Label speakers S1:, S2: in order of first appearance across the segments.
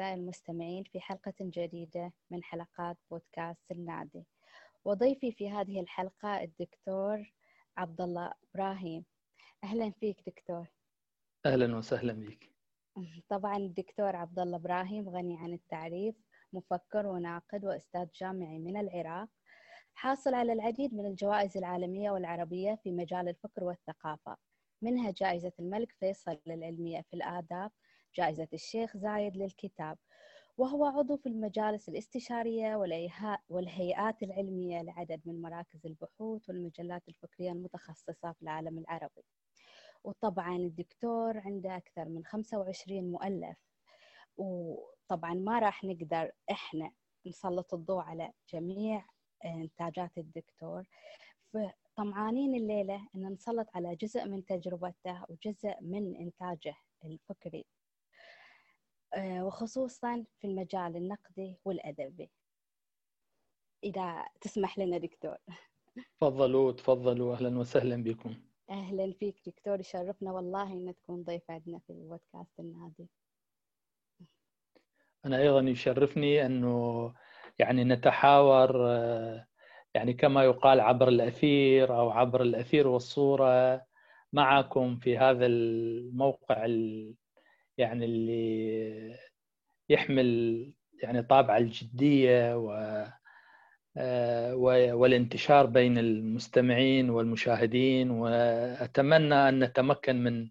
S1: أعزائي المستمعين في حلقة جديدة من حلقات بودكاست النادي. وضيفي في هذه الحلقة الدكتور عبد الله إبراهيم. أهلا فيك دكتور.
S2: أهلا وسهلا بك.
S1: طبعا الدكتور عبد الله إبراهيم غني عن التعريف مفكر وناقد وأستاذ جامعي من العراق حاصل على العديد من الجوائز العالمية والعربية في مجال الفكر والثقافة. منها جائزة الملك فيصل للعلمية في الآداب جائزة الشيخ زايد للكتاب وهو عضو في المجالس الاستشارية والهيئات العلمية لعدد من مراكز البحوث والمجلات الفكرية المتخصصة في العالم العربي. وطبعا الدكتور عنده أكثر من 25 مؤلف. وطبعا ما راح نقدر إحنا نسلط الضوء على جميع إنتاجات الدكتور. فطمعانين الليلة أن نسلط على جزء من تجربته وجزء من إنتاجه الفكري. آه، وخصوصا في المجال النقدي والأدبي. إذا تسمح لنا دكتور.
S2: تفضلوا تفضلوا. أهلا وسهلا بكم.
S1: أهلا فيك دكتور يشرفنا والله أن تكون ضيف عندنا في البودكاست النادي.
S2: أنا أيضا يشرفني أنه يعني نتحاور آه، يعني كما يقال عبر الأثير أو عبر الأثير والصورة معكم في هذا الموقع يعني اللي يحمل يعني طابع الجدية و آه، والانتشار بين المستمعين والمشاهدين وأتمنى أن نتمكن من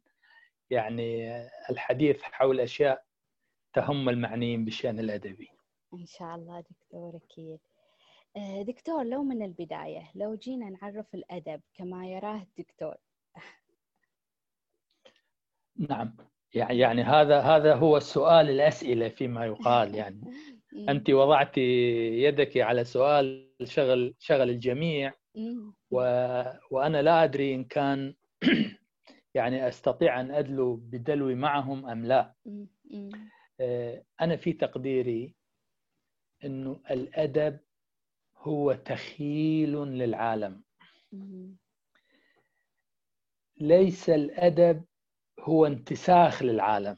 S2: يعني الحديث حول أشياء تهم المعنيين بالشأن الأدبي.
S1: إن شاء الله دكتور أكيد. آه، دكتور لو من البداية لو جينا نعرف الأدب كما يراه الدكتور.
S2: نعم يعني هذا هذا هو السؤال الأسئلة فيما يقال يعني. أنت وضعت يدك على سؤال شغل شغل الجميع. و وأنا لا أدري إن كان يعني أستطيع أن أدلو بدلوي معهم أم لا. آه، أنا في تقديري إنه الأدب هو تخيل للعالم. ليس الأدب هو انتساخ للعالم.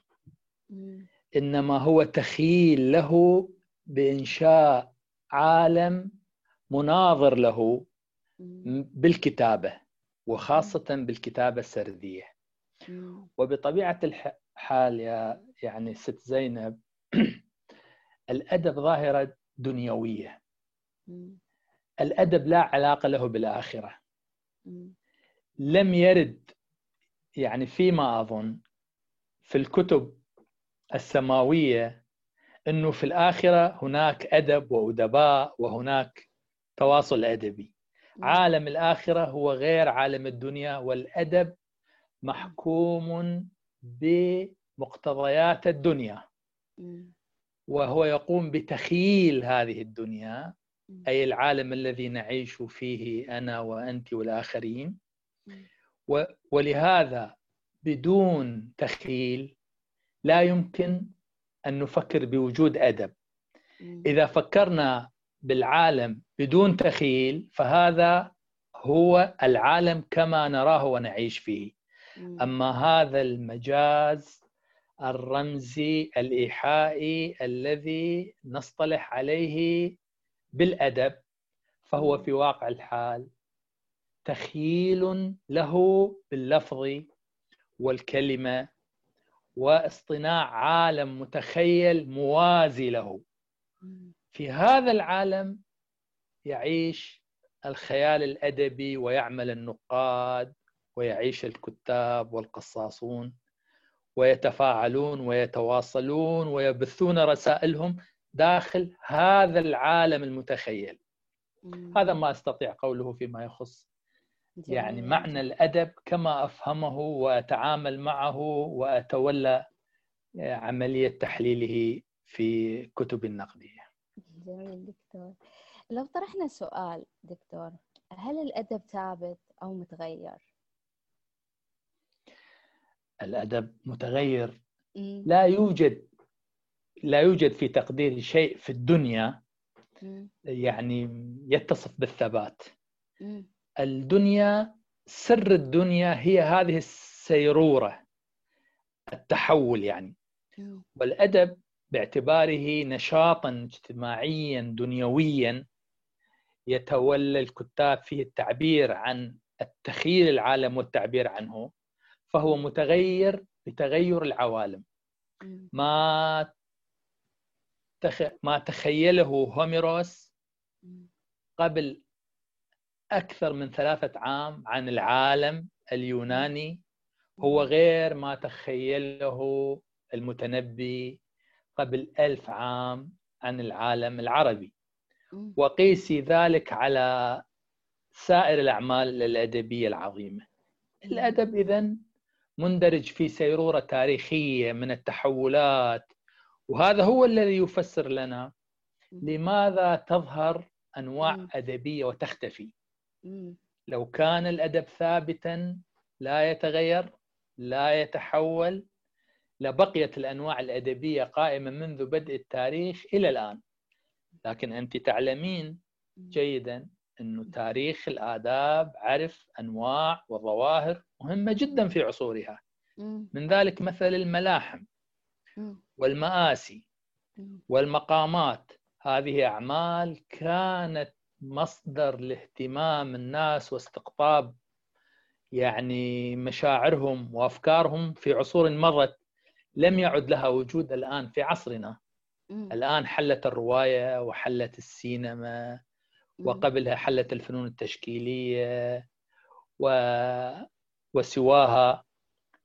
S2: إنما هو تخيل له بإنشاء عالم مناظر له بالكتابة وخاصة بالكتابة السردية. وبطبيعة الحال يا يعني ست زينب الأدب ظاهرة دنيوية. الأدب لا علاقة له بالآخرة. لم يرد يعني فيما أظن في الكتب السماوية إنه في الآخرة هناك أدب وأدباء وهناك تواصل أدبي. عالم الآخرة هو غير عالم الدنيا والأدب محكوم بمقتضيات الدنيا. وهو يقوم بتخيل هذه الدنيا أي العالم الذي نعيش فيه أنا وأنت والآخرين. ولهذا بدون تخيل لا يمكن أن نفكر بوجود أدب. إذا فكرنا بالعالم بدون تخيل فهذا هو العالم كما نراه ونعيش فيه. أما هذا المجاز الرمزي الإيحائي الذي نصطلح عليه بالأدب فهو في واقع الحال تخييل له باللفظ والكلمة واصطناع عالم متخيل موازي له. في هذا العالم يعيش الخيال الأدبي ويعمل النقاد ويعيش الكتاب والقصاصون ويتفاعلون ويتواصلون ويبثون رسائلهم داخل هذا العالم المتخيل. هذا ما أستطيع قوله فيما يخص يعني معنى الأدب كما أفهمه وأتعامل معه وأتولى عملية تحليله في كتب النقديه.
S1: جميل دكتور. لو طرحنا سؤال دكتور هل الأدب ثابت أو متغير؟
S2: الأدب متغير لا يوجد لا يوجد في تقدير شيء في الدنيا يعني يتصف بالثبات الدنيا سر الدنيا هي هذه السيرورة التحول يعني. والأدب باعتباره نشاطا اجتماعيا دنيويا يتولى الكتاب فيه التعبير عن التخيل العالم والتعبير عنه فهو متغير بتغير العوالم. ما تخ... ما تخيله هوميروس قبل أكثر من ثلاثة عام عن العالم اليوناني. هو غير ما تخيله المتنبي قبل ألف عام عن العالم العربي. وقيسي ذلك على سائر الأعمال الأدبية العظيمة. الأدب إذن مندرج في سيرورة تاريخية من التحولات. وهذا هو الذي يفسر لنا لماذا تظهر أنواع أدبية وتختفي. لو كان الأدب ثابتا لا يتغير لا يتحول لبقيت الأنواع الأدبية قائمة منذ بدء التاريخ إلى الآن. لكن أنت تعلمين جيدا أنه تاريخ الآداب عرف أنواع وظواهر مهمة جدا في عصورها. من ذلك مثل الملاحم والمآسي والمقامات. هذه أعمال كانت مصدر لاهتمام الناس واستقطاب يعني مشاعرهم وأفكارهم في عصور مرت لم يعد لها وجود الآن في عصرنا. الآن حلت الرواية وحلت السينما وقبلها حلت الفنون التشكيلية و... وسواها.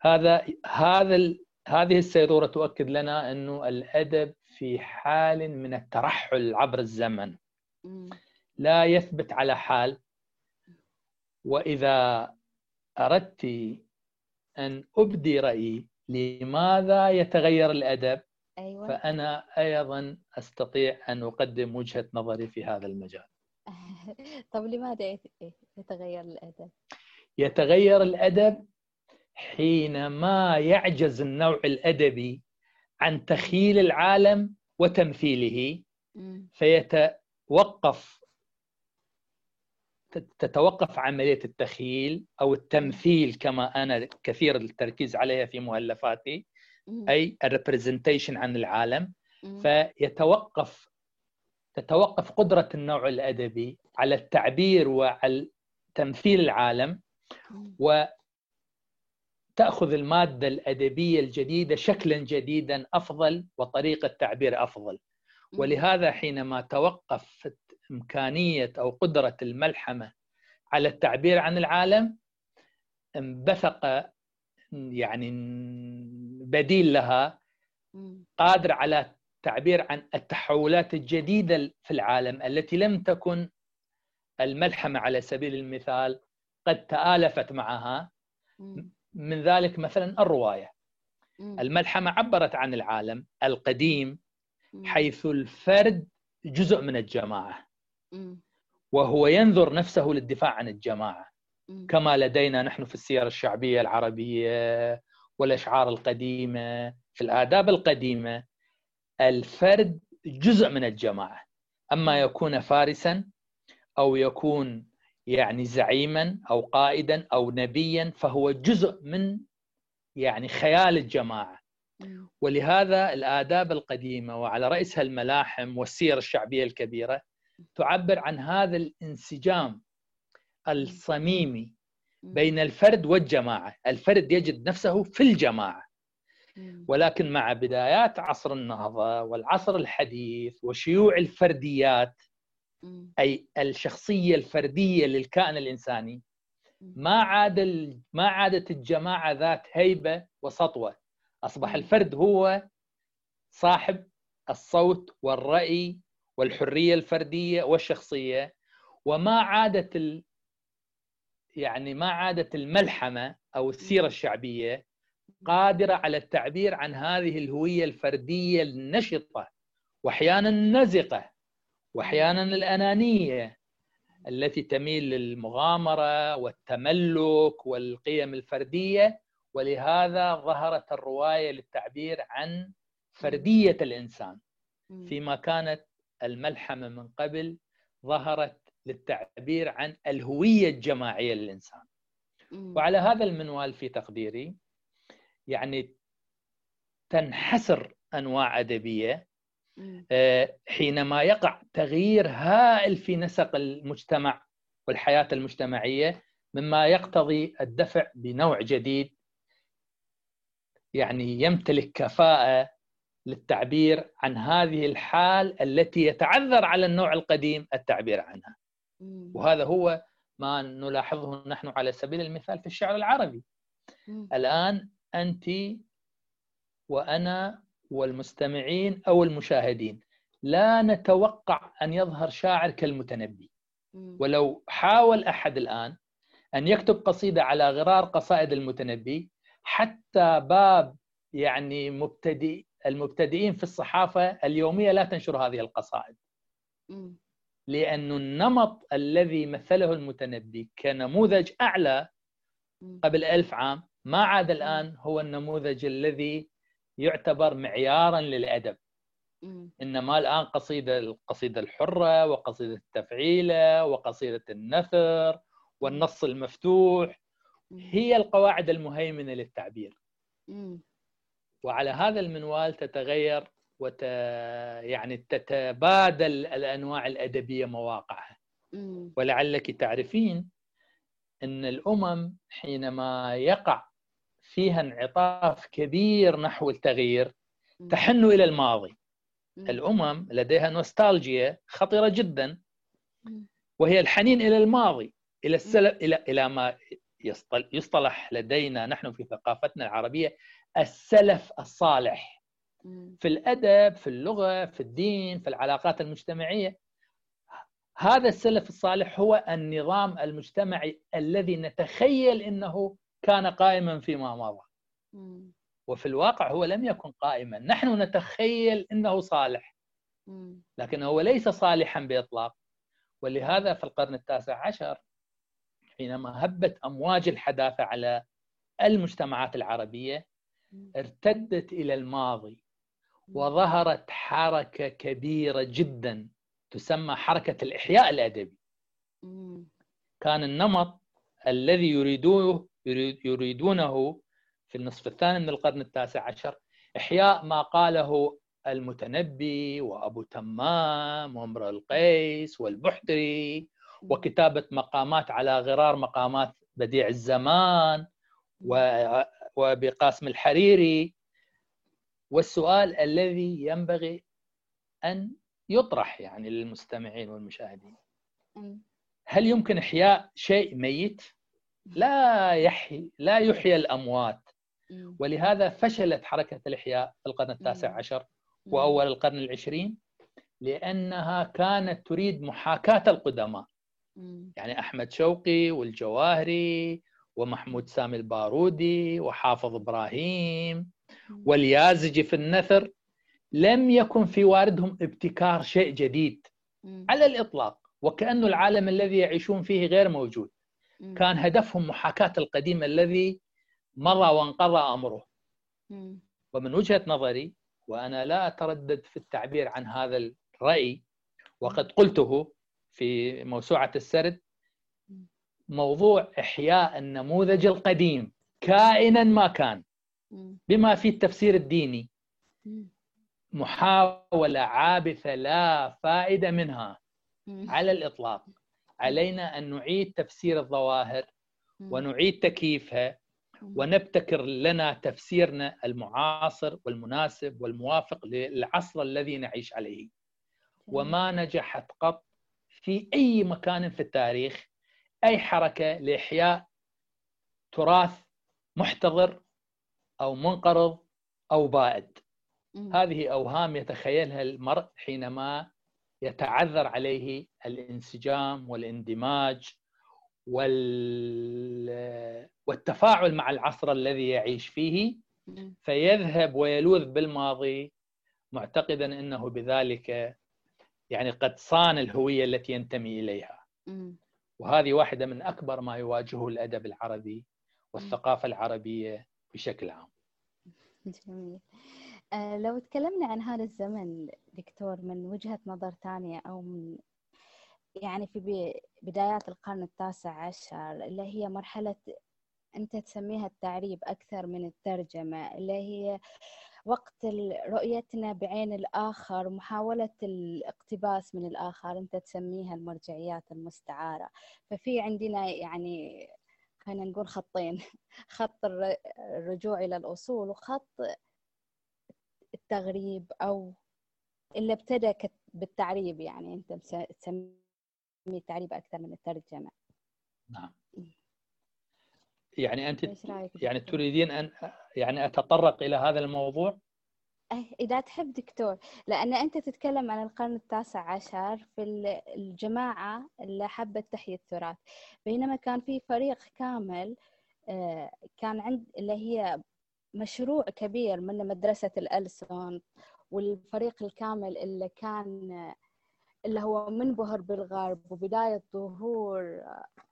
S2: هذا هذا ال... هذه السيروره تؤكد لنا إنه الأدب في حال من الترحل عبر الزمن. لا يثبت على حال. وإذا أردت أن أبدي رأيي لماذا يتغير الأدب أيوة. فأنا أيضا أستطيع أن أقدم وجهة نظري في هذا المجال.
S1: طب لماذا يتغير الأدب؟
S2: يتغير الأدب حينما يعجز النوع الأدبي عن تخيل العالم وتمثيله. فيتوقف تتوقف عملية التخيل أو التمثيل كما أنا كثير التركيز عليها في مؤلفاتي أي الريبرزنتيشن عن العالم. فيتوقف تتوقف قدرة النوع الأدبي على التعبير وعلى تمثيل العالم و تاخذ المادة الأدبية الجديدة شكلا جديدا أفضل وطريقة تعبير أفضل. ولهذا حينما توقفت إمكانية أو قدرة الملحمة على التعبير عن العالم انبثق يعني بديل لها قادر على التعبير عن التحولات الجديدة في العالم التي لم تكن الملحمة على سبيل المثال قد تآلفت معها. من ذلك مثلا الرواية. الملحمة عبرت عن العالم القديم حيث الفرد جزء من الجماعة. وهو ينظر نفسه للدفاع عن الجماعة. كما لدينا نحن في السيره الشعبية العربية والأشعار القديمة في الآداب القديمة الفرد جزء من الجماعة. أما يكون فارسا أو يكون يعني زعيما أو قائدا أو نبيا فهو جزء من يعني خيال الجماعة. ولهذا الآداب القديمة وعلى رأسها الملاحم والسير الشعبية الكبيرة تعبر عن هذا الانسجام الصميمي بين الفرد والجماعة. الفرد يجد نفسه في الجماعة. ولكن مع بدايات عصر النهضة والعصر الحديث وشيوع الفرديات أي الشخصية الفردية للكائن الإنساني ما عاد ما عادت الجماعة ذات هيبة وسطوة. أصبح الفرد هو صاحب الصوت والرأي والحرية الفردية والشخصية وما عادت ال... يعني ما عادت الملحمة أو السيرة الشعبية قادرة على التعبير عن هذه الهوية الفردية النشطة وأحيانا النزقة وأحيانا الأنانية التي تميل للمغامرة والتملك والقيم الفردية. ولهذا ظهرت الرواية للتعبير عن فردية الإنسان فيما كانت الملحمة من قبل ظهرت للتعبير عن الهوية الجماعية للإنسان. وعلى هذا المنوال في تقديري يعني تنحسر أنواع أدبية آه، حينما يقع تغيير هائل في نسق المجتمع والحياة المجتمعية مما يقتضي الدفع بنوع جديد يعني يمتلك كفاءة للتعبير عن هذه الحال التي يتعذر على النوع القديم التعبير عنها. وهذا هو ما نلاحظه نحن على سبيل المثال في الشعر العربي. الآن أنت وأنا والمستمعين أو المشاهدين لا نتوقع أن يظهر شاعر كالمتنبي. ولو حاول أحد الآن أن يكتب قصيدة على غرار قصائد المتنبي حتى باب يعني مبتدئ المبتدئين في الصحافة اليومية لا تنشر هذه القصائد. لأن النمط الذي مثله المتنبي كنموذج أعلى قبل ألف عام ما عاد الآن هو النموذج الذي يعتبر معيارا للأدب. إنما الآن قصيدة القصيدة الحرة وقصيدة التفعيلة وقصيدة النثر والنص المفتوح هي القواعد المهيمنة للتعبير. وعلى هذا المنوال تتغير وت... يعني تتبادل الأنواع الأدبية مواقعها. ولعلك تعرفين إن الأمم حينما يقع فيها انعطاف كبير نحو التغيير تحن إلى الماضي. الأمم لديها نوستالجيا خطيرة جدا. وهي الحنين إلى الماضي إلى السلف إلى إلى ما يصطلح لدينا نحن في ثقافتنا العربية السلف الصالح. في الأدب في اللغة في الدين في العلاقات المجتمعية. هذا السلف الصالح هو النظام المجتمعي الذي نتخيل إنه كان قائما فيما مضى. وفي الواقع هو لم يكن قائما. نحن نتخيل إنه صالح. لكن هو ليس صالحا بإطلاق. ولهذا في القرن التاسع عشر حينما هبت أمواج الحداثة على المجتمعات العربية ارتدت إلى الماضي وظهرت حركة كبيرة جدا تسمى حركة الإحياء الأدبي. كان النمط الذي يريدوه يريدونه في النصف الثاني من القرن التاسع عشر إحياء ما قاله المتنبي وأبو تمام وامرؤ القيس والبحتري وكتابة مقامات على غرار مقامات بديع الزمان وبقاسم الحريري. والسؤال الذي ينبغي أن يطرح يعني للمستمعين والمشاهدين. هل يمكن إحياء شيء ميت؟ لا يحيي لا يحيي الأموات. ولهذا فشلت حركة الإحياء في القرن التاسع عشر وأول القرن العشرين لأنها كانت تريد محاكاة القدماء. يعني أحمد شوقي والجواهري ومحمود سامي البارودي وحافظ إبراهيم واليازجي في النثر لم يكن في واردهم ابتكار شيء جديد على الإطلاق وكانه العالم الذي يعيشون فيه غير موجود. كان هدفهم محاكاة القديم الذي مضى وانقضى أمره. ومن وجهة نظري وأنا لا أتردد في التعبير عن هذا الرأي وقد قلته في موسوعة السرد موضوع إحياء النموذج القديم كائنا ما كان. بما فيه التفسير الديني محاولة عابثة لا فائدة منها على الإطلاق. علينا أن نعيد تفسير الظواهر ونعيد تكييفها ونبتكر لنا تفسيرنا المعاصر والمناسب والموافق للعصر الذي نعيش عليه. وما نجحت قط في أي مكان في التاريخ أي حركة لإحياء تراث محتضر أو منقرض أو بائد. هذه أوهام يتخيلها المرء حينما يتعذر عليه الانسجام والاندماج والتفاعل مع العصر الذي يعيش فيه. فيذهب ويلوذ بالماضي معتقدا إنه بذلك يعني قد صان الهوية التي ينتمي إليها. وهذه واحدة من أكبر ما يواجهه الأدب العربي والثقافة العربية بشكل عام.
S1: جميل. آه لو تكلمنا عن هذا الزمن دكتور من وجهة نظر ثانية أو من يعني في بدايات القرن التاسع عشر اللي هي مرحلة أنت تسميها التعريب أكثر من الترجمة اللي هي وقت رؤيتنا بعين الآخر محاولة الاقتباس من الآخر أنت تسميها المرجعيات المستعارة. ففي عندنا يعني خلينا نقول خطين خط الرجوع إلى الأصول وخط التغريب أو اللي ابتدى بالتعريب. يعني أنت تسمي التعريب أكثر من الترجمة.
S2: نعم. يعني أنت يعني تريدين أن يعني أتطرق إلى هذا الموضوع؟
S1: إذا تحب دكتور لأن أنت تتكلم عن القرن التاسع عشر في الجماعة اللي حبت تحيي التراث بينما كان في فريق كامل آه، كان عند اللي هي مشروع كبير من مدرسة الألسن والفريق الكامل اللي كان اللي هو منبهر بالغرب وبداية ظهور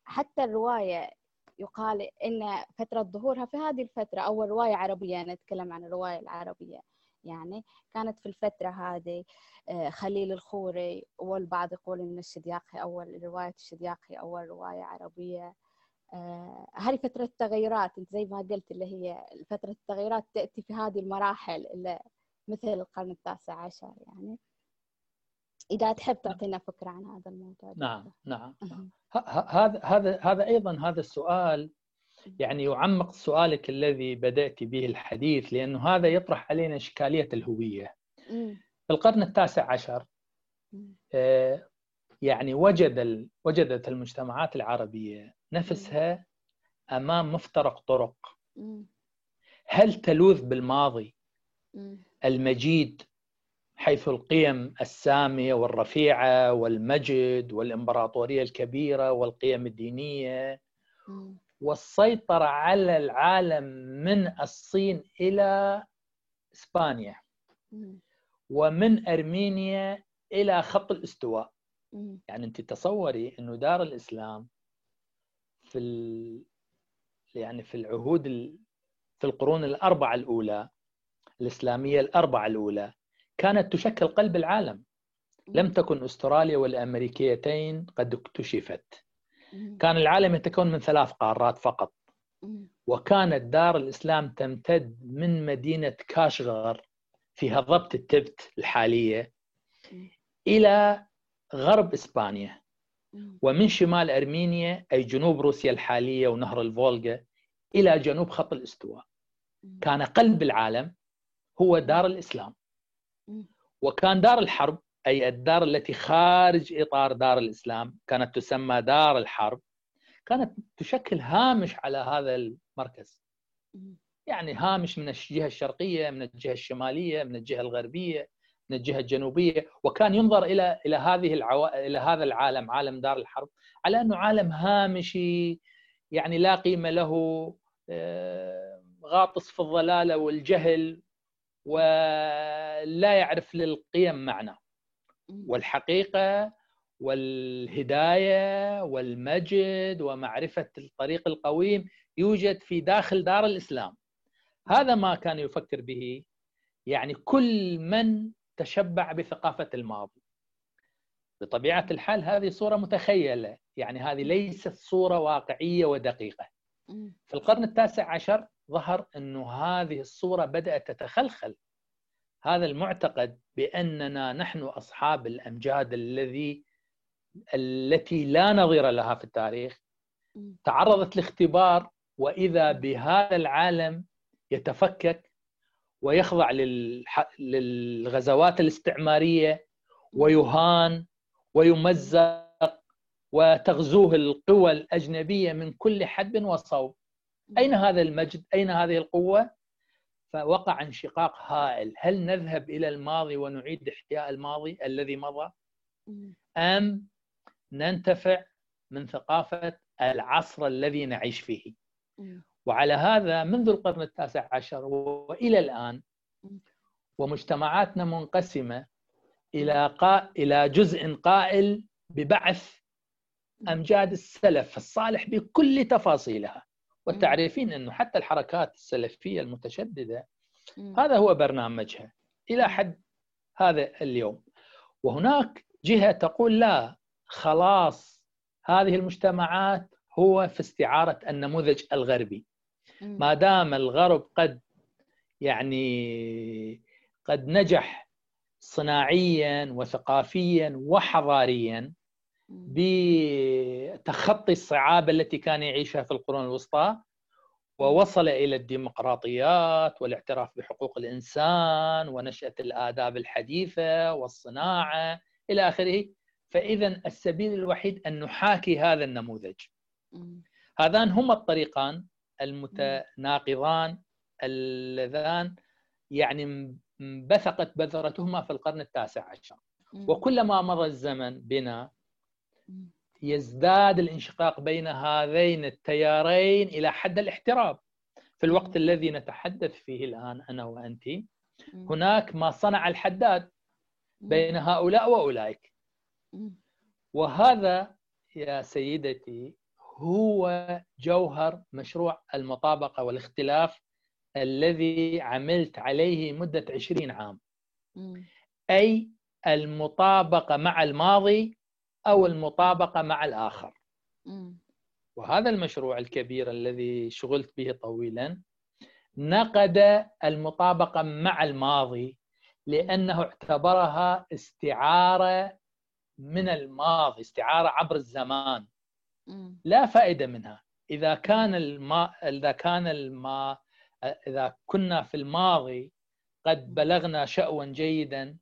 S1: حتى الرواية يقال إن فترة ظهورها في هذه الفترة أول رواية عربية نتكلم عن الرواية العربية. يعني كانت في الفترة هذه آه، خليل الخوري والبعض يقول إن الشدياقي أول رواية الشدياقي أول رواية عربية. آه، هذه فترة التغيرات. أنت زي ما قلت اللي هي فترة التغيرات تأتي في هذه المراحل مثل القرن التاسع عشر يعني. إذا تحب تعطينا فكرة عن هذا الموضوع
S2: نعم نعم هذا هذا هذا أيضا هذا السؤال يعني يعمق سؤالك الذي بدأت به الحديث لأنه هذا يطرح علينا إشكالية الهوية. في القرن التاسع عشر آه، يعني وجد وجدت المجتمعات العربية نفسها أمام مفترق طرق. هل تلوذ بالماضي؟ المجيد حيث القيم السامية والرفيعة والمجد والإمبراطورية الكبيرة والقيم الدينية. والسيطرة على العالم من الصين إلى إسبانيا. ومن أرمينيا إلى خط الاستواء. يعني أنت تصوري أنه دار الإسلام في ال... يعني في العهود ال... في القرون الأربعة الأولى الإسلامية الأربعة الأولى كانت تشكل قلب العالم. لم تكن أستراليا والأمريكيتين قد اكتشفت. كان العالم يتكون من ثلاث قارات فقط. وكانت دار الإسلام تمتد من مدينة كاشغر في هضبة التبت الحالية إلى غرب إسبانيا. ومن شمال أرمينيا أي جنوب روسيا الحالية ونهر الفولغا إلى جنوب خط الأستواء. كان قلب العالم هو دار الإسلام. وكان دار الحرب أي الدار التي خارج إطار دار الإسلام كانت تسمى دار الحرب كانت تشكل هامش على هذا المركز. يعني هامش من الجهة الشرقية من الجهة الشمالية من الجهة الغربية من الجهة الجنوبية. وكان ينظر إلى إلى هذه العو... إلى هذا العالم عالم دار الحرب على أنه عالم هامشي يعني لا قيمة له آه، غاطس في الضلالة والجهل. ولا يعرف للقيم معنى. والحقيقة والهداية والمجد ومعرفة الطريق القويم يوجد في داخل دار الإسلام. هذا ما كان يفكر به يعني كل من تشبع بثقافة الماضي. بطبيعة الحال هذه صورة متخيلة. يعني هذه ليست صورة واقعية ودقيقة. في القرن التاسع عشر ظهر أنه هذه الصورة بدأت تتخلخل. هذا المعتقد بأننا نحن أصحاب الأمجاد الذي التي لا نظير لها في التاريخ. تعرضت لاختبار وإذا بهذا العالم يتفكك ويخضع للغزوات الاستعمارية ويهان ويمزق وتغزوه القوى الأجنبية من كل حدب وصوب. أين هذا المجد؟ أين هذه القوة؟ فوقع انشقاق هائل. هل نذهب إلى الماضي ونعيد إحياء الماضي الذي مضى؟ أم ننتفع من ثقافة العصر الذي نعيش فيه؟ وعلى هذا منذ القرن التاسع عشر وإلى الآن ومجتمعاتنا منقسمة إلى قا... إلى جزء قائل ببعث أمجاد السلف الصالح بكل تفاصيلها. وتعرفين إنه حتى الحركات السلفية المتشددة هذا هو برنامجها إلى حد هذا اليوم. وهناك جهة تقول لا خلاص هذه المجتمعات هو في استعارة النموذج الغربي. ما دام الغرب قد يعني قد نجح صناعيا وثقافيا وحضاريا بتخطي الصعاب التي كان يعيشها في القرون الوسطى ووصل إلى الديمقراطيات والاعتراف بحقوق الإنسان ونشأة الآداب الحديثة والصناعة إلى آخره. فاذا السبيل الوحيد أن نحاكي هذا النموذج. هذان هما الطريقان المتناقضان اللذان يعني انبثقت بذرتهما في القرن التاسع عشر. وكلما مضى الزمن بنا يزداد الانشقاق بين هذين التيارين إلى حد الاحتراب. في الوقت الذي نتحدث فيه الآن أنا وأنت هناك ما صنع الحداد بين هؤلاء وأولئك. وهذا يا سيدتي هو جوهر مشروع المطابقة والاختلاف الذي عملت عليه مدة 20 عام. أي المطابقة مع الماضي أو المطابقة مع الآخر. وهذا المشروع الكبير الذي شغلت به طويلا نقد المطابقة مع الماضي لأنه اعتبرها استعارة من الماضي استعارة عبر الزمان. لا فائدة منها. إذا كان الما إذا كان الما إذا كنا في الماضي قد بلغنا شأوا جيدا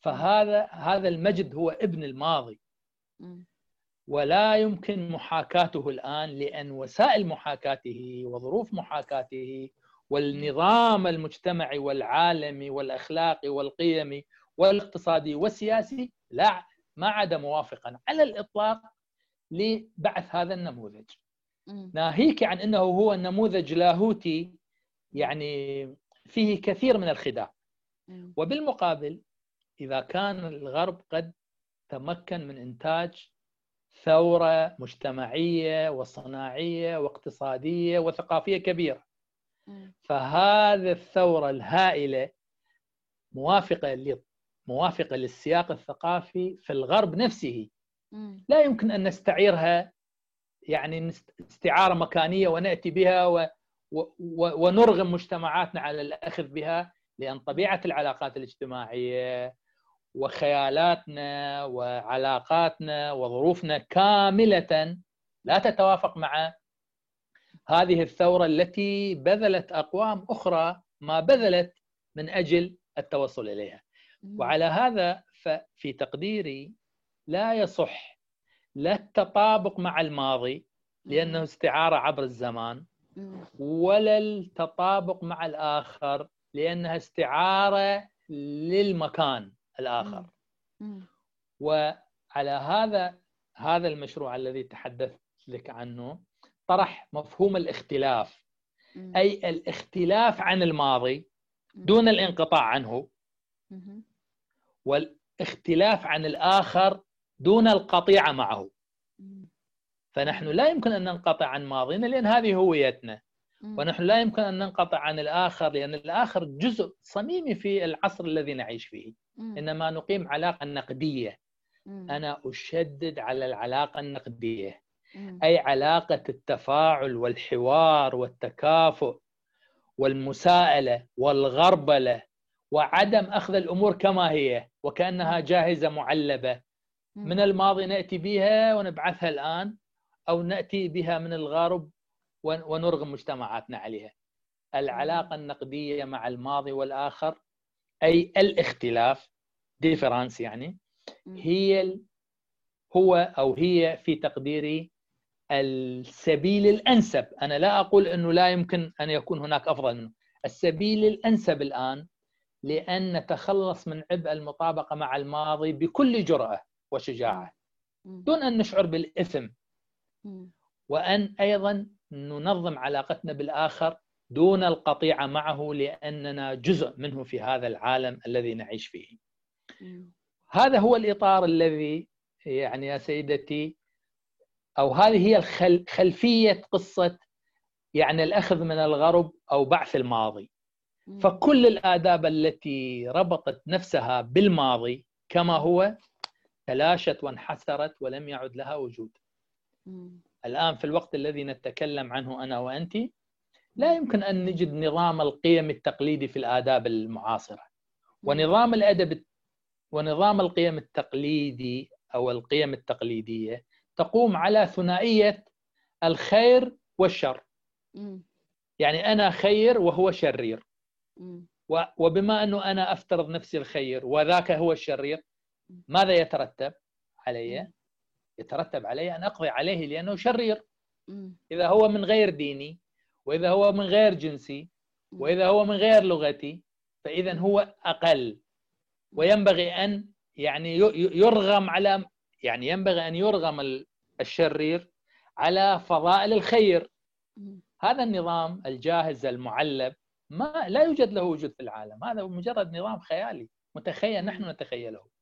S2: فهذا هذا المجد هو ابن الماضي. ولا يمكن محاكاته الآن لأن وسائل محاكاته وظروف محاكاته والنظام المجتمعي والعالمي والأخلاقي والقيمي والاقتصادي والسياسي لا ما عاد موافقا على الإطلاق لبعث هذا النموذج. ناهيك عن أنه هو نموذج لاهوتي يعني فيه كثير من الخداع. وبالمقابل إذا كان الغرب قد تمكن من إنتاج ثورة مجتمعية وصناعية واقتصادية وثقافية كبيرة. فهذه الثورة الهائلة موافقة موافقة للسياق الثقافي في الغرب نفسه. لا يمكن أن نستعيرها يعني استعارة مكانية ونأتي بها و ونرغم مجتمعاتنا على الأخذ بها لأن طبيعة العلاقات الاجتماعية وخيالاتنا وعلاقاتنا وظروفنا كاملة لا تتوافق مع هذه الثورة التي بذلت أقوام أخرى ما بذلت من أجل التوصل إليها. وعلى هذا ففي تقديري لا يصح لا التطابق مع الماضي لأنه استعارة عبر الزمان ولا التطابق مع الآخر لأنها استعارة للمكان. الآخر. وعلى هذا هذا المشروع الذي تحدثت لك عنه طرح مفهوم الاختلاف. أي الاختلاف عن الماضي دون الانقطاع عنه. والاختلاف عن الآخر دون القطيعه معه. فنحن لا يمكن أن ننقطع عن ماضينا لأن هذه هويتنا. ونحن لا يمكن أن ننقطع عن الآخر لأن الآخر جزء صميمي في العصر الذي نعيش فيه. إنما نقيم علاقة نقدية. أنا أشدد على العلاقة النقدية. أي علاقة التفاعل والحوار والتكافؤ والمساءلة والغربلة وعدم أخذ الأمور كما هي وكأنها جاهزة معلبة. من الماضي نأتي بها ونبعثها الآن أو نأتي بها من الغرب ونرغم مجتمعاتنا عليها. العلاقة النقدية مع الماضي والآخر أي الاختلاف ديفرانس يعني هي هو أو هي في تقديري السبيل الأنسب. أنا لا أقول إنه لا يمكن أن يكون هناك أفضل منه. السبيل الأنسب الآن لأن نتخلص من عبء المطابقة مع الماضي بكل جرأة وشجاعة. دون أن نشعر بالإثم. وأن أيضا ننظم علاقتنا بالآخر دون القطيعة معه لأننا جزء منه في هذا العالم الذي نعيش فيه. هذا هو الإطار الذي يعني يا سيدتي أو هذه هي خلفية قصة يعني الأخذ من الغرب أو بعث الماضي. فكل الآداب التي ربطت نفسها بالماضي كما هو تلاشت وانحسرت ولم يعد لها وجود. الآن في الوقت الذي نتكلم عنه أنا وأنت لا يمكن أن نجد نظام القيم التقليدي في الآداب المعاصرة. ونظام الأدب ونظام القيم التقليدي أو القيم التقليدية تقوم على ثنائية الخير والشر. يعني أنا خير وهو شرير. وبما أنه أنا أفترض نفسي الخير وذاك هو الشرير ماذا يترتب علي؟ يترتب علي أن أقضي عليه لأنه شرير. إذا هو من غير ديني وإذا هو من غير جنسي وإذا هو من غير لغتي فإذا هو أقل. وينبغي أن يعني يرغم على يعني ينبغي أن يرغم الشرير على فضائل الخير. هذا النظام الجاهز المعلب ما لا يوجد له وجود في العالم. هذا مجرد نظام خيالي متخيل نحن نتخيله.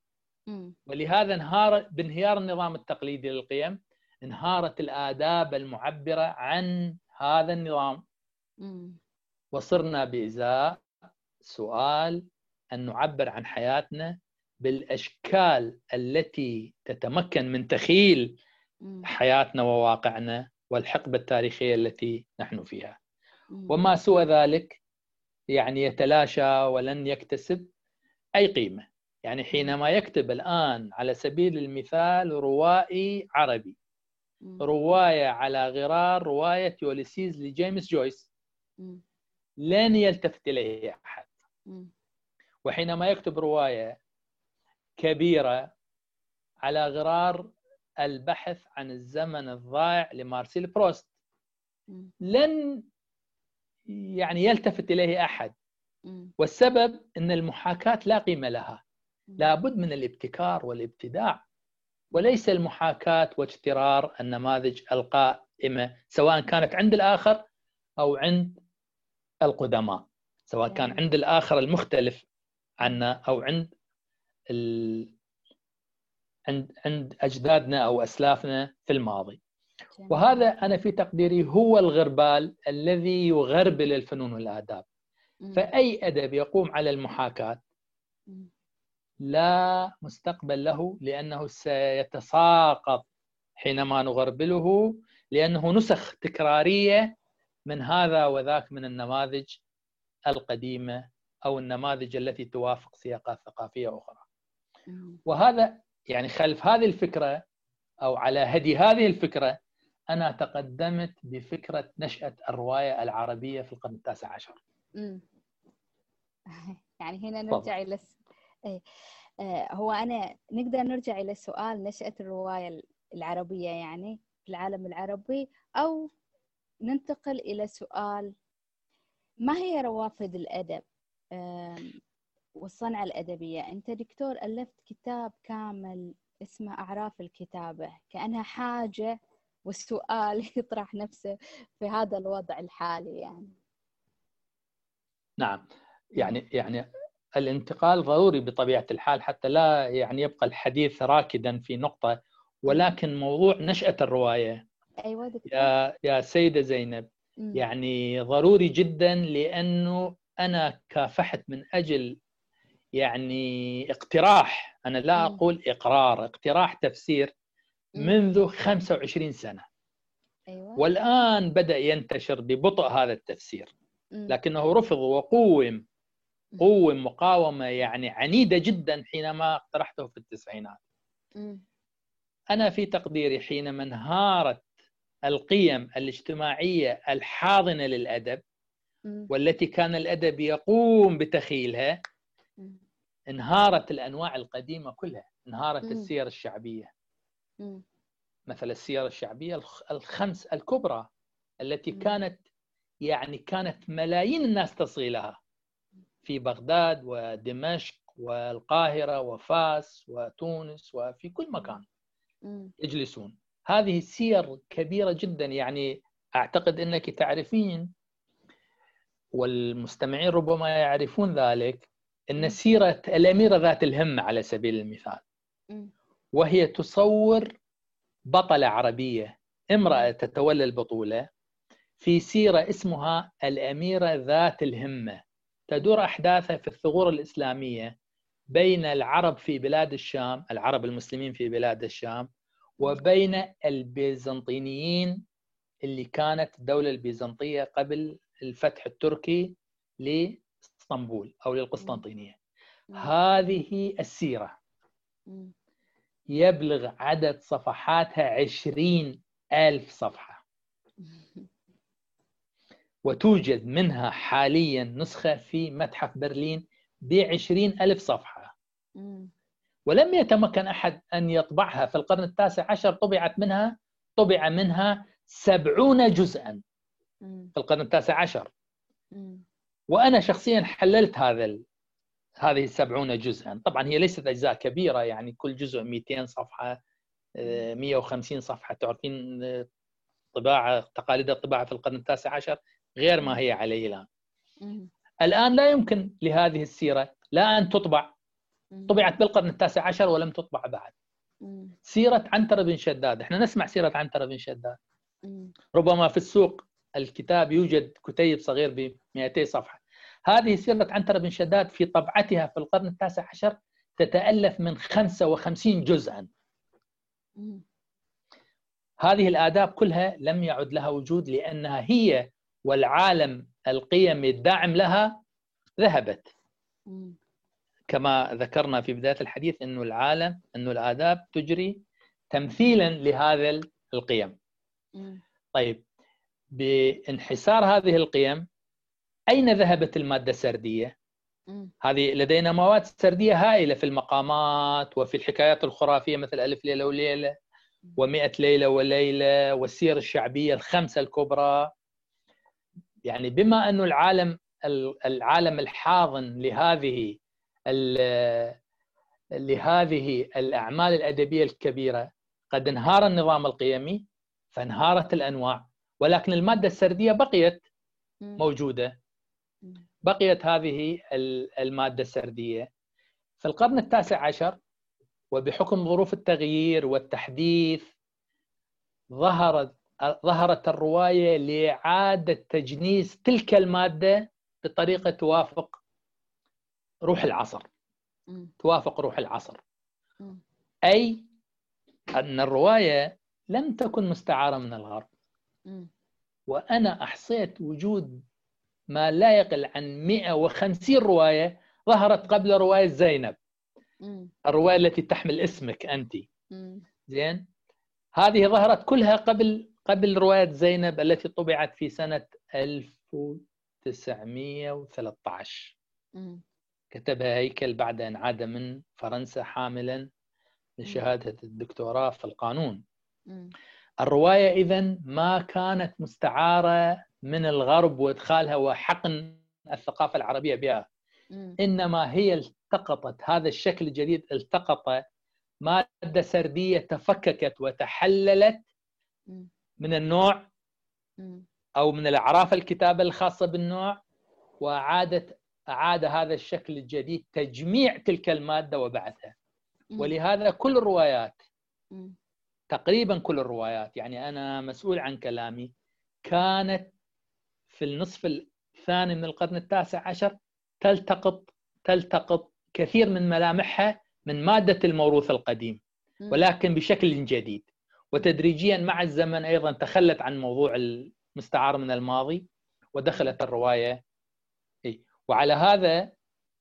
S2: ولهذا انهار بانهيار النظام التقليدي للقيم انهارت الآداب المعبرة عن هذا النظام. وصرنا بإزاء سؤال أن نعبر عن حياتنا بالأشكال التي تتمكن من تخيل حياتنا وواقعنا والحقبة التاريخية التي نحن فيها. وما سوى ذلك يعني يتلاشى ولن يكتسب أي قيمة. يعني حينما يكتب الآن على سبيل المثال روائي عربي رواية على غرار رواية يوليسيز لجيمس جويس لن يلتفت إليه أحد. وحينما يكتب رواية كبيرة على غرار البحث عن الزمن الضائع لمارسيل بروست لن يعني يلتفت إليه أحد. والسبب أن المحاكاة لا قيمة لها. لابد من الابتكار والابتداع وليس المحاكاة واجترار النماذج القائمة سواء كانت عند الآخر أو عند القدماء سواء كان عند الآخر المختلف عنا أو عند ال... عند عند أجدادنا أو أسلافنا في الماضي. وهذا أنا في تقديري هو الغربال الذي يغربل الفنون والآداب. فأي أدب يقوم على المحاكاة؟ لا مستقبل له لأنه سيتساقط حينما نغربله لأنه نسخ تكرارية من هذا وذاك من النماذج القديمة أو النماذج التي توافق سياقات ثقافية أخرى. وهذا يعني خلف هذه الفكرة أو على هدي هذه الفكرة أنا تقدمت بفكرة نشأة الرواية العربية في القرن التاسع عشر.
S1: يعني هنا نرجع إلى هو أنا نقدر نرجع إلى سؤال نشأة الرواية العربية يعني في العالم العربي أو ننتقل إلى سؤال ما هي روافد الأدب؟ والصنعة الأدبية. أنت دكتور ألفت كتاب كامل اسمه أعراف الكتابة. كأنها حاجة والسؤال يطرح نفسه في هذا الوضع الحالي يعني.
S2: نعم. يعني يعني الانتقال ضروري بطبيعة الحال حتى لا يعني يبقى الحديث راكدا في نقطة ولكن موضوع نشأة الرواية.
S1: أيوه دكتور.
S2: يا يا سيدة زينب يعني ضروري جدا لأنه أنا كافحت من أجل يعني اقتراح. أنا لا أقول إقرار اقتراح تفسير منذ 25 سنة.
S1: أيوة.
S2: والآن بدأ ينتشر ببطء هذا التفسير. لكنه رفض وقوم قوم مقاومة يعني عنيدة جدا حينما اقترحته في التسعينات. أنا في تقديري حينما انهارت القيم الاجتماعية الحاضنة للأدب والتي كان الأدب يقوم بتخيلها انهارت الأنواع القديمة كلها، انهارت السير الشعبية. مثل السير الشعبية الخمس الكبرى التي كانت يعني كانت ملايين الناس تصغي لها. في بغداد ودمشق والقاهرة وفاس وتونس وفي كل مكان يجلسون. هذه سير كبيرة جدا. يعني أعتقد أنك تعرفين والمستمعين ربما يعرفون ذلك أن سيرة الأميرة ذات الهمة على سبيل المثال. وهي تصور بطلة عربية امرأة تتولى البطولة في سيرة اسمها الأميرة ذات الهمة. تدور أحداثها في الثغور الإسلامية بين العرب في بلاد الشام العرب المسلمين في بلاد الشام وبين البيزنطينيين اللي كانت الدولة البيزنطية قبل الفتح التركي لإسطنبول أو للقسطنطينية. هذه السيرة يبلغ عدد صفحاتها عشرين ألف صفحة. وتوجد منها حاليا نسخة في متحف برلين بعشرين ألف صفحة. ولم يتمكن أحد أن يطبعها. في القرن التاسع عشر طبعت منها طبع منها سبعون جزءا في القرن التاسع عشر. وأنا شخصيا حللت هذا هذه السبعون جزءا. طبعا هي ليست أجزاء كبيرة يعني كل جزء 200 صفحة 150 آه، صفحة تعرفين آه، طباعة تقاليد الطباعة في القرن التاسع عشر. غير ما هي عليه الآن. الآن لا يمكن لهذه السيرة. لا أن تطبع. طبعت بالقرن التاسع عشر ولم تطبع بعد. سيرة عنترة بن شداد. إحنا نسمع سيرة عنترة بن شداد. ربما في السوق الكتاب يوجد كتيب صغير ب 200 صفحة. هذه سيرة عنترة بن شداد في طبعتها في القرن التاسع عشر تتألف من 55 جزءا. هذه الآداب كلها لم يعد لها وجود لأنها هي والعالم القيمي الداعم لها ذهبت. كما ذكرنا في بداية الحديث أنه العالم أنه الآداب تجري تمثيلا لهذا القيم. طيب بانحسار هذه القيم أين ذهبت المادة السردية؟ هذه لدينا مواد سردية هائلة في المقامات وفي الحكايات الخرافية مثل ألف ليلة وليلة ومئة ليلة وليلة والسير الشعبية الخمسة الكبرى. يعني بما أن العالم العالم الحاضن لهذه لهذه الأعمال الأدبية الكبيرة قد انهار النظام القيمي فانهارت الأنواع ولكن المادة السردية بقيت موجودة. بقيت هذه المادة السردية. في القرن التاسع عشر وبحكم ظروف التغيير والتحديث ظهرت ظهرت الرواية لإعادة تجنيس تلك المادة بطريقة توافق روح العصر. توافق روح العصر. أي أن الرواية لم تكن مستعارة من الغرب. وأنا أحصيت وجود ما لا يقل عن 150 رواية ظهرت قبل رواية زينب. الرواية التي تحمل اسمك أنت. زين؟ هذه ظهرت كلها قبل قبل رواية زينب التي طبعت في سنة 1913 كتبها هيكل بعد أن عاد من فرنسا حاملا لشهادة الدكتوراه في القانون. الرواية إذا ما كانت مستعارة من الغرب وإدخالها وحقن الثقافة العربية بها. إنما هي التقطت هذا الشكل الجديد التقط مادة سردية تفككت وتحللت من النوع أو من الأعراف الكتابة الخاصة بالنوع وأعادت أعاد هذا الشكل الجديد تجميع تلك المادة وبعثها. ولهذا كل الروايات تقريبا كل الروايات يعني أنا مسؤول عن كلامي كانت في النصف الثاني من القرن التاسع عشر تلتقط تلتقط كثير من ملامحها من مادة الموروث القديم ولكن بشكل جديد. وتدريجيا مع الزمن أيضا تخلت عن موضوع المستعار من الماضي ودخلت الرواية. وعلى هذا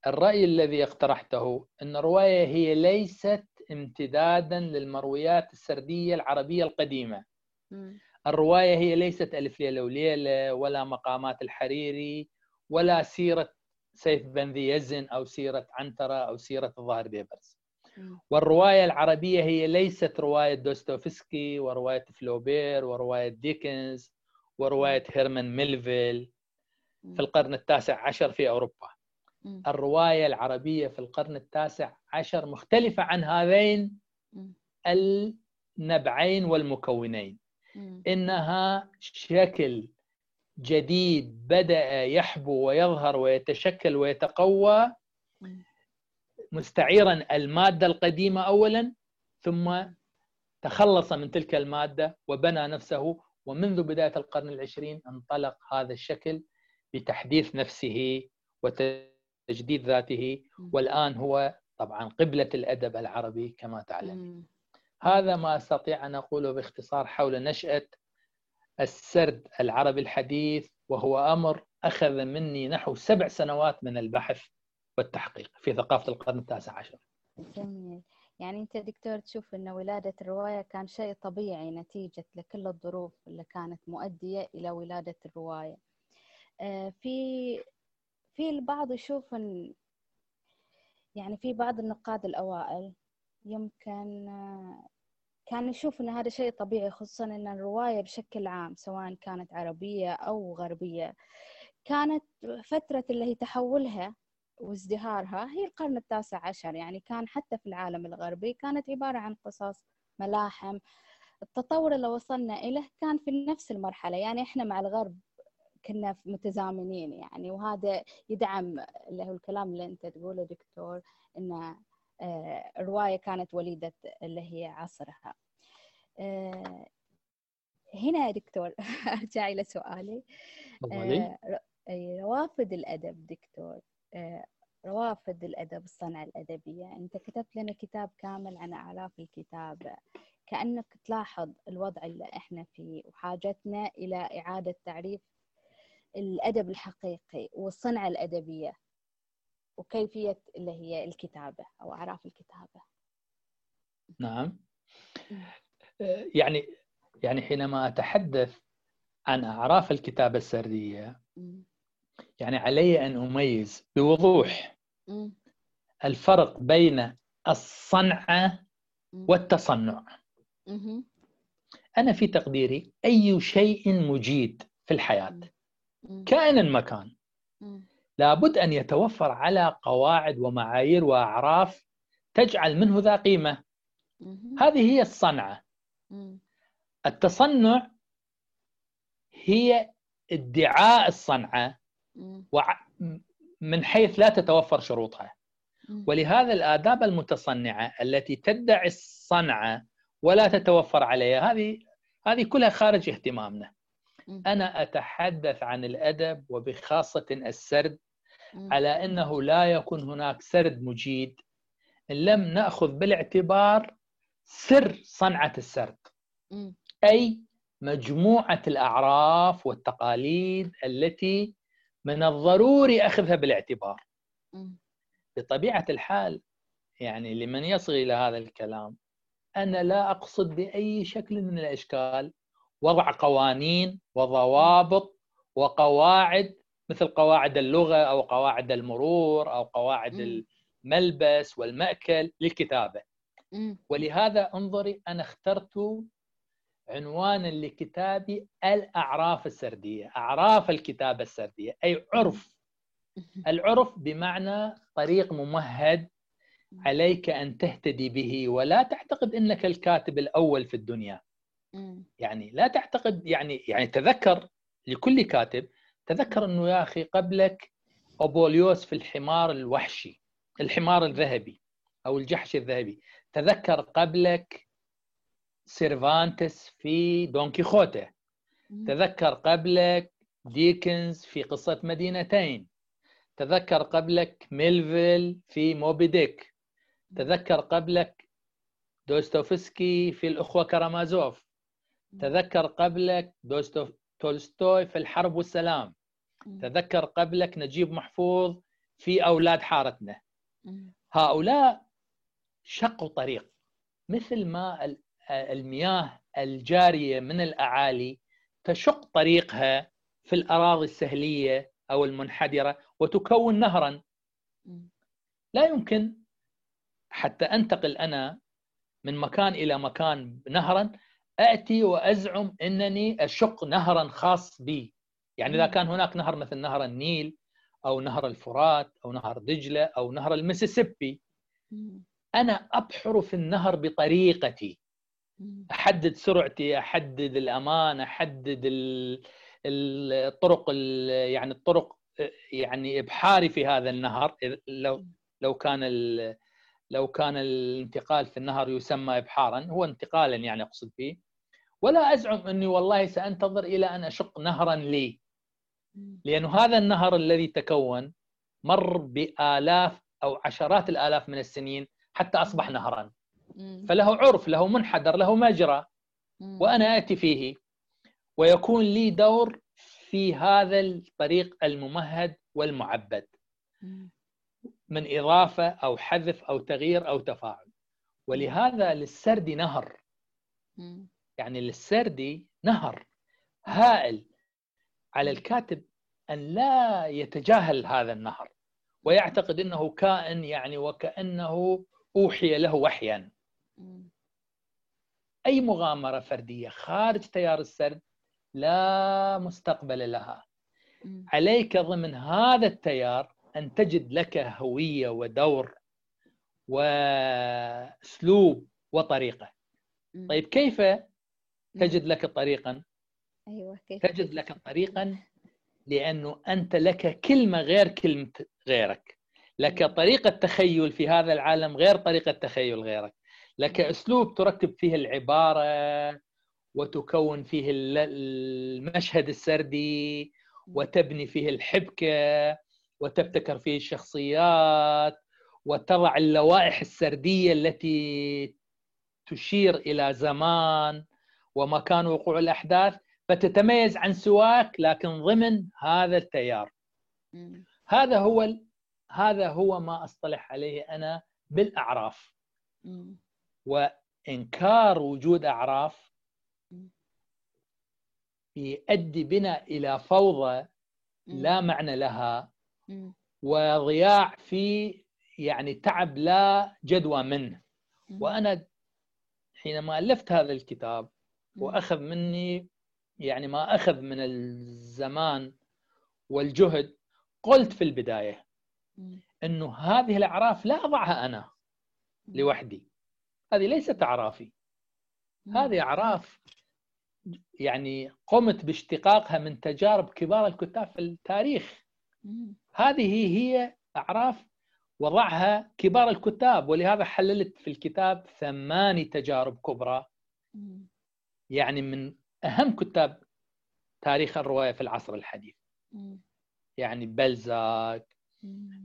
S2: الرأي الذي اقترحته أن الرواية هي ليست امتدادا للمرويات السردية العربية القديمة. الرواية هي ليست ألف ليلة وليلة ولا مقامات الحريري ولا سيرة سيف بن ذي يزن أو سيرة عنترة أو سيرة الظاهر بيبرس والرواية العربية هي ليست رواية دوستوفسكي ورواية فلوبير ورواية ديكنز ورواية هيرمان ميلفيل في القرن التاسع عشر في أوروبا. الرواية العربية في القرن التاسع عشر مختلفة عن هذين النبعين والمكونين. إنها شكل جديد بدأ يحبو ويظهر ويتشكل ويتقوى مستعيرا المادة القديمة أولا ثم تخلص من تلك المادة وبنى نفسه ومنذ بداية القرن العشرين انطلق هذا الشكل بتحديث نفسه وتجديد ذاته والآن هو طبعا قبلة الأدب العربي كما تعلم. هذا ما أستطيع أن أقوله باختصار حول نشأة السرد العربي الحديث وهو أمر أخذ مني نحو سبع سنوات من البحث. والتحقيق في ثقافة القرن التاسع عشر.
S1: جميل. يعني أنت دكتور تشوف إن ولادة الرواية كان شيء طبيعي نتيجة لكل الظروف اللي كانت مؤدية إلى ولادة الرواية. آه، في في البعض يشوف إن يعني في بعض النقاد الأوائل يمكن آه، كان يشوف إن هذا شيء طبيعي خصوصا إن الرواية بشكل عام سواء كانت عربية أو غربية كانت فترة اللي هي تحولها وازدهارها هي القرن التاسع عشر يعني كان حتى في العالم الغربي كانت عبارة عن قصص ملاحم التطور اللي وصلنا إليه كان في نفس المرحلة يعني إحنا مع الغرب كنا متزامنين يعني وهذا يدعم اللي هو الكلام اللي أنت تقوله دكتور إن آه، الروايه كانت وليدة اللي هي عصرها. آه، هنا يا دكتور ارجع إلى سؤالي آه، روافد الأدب دكتور روافد الأدب الصنعه الادبيه أنت كتبت لنا كتاب كامل عن اعراف الكتابه كأنك تلاحظ الوضع اللي إحنا فيه وحاجتنا إلى إعادة تعريف الأدب الحقيقي والصنعة الأدبية وكيفية اللي هي الكتابة أو أعراف الكتابة.
S2: نعم. يعني يعني حينما أتحدث عن أعراف الكتابة السردية يعني علي أن أميز بوضوح الفرق بين الصنعة والتصنع. أنا في تقديري أي شيء مجيد في الحياة كائنا ما كان لابد أن يتوفر على قواعد ومعايير وأعراف تجعل منه ذا قيمة. هذه هي الصنعة. التصنع هي ادعاء الصنعة من حيث لا تتوفر شروطها. ولهذا الآداب المتصنعة التي تدعي الصنعة ولا تتوفر عليها هذه هذه كلها خارج اهتمامنا. أنا أتحدث عن الأدب وبخاصة السرد على أنه لا يكون هناك سرد مجيد إن لم نأخذ بالاعتبار سر صنعة السرد. أي مجموعة الأعراف والتقاليد التي من الضروري أخذها بالاعتبار. بطبيعة الحال يعني لمن يصغي إلى هذا الكلام أنا لا أقصد بأي شكل من الأشكال. وضع قوانين وضوابط وقواعد مثل قواعد اللغة أو قواعد المرور أو قواعد الملبس والمأكل للكتابة. ولهذا انظري أنا اخترت عنوانا لكتابي الأعراف السردية أعراف الكتابة السردية أي عرف. العرف بمعنى طريق ممهد عليك أن تهتدي به ولا تعتقد إنك الكاتب الأول في الدنيا. يعني لا تعتقد يعني يعني تذكر لكل كاتب تذكر إنه يا أخي قبلك أبوليوس في الحمار الوحشي الحمار الذهبي أو الجحش الذهبي تذكر قبلك سيرفانتس في دون كيخوتي. تذكر قبلك ديكنز في قصة مدينتين. تذكر قبلك ميلفيل في موبي ديك. تذكر قبلك دوستوفسكي في الأخوة كرامازوف. تذكر قبلك دوستوف تولستوي في الحرب والسلام. تذكر قبلك نجيب محفوظ في أولاد حارتنا. هؤلاء شقوا طريق. مثل ما المياه الجارية من الأعالي تشق طريقها في الأراضي السهلية أو المنحدرة وتكون نهرا. لا يمكن حتى أنتقل أنا من مكان إلى مكان نهرا اتي وأزعم إنني أشق نهرا خاص بي. يعني إذا كان هناك نهر مثل نهر النيل أو نهر الفرات أو نهر دجلة أو نهر المسيسيبي أنا أبحر في النهر بطريقتي. أحدد سرعتي أحدد الأمان أحدد الطرق يعني الطرق يعني إبحاري في هذا النهر. لو لو كان لو كان الانتقال في النهر يسمى ابحارا هو انتقالا يعني أقصد فيه. ولا أزعم أني والله سأنتظر إلى أن أشق نهرا لي. لأنه هذا النهر الذي تكون مر بآلاف أو عشرات الآلاف من السنين حتى أصبح نهرا. فله عرف له منحدر له مجرى وأنا آتي فيه. ويكون لي دور في هذا الطريق الممهد والمعبد. من إضافة أو حذف أو تغيير أو تفاعل. ولهذا للسردي نهر. يعني للسردي نهر. هائل. على الكاتب أن لا يتجاهل هذا النهر. ويعتقد أنه كائن يعني وكأنه أوحي له وحيا. أي مغامرة فردية خارج تيار السرد لا مستقبل لها. عليك ضمن هذا التيار أن تجد لك هوية ودور وأسلوب وطريقة. طيب كيف تجد لك طريقا؟
S1: أيوة كيف
S2: تجد لك طريقا؟ لأنه أنت لك كلمة غير كلمة غيرك. لك طريقة تخيل في هذا العالم غير طريقة تخيل غيرك. لك أسلوب تركب فيه العبارة وتكون فيه المشهد السردي وتبني فيه الحبكة وتبتكر فيه الشخصيات وتضع اللوائح السردية التي تشير إلى زمان ومكان وقوع الأحداث فتتميز عن سواك لكن ضمن هذا التيار. هذا هو هذا هو ما أصطلح عليه أنا بالأعراف. وإنكار وجود أعراف يؤدي بنا إلى فوضى لا معنى لها وضياع في يعني تعب لا جدوى منه. وأنا حينما ألفت هذا الكتاب وأخذ مني يعني ما أخذ من الزمان والجهد قلت في البداية إنه هذه الأعراف لا أضعها أنا لوحدي. هذه ليست أعرافي. هذه أعراف يعني قمت باشتقاقها من تجارب كبار الكتاب في التاريخ. هذه هي أعراف وضعها كبار الكتاب ولهذا حللت في الكتاب ثماني تجارب كبرى. يعني من أهم كتاب تاريخ الرواية في العصر الحديث. يعني بلزاك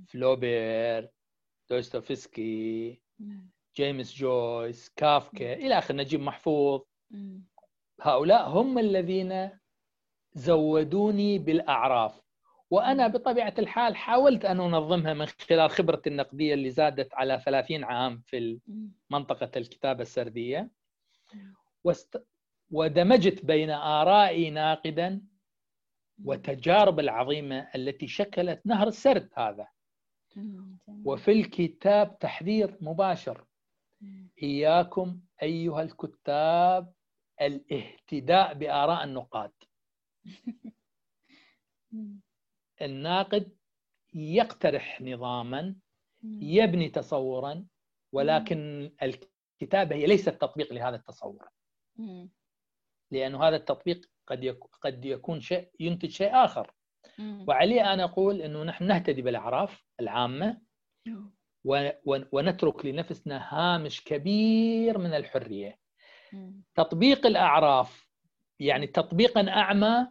S2: فلوبير دوستوفسكي جيمس جويس كافكا إلى اخره نجيب محفوظ. هؤلاء هم الذين زودوني بالأعراف. وأنا بطبيعة الحال حاولت أن أنظمها من خلال خبرتي النقدية اللي زادت على 30 عام في منطقة الكتابة السردية. واست... ودمجت بين آرائي ناقدا وتجارب العظيمة التي شكلت نهر السرد هذا. وفي الكتاب تحذير مباشر إياكم أيها الكتاب الاهتداء بآراء النقاد. الناقد يقترح نظاما يبني تصورا ولكن الكتابة هي ليست تطبيق لهذا التصور. لأنه هذا التطبيق قد قد يكون شيء ينتج شيء آخر. وعليه أنا أقول إنه نحن نهتدي بالأعراف العامة. ونترك لنفسنا هامش كبير من الحرية. تطبيق الأعراف يعني تطبيقا أعمى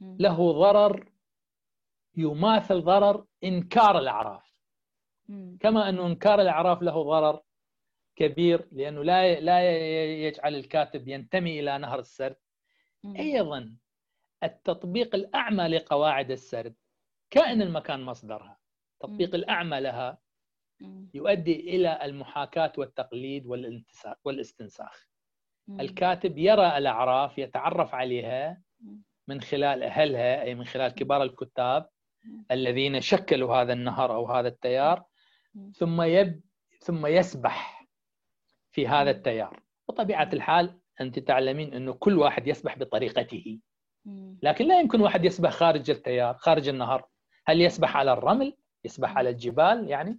S2: له ضرر يماثل ضرر إنكار الأعراف. كما انه إنكار الأعراف له ضرر كبير لأنه لا لا يجعل الكاتب ينتمي إلى نهر السرد. أيضا التطبيق الأعمى لقواعد السرد كائن المكان مصدرها. التطبيق الأعمى لها يؤدي إلى المحاكاة والتقليد والاستنساخ. الكاتب يرى الأعراف يتعرف عليها من خلال أهلها أي من خلال كبار الكتاب الذين شكلوا هذا النهر أو هذا التيار ثم يب ثم يسبح في هذا التيار. بطبيعة الحال أنت تعلمين أنه كل واحد يسبح بطريقته. لكن لا يمكن واحد يسبح خارج التيار خارج النهر. هل يسبح على الرمل؟ يسبح على الجبال؟ يعني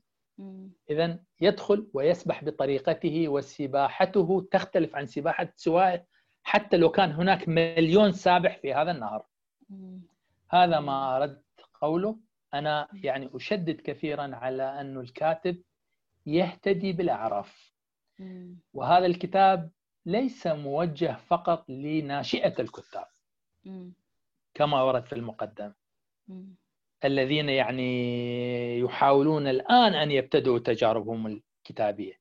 S2: إذا يدخل ويسبح بطريقته وسباحته تختلف عن سباحة سواء حتى لو كان هناك مليون سابح في هذا النهر. هذا ما أردت قوله. أنا يعني أشدد كثيرا على أن الكاتب يهتدي بالأعراف. وهذا الكتاب ليس موجه فقط لناشئة الكتاب. كما ورد في المقدم الذين يعني يحاولون الآن أن يبتدوا تجاربهم الكتابية.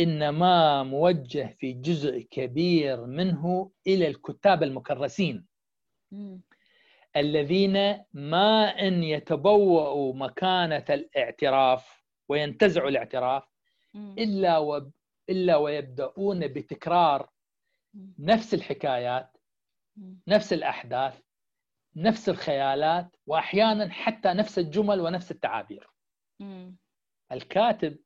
S2: إنما موجه في جزء كبير منه إلى الكتاب المكرسين. الذين ما أن يتبوأوا مكانة الاعتراف وينتزعوا الاعتراف إلا و... إلا ويبدأون بتكرار نفس الحكايات نفس الأحداث نفس الخيالات وأحيانا حتى نفس الجمل ونفس التعابير. الكاتب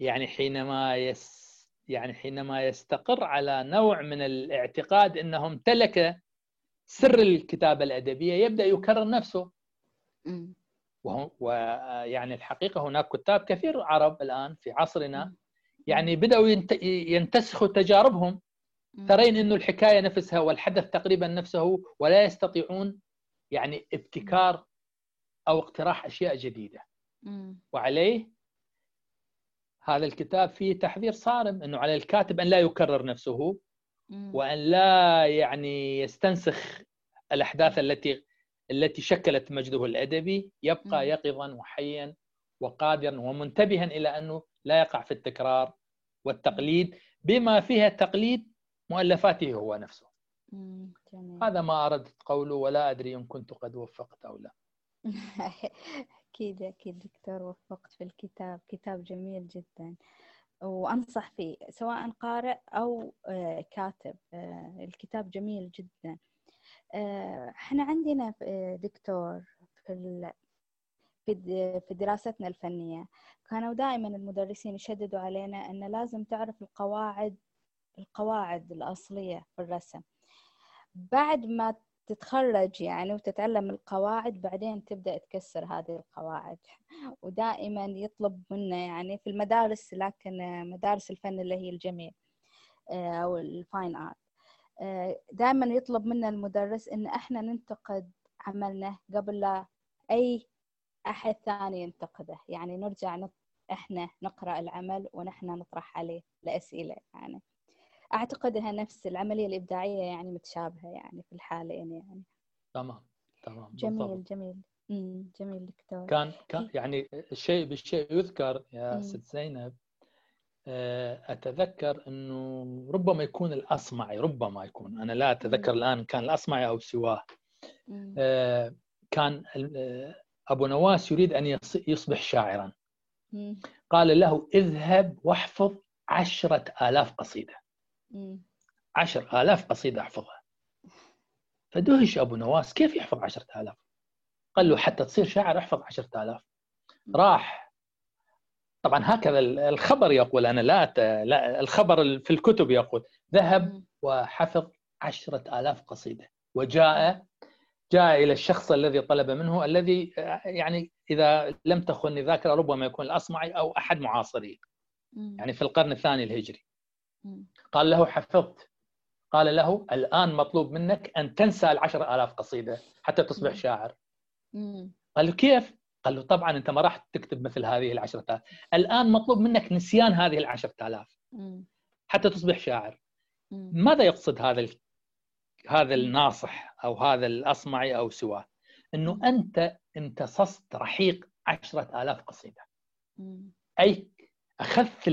S2: يعني حينما يس يعني حينما يستقر على نوع من الاعتقاد انه امتلك سر الكتابة الأدبية يبدأ يكرر نفسه. ويعني الحقيقة هناك كتاب كثير عرب الآن في عصرنا يعني بدأوا ينتسخوا تجاربهم. ترين إنه الحكاية نفسها والحدث تقريبا نفسه ولا يستطيعون يعني ابتكار أو اقتراح أشياء جديدة. وعليه هذا الكتاب فيه تحذير صارم إنه على الكاتب أن لا يكرر نفسه وأن لا يعني يستنسخ الأحداث التي التي شكلت مجده الأدبي يبقى يقظا وحيا وقادرا ومنتبها إلى أنه لا يقع في التكرار والتقليد بما فيها تقليد مؤلفاته هو نفسه. جميل. هذا ما أردت قوله ولا أدري إن كنت قد وفقت أو لا.
S1: أكيد أكيد دكتور وفقت في الكتاب. كتاب جميل جدا. وأنصح فيه سواء قارئ أو آه، كاتب. آه، الكتاب جميل جدا. آه، إحنا عندنا دكتور في في دراستنا الفنية. كانوا دائما المدرسين يشددوا علينا أن لازم تعرف القواعد القواعد الأصلية في الرسم. بعد ما تتخرج يعني وتتعلم القواعد بعدين تبدأ تكسر هذه القواعد. ودائما يطلب منا يعني في المدارس لكن مدارس الفن اللي هي الجميل آه، أو الفاين آرت. آه، دائما يطلب منا المدرس إن إحنا ننتقد عملنا قبل لا أي أحد ثاني ينتقده. يعني نرجع إحنا نقرأ العمل ونحن نطرح عليه الأسئلة يعني. أعتقد إنها نفس العملية الإبداعية يعني متشابهة يعني في الحالين يعني.
S2: تمام تمام
S1: جميل بالضبط. جميل. امم جميل دكتور.
S2: كان كان يعني الشيء بالشيء يذكر يا ست زينب آه، أتذكر إنه ربما يكون الأصمعي ربما يكون أنا لا أتذكر الآن كان الأصمعي أو سواه. آه، كان آه، أبو نواس يريد أن يصبح شاعرا. قال له اذهب واحفظ عشرة آلاف قصيدة. عشر آلاف قصيدة أحفظها. فدهش أبو نواس كيف يحفظ عشرة آلاف؟ قال له حتى تصير شاعر أحفظ عشرة آلاف. راح. طبعا هكذا الخبر يقول أنا لا, لا الخبر في الكتب يقول ذهب وحفظ عشرة آلاف قصيدة. وجاء جاء إلى الشخص الذي طلب منه الذي يعني إذا لم تخن ذاكرة ربما يكون الأصمعي أو أحد معاصريه يعني في القرن الثاني الهجري. قال له حفظت. قال له الآن مطلوب منك أن تنسى العشر آلاف قصيدة حتى تصبح شاعر. قال له كيف؟ قال له طبعا أنت ما راح تكتب مثل هذه العشرة آلاف. الآن مطلوب منك نسيان هذه العشرة آلاف حتى تصبح شاعر. ماذا يقصد هذا هذا الناصح أو هذا الأصمعي أو سواه؟ أنه أنت امتصصت رحيق عشرة آلاف قصيدة. أي أخذت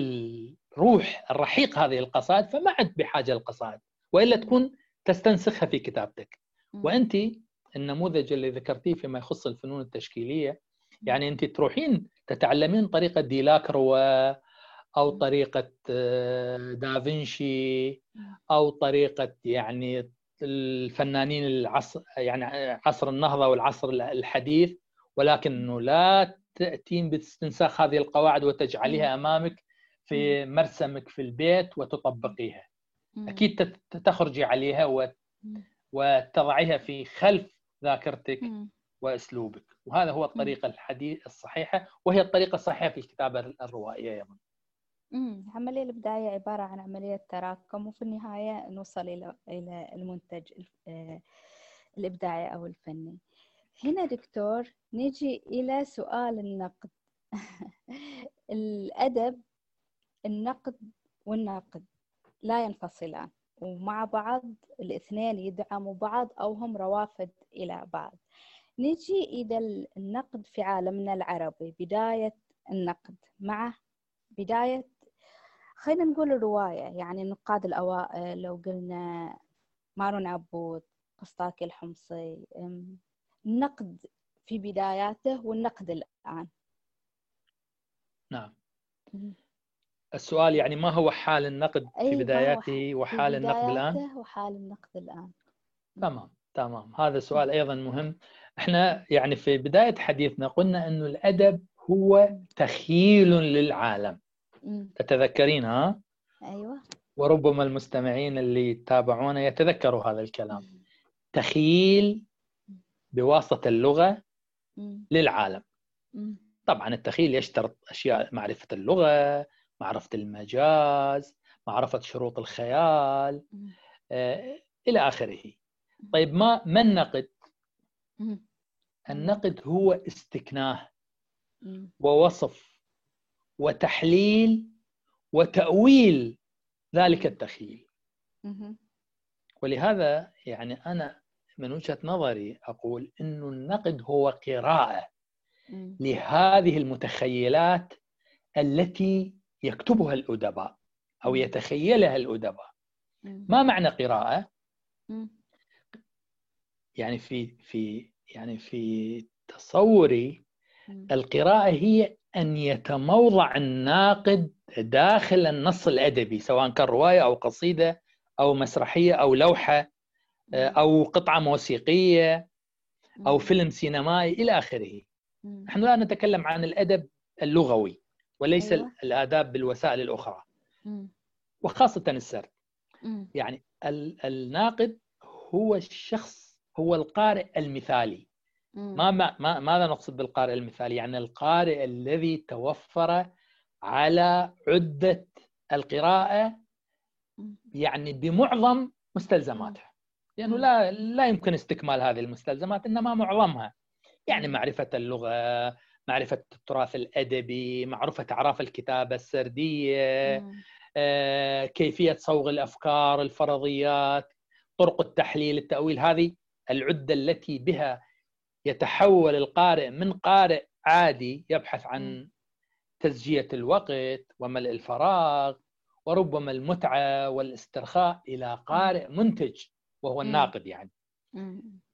S2: روح الرحيق هذه القصائد فما عد بحاجة للقصائد وإلا تكون تستنسخها في كتابتك. وأنت النموذج اللي ذكرتيه فيما يخص الفنون التشكيلية يعني أنت تروحين تتعلمين طريقة ديلاكرو أو طريقة آه، دافنشي أو طريقة يعني الفنانين العصر يعني عصر النهضة والعصر الحديث ولكنه لا تأتين باستنساخ هذه القواعد وتجعليها أمامك. في مرسمك في البيت وتطبقيها. أكيد تخرجي عليها وتضعيها في خلف ذاكرتك وأسلوبك. وهذا هو الطريقة الحديث الصحيحة وهي الطريقة الصحيحة في الكتابه الروائيه أيضا
S1: العملية الإبداعية عبارة عن عملية تراكم وفي النهاية نوصل إلى إلى المنتج آه، الإبداعي أو الفني. هنا دكتور نجي إلى سؤال النقد. الأدب النقد والناقد لا ينفصلان ومع بعض الاثنين يدعموا بعض أو هم روافد إلى بعض. نجي إلى النقد في عالمنا العربي بداية النقد. مع بداية خلينا نقول الرواية يعني النقاد الأوائل لو قلنا مارون عبود قسطاكي الحمصي. النقد في بداياته والنقد الآن.
S2: نعم. السؤال يعني ما هو حال النقد في بداياته وحال
S1: في
S2: النقد الآن؟
S1: بداياته وحال النقد الآن.
S2: تمام تمام. هذا سؤال أيضا مهم. إحنا يعني في بداية حديثنا قلنا أنه الأدب هو تخيل للعالم. تتذكرين ها؟
S1: أيوة.
S2: وربما المستمعين اللي يتابعونا يتذكروا هذا الكلام. تخيل بواسطة اللغة
S1: مم.
S2: للعالم. طبعا التخيل يشترط أشياء معرفة اللغة معرفة المجاز معرفة شروط الخيال. آه، إلى آخره طيب ما ما النقد؟ النقد هو استكناه. ووصف وتحليل وتأويل ذلك التخيل. ولهذا يعني أنا من وجهة نظري أقول أنه النقد هو قراءة
S1: مم.
S2: لهذه المتخيلات التي يكتبها الأدباء أو. يتخيلها الأدباء. ما معنى قراءة؟ يعني في في يعني في تصوري. القراءة هي أن يتموضع الناقد داخل النص الأدبي سواء كان رواية أو قصيدة أو مسرحية أو لوحة آه، أو قطعة موسيقية أو. فيلم سينمائي إلى آخره. نحن الآن نتكلم عن الأدب اللغوي وليس
S1: أيوة.
S2: الآداب بالوسائل الأخرى
S1: مم.
S2: وخاصة السرد
S1: مم.
S2: يعني ال- الناقد هو الشخص هو القارئ المثالي
S1: مم.
S2: ما ما ما- ماذا نقصد بالقارئ المثالي؟ يعني القارئ الذي توفر على عدة القراءة
S1: مم.
S2: يعني بمعظم مستلزماتها لأنه
S1: مم.
S2: لا لا يمكن استكمال هذه المستلزمات إنما معظمها يعني
S1: مم.
S2: معرفة معرفة التراث الأدبي معرفة أعراف الكتابة السردية
S1: مم.
S2: آه، كيفية صوغ الأفكار الفرضيات طرق التحليل التأويل هذه العدة التي بها يتحول القارئ من قارئ عادي يبحث عن تزجية الوقت وملء الفراغ وربما المتعة والاسترخاء إلى قارئ منتج وهو. الناقد يعني.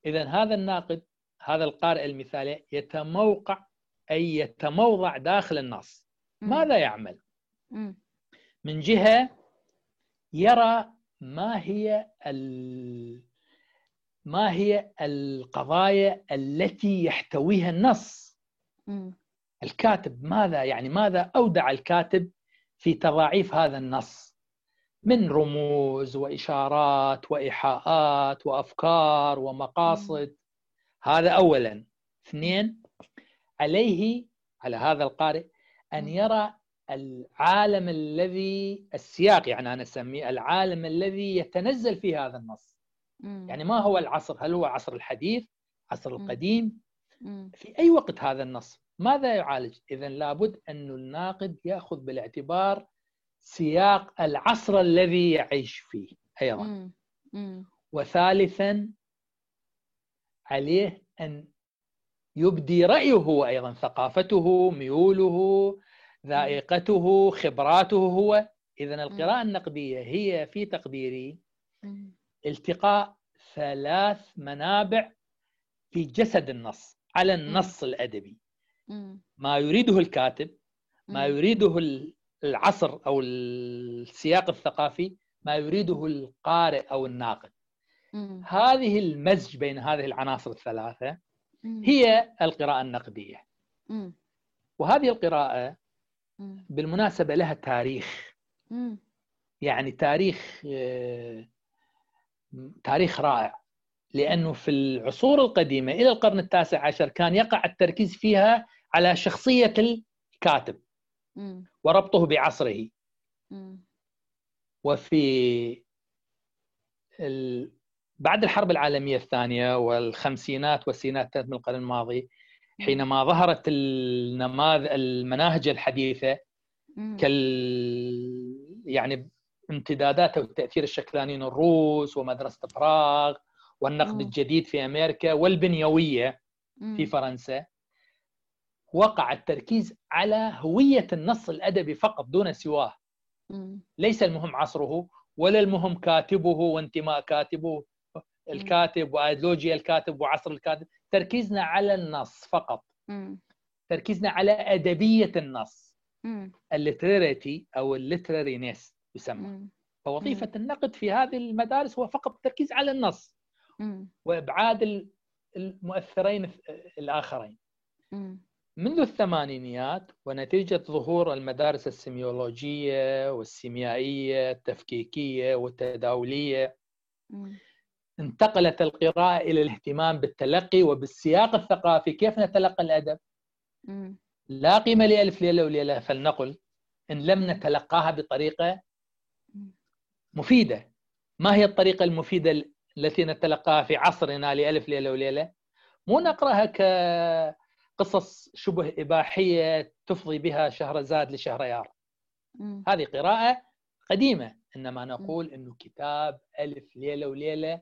S2: إذا هذا الناقد هذا القارئ المثالي يتموقع أي يتموضع داخل النص. ماذا يعمل؟ من جهة يرى ما هي ال... ما هي القضايا التي يحتويها النص. الكاتب ماذا يعني ماذا أودع الكاتب في تضاعيف هذا النص؟ من رموز وإشارات وإيحاءات وأفكار ومقاصد. هذا أولا. اثنين عليه على هذا القارئ أن. يرى العالم الذي السياق يعني أنا أسميه العالم الذي يتنزل فيه هذا النص
S1: مم.
S2: يعني ما هو العصر هل هو عصر الحديث عصر. القديم
S1: مم.
S2: في أي وقت هذا النص ماذا يعالج إذا لابد أن الناقد يأخذ بالاعتبار سياق العصر الذي يعيش فيه أيضا
S1: مم. مم.
S2: وثالثا عليه أن يبدي رأيه هو أيضا ثقافته ميوله ذائقته خبراته هو إذا القراءة النقدية هي في تقديري. التقاء ثلاث منابع في جسد النص على النص الأدبي. ما يريده الكاتب ما. يريده ال- العصر أو السياق الثقافي ما يريده القارئ أو الناقد. هذه المزج بين هذه العناصر الثلاثة. هي القراءة النقدية. وهذه القراءة. بالمناسبة لها تاريخ. يعني تاريخ تاريخ رائع لأنه في العصور القديمة إلى القرن التاسع عشر كان يقع التركيز فيها على شخصية الكاتب. وربطه بعصره. وفي. بعد الحرب العالمية الثانية والخمسينات والسينات من القرن الماضي حينما ظهرت النماذج المناهج الحديثة
S1: مم.
S2: كال يعني امتداداتها والتاثير الشكلانيين الروس ومدرسة براغ والنقد. الجديد في أمريكا والبنيوية
S1: مم.
S2: في فرنسا وقع التركيز على هوية النص الأدبي فقط دون سواه ليس المهم عصره ولا المهم كاتبه وانتماء كاتبه الكاتب وايديولوجيا الكاتب وعصر الكاتب تركيزنا على النص فقط. تركيزنا على أدبية النص. ال literarity أو ال literariness يسمى. فوظيفة النقد في هذه المدارس هو فقط التركيز على النص. وإبعاد المؤثرين الآخرين. منذ الثمانينيات ونتيجة ظهور المدارس السيميولوجية والسيميائية التفكيكية والتداولية انتقلت القراءة إلى الاهتمام بالتلقي وبالسياق الثقافي. كيف نتلقى الأدب؟ لا قيمة لألف ليلة وليلة فلنقل إن لم نتلقاها بطريقة مفيدة. ما هي الطريقة المفيدة التي نتلقاها في عصرنا لألف ليلة وليلة؟ مو نقرأها كقصص شبه إباحية تفضي بها شهرزاد لشهريار هذه قراءة قديمة إنما نقول أنه كتاب ألف ليلة وليلة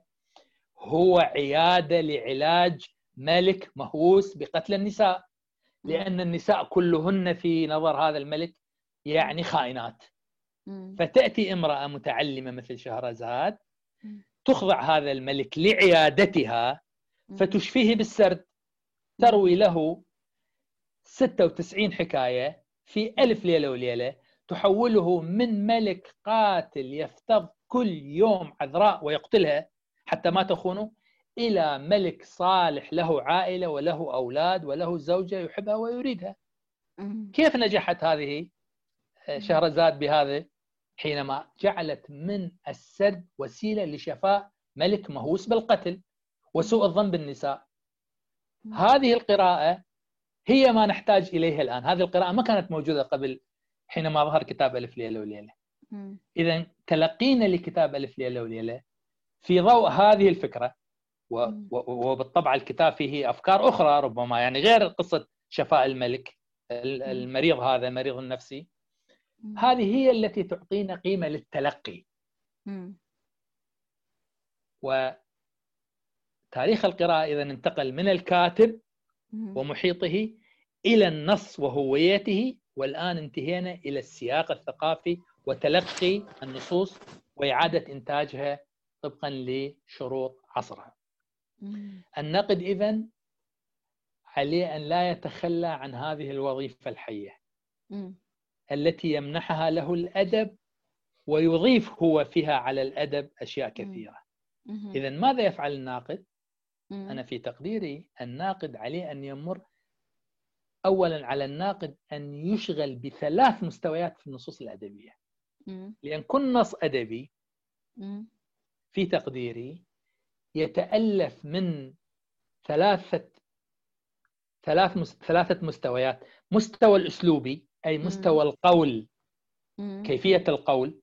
S2: هو عيادة لعلاج ملك مهووس بقتل النساء. لأن النساء كلهن في نظر هذا الملك يعني خائنات. فتأتي امرأة متعلمة مثل شهرزاد تخضع هذا الملك لعيادتها فتشفيه بالسرد. تروي له 96 حكاية في ألف ليلة وليلة تحوله من ملك قاتل يفتض كل يوم عذراء ويقتلها. حتى ما تخونه إلى ملك صالح له عائلة وله أولاد وله زوجة يحبها ويريدها. كيف نجحت هذه شهرزاد بهذا حينما جعلت من السرد وسيلة لشفاء ملك مهووس بالقتل وسوء الظن بالنساء. هذه القراءة هي ما نحتاج إليها الآن. هذه القراءة ما كانت موجودة قبل حينما ظهر كتاب ألف ليلة وليلة. إذا تلقينا لكتاب ألف ليلة وليلة في ضوء هذه الفكرة وبالطبع الكتاب فيه أفكار أخرى ربما يعني غير قصة شفاء الملك المريض هذا مريض النفسي. هذه هي التي تعطينا قيمة للتلقي. وتاريخ القراءة إذا انتقل من الكاتب ومحيطه إلى النص وهويته والآن انتهينا إلى السياق الثقافي وتلقي النصوص وإعادة إنتاجها طبقا لشروط عصرها. النقد إذن عليه أن لا يتخلى عن هذه الوظيفة الحية التي يمنحها له الأدب ويضيف هو فيها على الأدب أشياء كثيرة. إذا ماذا يفعل الناقد؟ أنا في تقديري الناقد عليه أن يمر أولا على الناقد أن يشغل بثلاث مستويات في النصوص الأدبية. لأن كل نص أدبي في تقديري يتألف من ثلاثة ثلاث ثلاثة مستويات. مستوى الأسلوبي أي مستوى القول كيفية القول.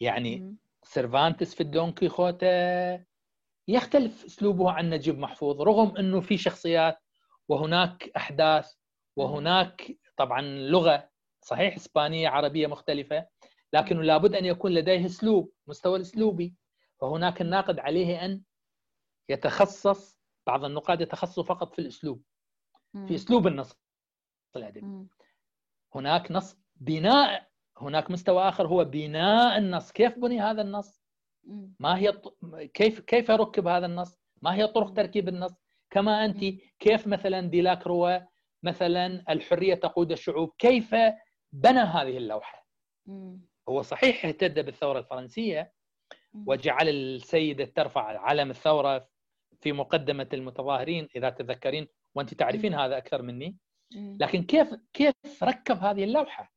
S2: يعني سيرفانتس في الدون كيخوتة يختلف أسلوبه عن نجيب محفوظ رغم إنه في شخصيات وهناك أحداث وهناك طبعا لغة صحيح إسبانية عربية مختلفة لكنه لابد أن يكون لديه أسلوب مستوى الأسلوبي. فهناك الناقد عليه أن يتخصص بعض النقاد يتخصصوا فقط في الأسلوب في أسلوب النص الادبي هناك نص بناء هناك مستوى آخر هو بناء النص. كيف بني هذا النص؟ ما هي كيف كيف ركب هذا النص؟ ما هي طرق تركيب النص؟ كما أنت كيف مثلا ديلاك روى مثلا الحرية تقود الشعوب كيف بنى هذه اللوحة؟ هو صحيح اهتد بالثورة الفرنسية وجعل السيدة ترفع علم الثورة في مقدمة المتظاهرين إذا تذكرين وأنت تعرفين هذا أكثر مني. لكن كيف كيف ركب هذه اللوحة؟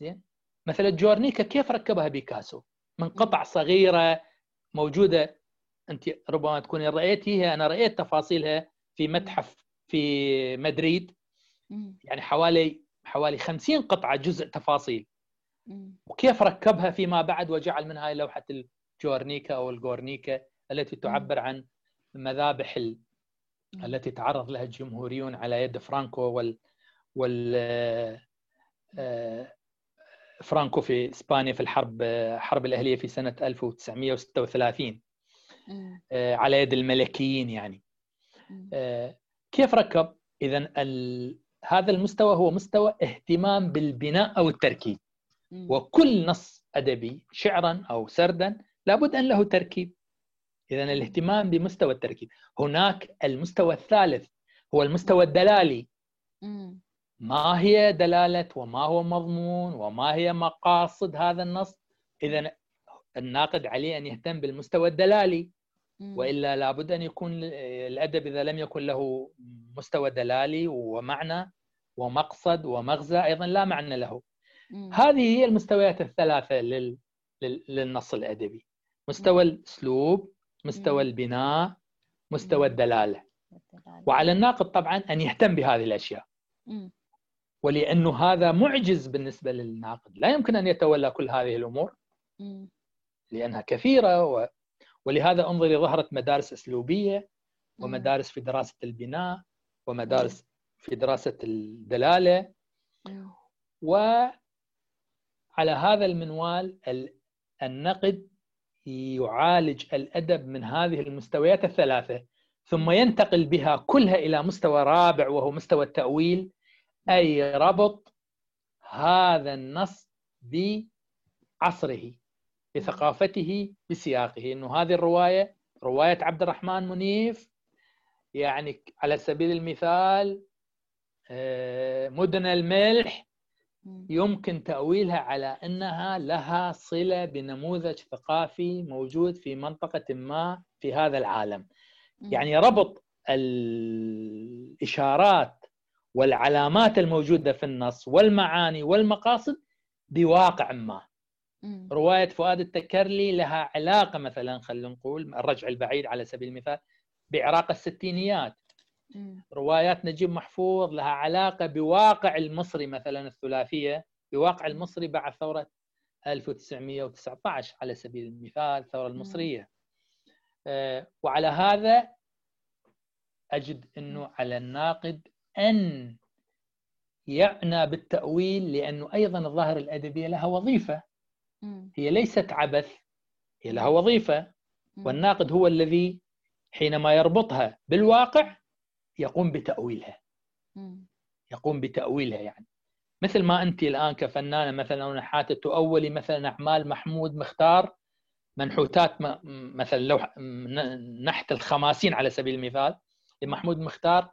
S2: زين. مثلا جورنيكا كيف ركبها بيكاسو؟ من قطع صغيرة موجودة. أنت ربما تكونين رايتيها أنا رأيت تفاصيلها في متحف في مدريد. يعني حوالي حوالي 50 قطعة جزء تفاصيل. وكيف ركبها فيما بعد وجعل منها لوحة الجورنيكا أو الجورنيكا التي تعبر عن مذابح ال... التي تعرض لها الجمهوريون على يد فرانكو وال وال آه، فرانكو في إسبانيا في الحرب الحرب الأهلية في سنة 1936 آه، على يد الملكيين يعني. آه، كيف ركب؟ اذا هذا المستوى هو مستوى اهتمام بالبناء أو التركيب. وكل نص أدبي شعرا أو سردا لابد أن له تركيب. اذا الاهتمام بمستوى التركيب. هناك المستوى الثالث هو المستوى الدلالي. ما هي دلالة وما هو مضمون وما هي مقاصد هذا النص؟ اذا الناقد عليه أن يهتم بالمستوى الدلالي. وإلا لابد أن يكون الأدب إذا لم يكن له مستوى دلالي ومعنى ومقصد ومغزى أيضا لا معنى له. هذه هي المستويات الثلاثة لل... للنص الأدبي. مستوى الأسلوب مستوى البناء مستوى الدلالة. وعلى الناقد طبعا أن يهتم بهذه الأشياء. ولأنه هذا معجز بالنسبة للناقد. لا يمكن أن يتولى كل هذه الأمور. لأنها كثيرة و... ولهذا أنظري ظهرت مدارس أسلوبية ومدارس في دراسة البناء ومدارس في دراسة الدلالة. وعلى هذا المنوال النقد يعالج الأدب من هذه المستويات الثلاثة. ثم ينتقل بها كلها إلى مستوى رابع وهو مستوى التأويل. أي ربط هذا النص بعصره بثقافته بسياقه. إنه هذه الرواية رواية عبد الرحمن منيف يعني على سبيل المثال آه، مدن الملح يمكن تأويلها على أنها لها صلة بنموذج ثقافي موجود في منطقة ما في هذا العالم. يعني ربط الإشارات والعلامات الموجودة في النص والمعاني والمقاصد بواقع ما. رواية فؤاد التكرلي لها علاقة مثلا خلينا نقول الرجع البعيد على سبيل المثال بعراق الستينيات. روايات نجيب محفوظ لها علاقة بواقع المصري مثلا الثلاثية. بواقع المصري بعد ثورة 1919 على سبيل المثال الثورة المصرية. آه، وعلى هذا أجد أنه على الناقد أن يعنى بالتأويل لأنه أيضا الظاهرة الأدبية لها وظيفة. هي ليست عبث هي لها وظيفة. والناقد هو الذي حينما يربطها بالواقع يقوم بتأويلها. يقوم بتأويلها يعني. مثل ما أنت الآن كفنانة مثلا أو نحاتة تؤولي مثلا أعمال محمود مختار منحوتات مثلا لو نحت الخماسين على سبيل المثال لمحمود مختار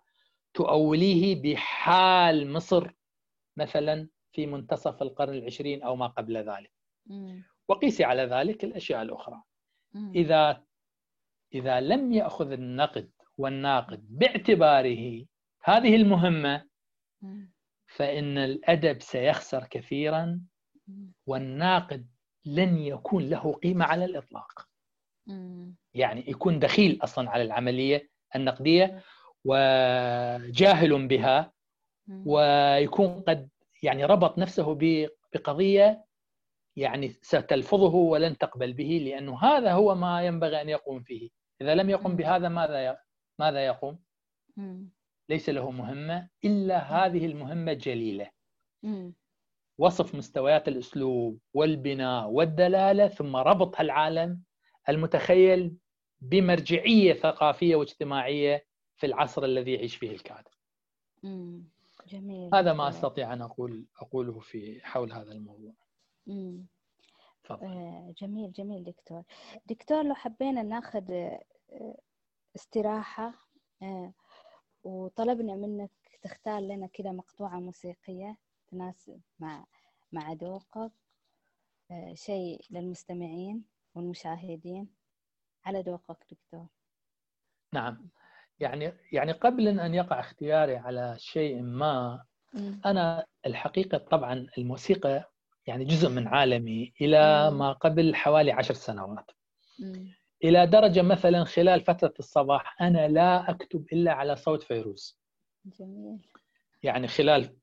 S2: تؤوليه بحال مصر مثلا في منتصف القرن العشرين أو ما قبل ذلك. وقيسي على ذلك الأشياء الأخرى. إذا إذا لم يأخذ النقد والناقد باعتباره هذه المهمة فإن الأدب سيخسر كثيرا والناقد لن يكون له قيمة على الإطلاق. يعني يكون دخيل أصلا على العملية النقدية وجاهل بها ويكون قد يعني ربط نفسه بقضية يعني ستلفظه ولن تقبل به لأنه هذا هو ما ينبغي أن يقوم فيه. إذا لم يقم بهذا ماذا ماذا يقوم؟ ليس له مهمة إلا هذه المهمة الجليلة وصف مستويات الأسلوب والبناء والدلالة ثم ربط العالم المتخيل بمرجعية ثقافية واجتماعية في العصر الذي يعيش فيه الكاتب جميل هذا ما أستطيع أن أقول أقوله في حول هذا الموضوع.
S1: امم جميل جميل دكتور. دكتور لو حبينا ناخذ آه، استراحة آه، وطلبنا منك تختار لنا كده مقطوعة موسيقية تناسب مع مع ذوقك شيء للمستمعين والمشاهدين. على ذوقك دكتور.
S2: نعم. يعني يعني قبل أن يقع اختياري على شيء ما أنا الحقيقة طبعا الموسيقى يعني جزء من عالمي إلى ما قبل حوالي عشر سنوات. إلى درجة مثلا خلال فترة الصباح أنا لا أكتب إلا على صوت فيروز. جميل. يعني خلال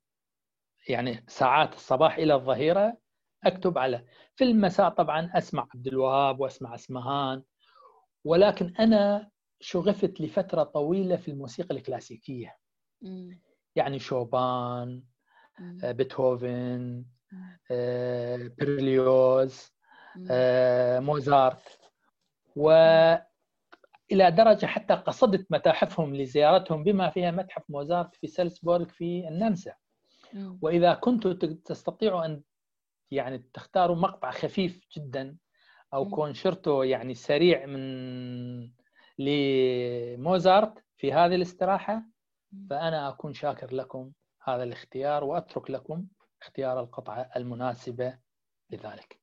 S2: يعني ساعات الصباح إلى الظهيرة أكتب على في المساء طبعا أسمع عبد الوهاب وأسمع اسمهان ولكن أنا شغفت لفترة طويلة في الموسيقى الكلاسيكية. يعني شوبان آه، بيتهوفن آه، بيرليوز آه، موزارت. إلى درجة حتى قصدت متاحفهم لزيارتهم بما فيها متحف موزارت في سلسبورغ في النمسا وإذا كنتم تستطيعوا أن يعني تختاروا مقطع خفيف جدا أو كونشرتو يعني سريع من لموزارت في هذه الاستراحة فأنا أكون شاكر لكم هذا الاختيار وأترك لكم اختيار القطعة المناسبة لذلك.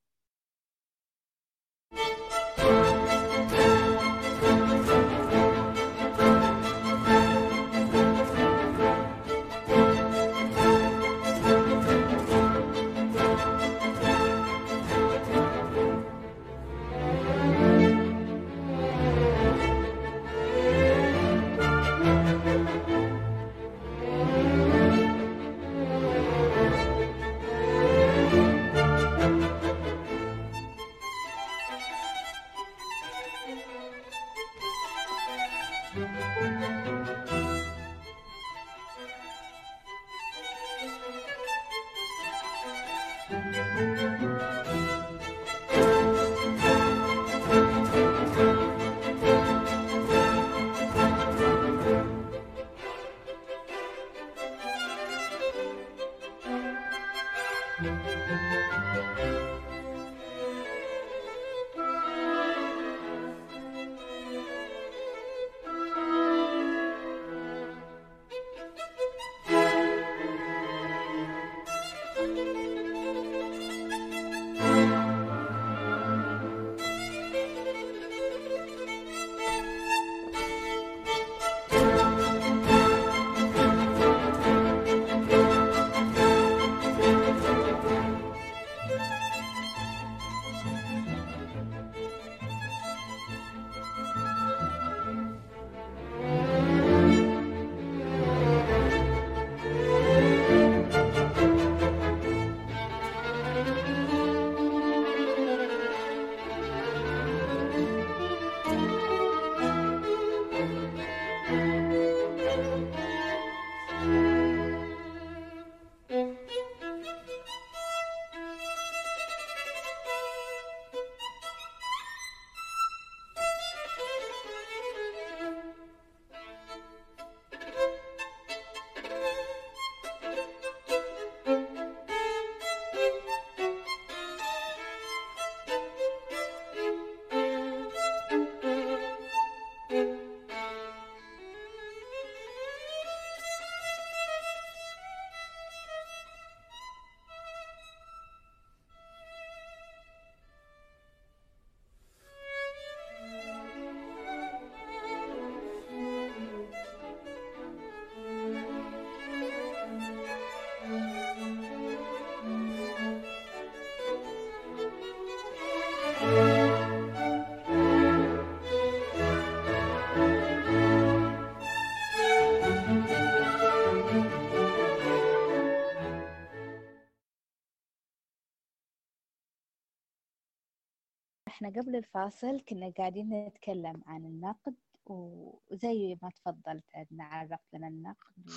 S1: إحنا قبل الفاصل كنا قاعدين نتكلم عن النقد وزي ما تفضلت عندنا عرفت لنا النقد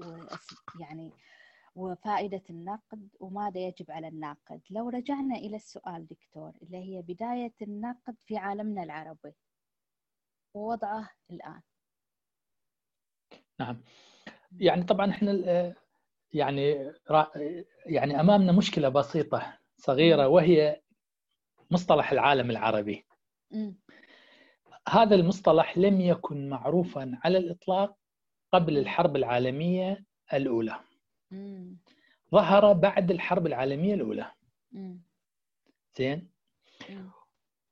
S1: و... يعني وفائدة النقد وماذا يجب على الناقد. لو رجعنا إلى السؤال دكتور اللي هي بداية النقد في عالمنا العربي ووضعه الآن.
S2: نعم. يعني طبعا إحنا يعني يعني أمامنا مشكلة بسيطة صغيرة وهي مصطلح العالم العربي م. هذا المصطلح لم يكن معروفا على الإطلاق قبل الحرب العالمية الأولى م. ظهر بعد الحرب العالمية الأولى. زين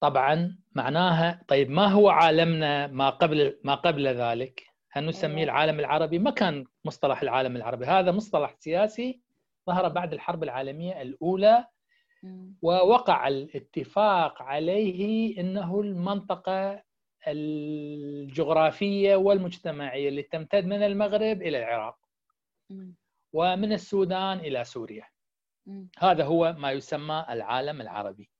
S2: طبعا معناها طيب ما هو عالمنا ما قبل ما قبل ذلك؟ هل نسميه العالم العربي؟ ما كان مصطلح العالم العربي، هذا مصطلح سياسي ظهر بعد الحرب العالمية الأولى ووقع الاتفاق عليه إنه المنطقة الجغرافية والمجتمعية اللي تمتد من المغرب إلى العراق ومن السودان إلى سوريا. هذا هو ما يسمى العالم العربي.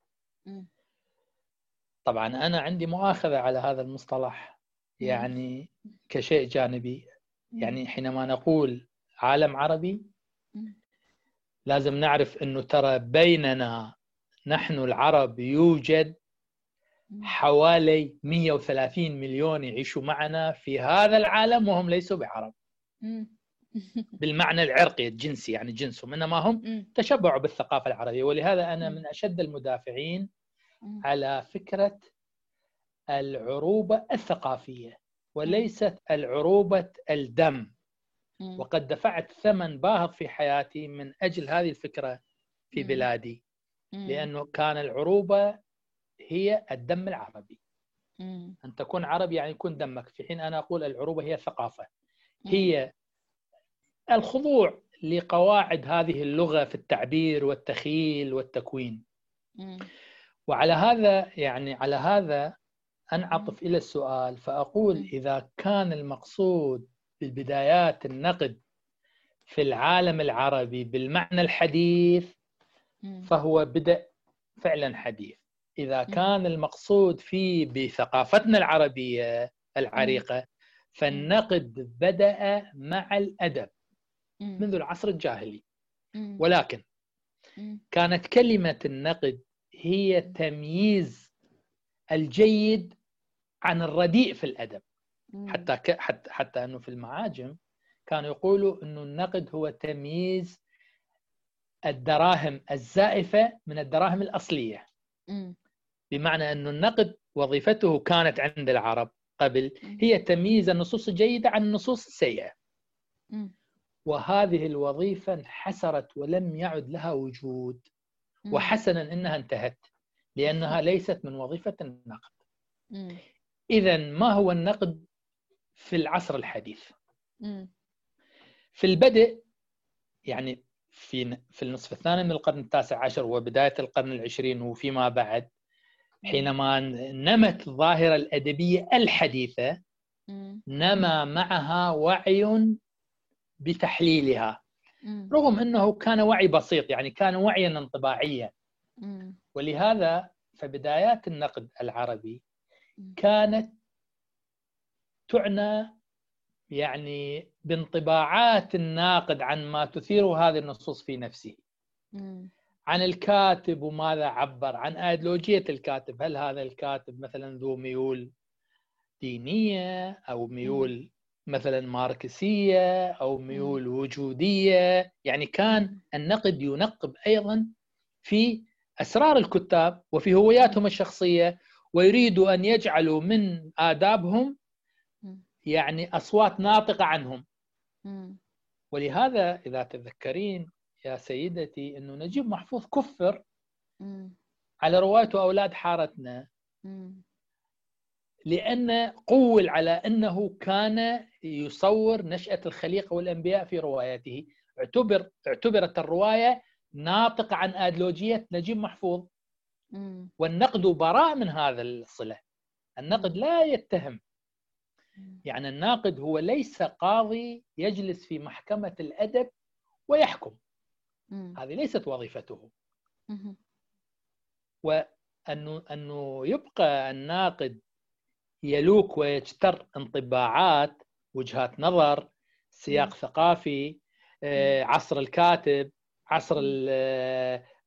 S2: طبعا أنا عندي مؤاخذة على هذا المصطلح يعني كشيء جانبي. يعني حينما نقول عالم عربي لازم نعرف إنه ترى بيننا نحن العرب يوجد حوالي 130 مليون يعيشوا معنا في هذا العالم وهم ليسوا بعرب. بالمعنى العرقي الجنسي يعني جنسهم إنما هم تشبعوا بالثقافة العربية. ولهذا أنا من أشد المدافعين على فكرة العروبة الثقافية وليست العروبة الدم. وقد دفعت ثمن باهظ في حياتي من أجل هذه الفكرة في بلادي لأنه كان العروبة هي الدم العربي. أن تكون عربي يعني يكون دمك. في حين أنا أقول العروبة هي ثقافة. هي الخضوع لقواعد هذه اللغة في التعبير والتخيل والتكوين. وعلى هذا يعني على هذا انعطف إلى السؤال فأقول إذا كان المقصود بالبدايات النقد في العالم العربي بالمعنى الحديث فهو بدأ فعلا حديث. إذا كان المقصود فيه بثقافتنا العربية العريقة فالنقد بدأ مع الأدب منذ العصر الجاهلي. ولكن كانت كلمة النقد هي تمييز الجيد عن الرديء في الأدب. حتى حتى حتى أنه في المعاجم كانوا يقولوا أنه النقد هو تمييز الدراهم الزائفة من الدراهم الأصلية. بمعنى أنه النقد وظيفته كانت عند العرب قبل هي تمييز النصوص الجيده عن النصوص السيئة. وهذه الوظيفة انحسرت ولم يعد لها وجود. وحسنا إنها انتهت لأنها ليست من وظيفة النقد. اذا ما هو النقد في العصر الحديث. في البدء يعني في في النصف الثاني من القرن التاسع عشر وبداية القرن العشرين وفيما بعد حينما نمت الظاهره الأدبية الحديثة نما معها وعي بتحليلها. رغم أنه كان وعي بسيط يعني كان وعيا انطباعيا. ولهذا فبدايات النقد العربي كانت تعنى يعني بانطباعات الناقد عن ما تثير هذه النصوص في نفسه. عن الكاتب وماذا عبر عن ايديولوجيه الكاتب. هل هذا الكاتب مثلا ذو ميول دينية أو ميول مثلا ماركسية أو ميول وجودية؟ يعني كان النقد ينقب أيضا في أسرار الكتاب وفي هوياتهم الشخصية ويريد أن يجعلوا من آدابهم يعني أصوات ناطقة عنهم. ولهذا إذا تذكرين يا سيدتي أنه نجيب محفوظ كفر على روايته أولاد حارتنا. لأن قول على أنه كان يصور نشأة الخليقة والأنبياء في روايته. اعتبر اعتبرت الرواية ناطقة عن أيديولوجية نجيب محفوظ. والنقد براء من هذا الصلة. النقد لا يتهم. يعني الناقد هو ليس قاضي يجلس في محكمة الأدب ويحكم. هذه ليست وظيفته. وأنه أنه يبقى الناقد يلوك ويجتر انطباعات وجهات نظر سياق ثقافي آه، عصر الكاتب عصر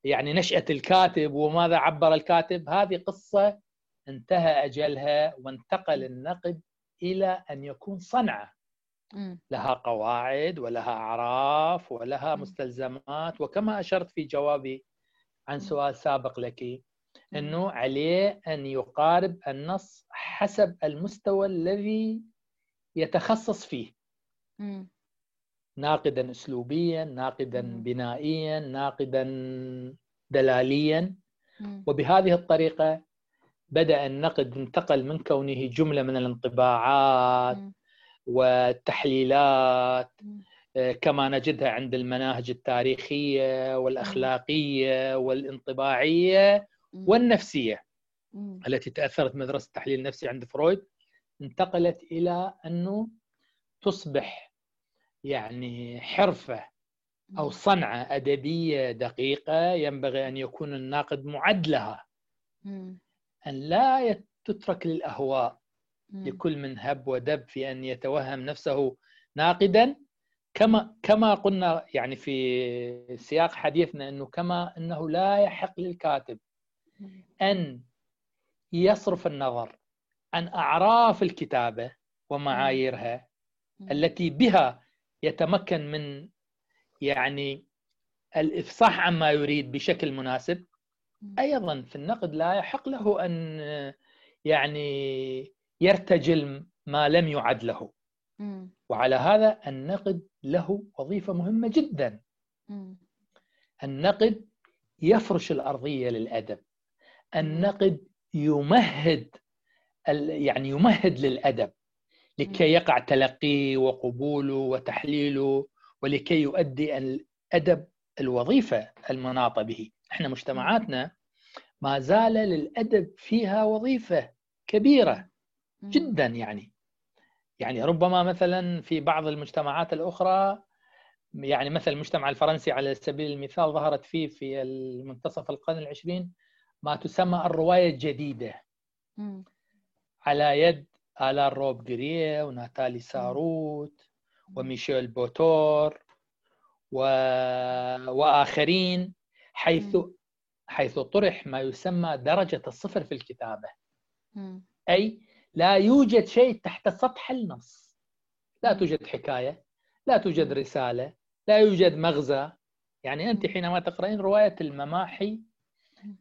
S2: يعني نشأة الكاتب وماذا عبر الكاتب. هذه قصة انتهى أجلها وانتقل النقد إلى أن يكون صنعة. لها قواعد ولها أعراف ولها مستلزمات. وكما أشرت في جوابي عن سؤال سابق لك أنه عليه أن يقارب النص حسب المستوى الذي يتخصص فيه. ناقدا اسلوبيا ناقدا بنائيا ناقدا دلاليا. وبهذه الطريقة بدأ النقد انتقل من كونه جملة من الانطباعات والتحليلات آه، كما نجدها عند المناهج التاريخية والأخلاقية والانطباعية والنفسية التي تأثرت مدرسة التحليل النفسي عند فرويد انتقلت إلى أنه تصبح يعني حرفة أو صنعة أدبية دقيقة ينبغي أن يكون الناقد معد لها أن لا تترك للأهواء لكل من هب ودب في أن يتوهم نفسه ناقدا. كما كما قلنا يعني في سياق حديثنا إنه كما إنه لا يحق للكاتب أن يصرف النظر عن أعراف الكتابة ومعاييرها التي بها يتمكن من يعني الإفصاح عما يريد بشكل مناسب. أيضا في النقد لا يحق له أن يعني يرتجل ما لم يعد له. وعلى هذا النقد له وظيفة مهمة جدا. النقد يفرش الأرضية للأدب. النقد يمهد يعني يمهد للأدب. لكي يقع تلقيه وقبوله وتحليله ولكي يؤدي الادب الوظيفة المناطة به. إحنا مجتمعاتنا ما زال للأدب فيها وظيفة كبيرة جدا يعني. يعني ربما مثلا في بعض المجتمعات الأخرى يعني مثل المجتمع الفرنسي على سبيل المثال ظهرت فيه في منتصف القرن العشرين ما تسمى الرواية الجديدة. على يد آلان روب جريه وناتالي ساروت وميشيل بوتور و... وآخرين حيث حيث طرح ما يسمى درجة الصفر في الكتابة. أي لا يوجد شيء تحت سطح النص. لا توجد حكاية لا توجد رسالة لا يوجد مغزى. يعني أنت حينما تقرأين رواية المماحي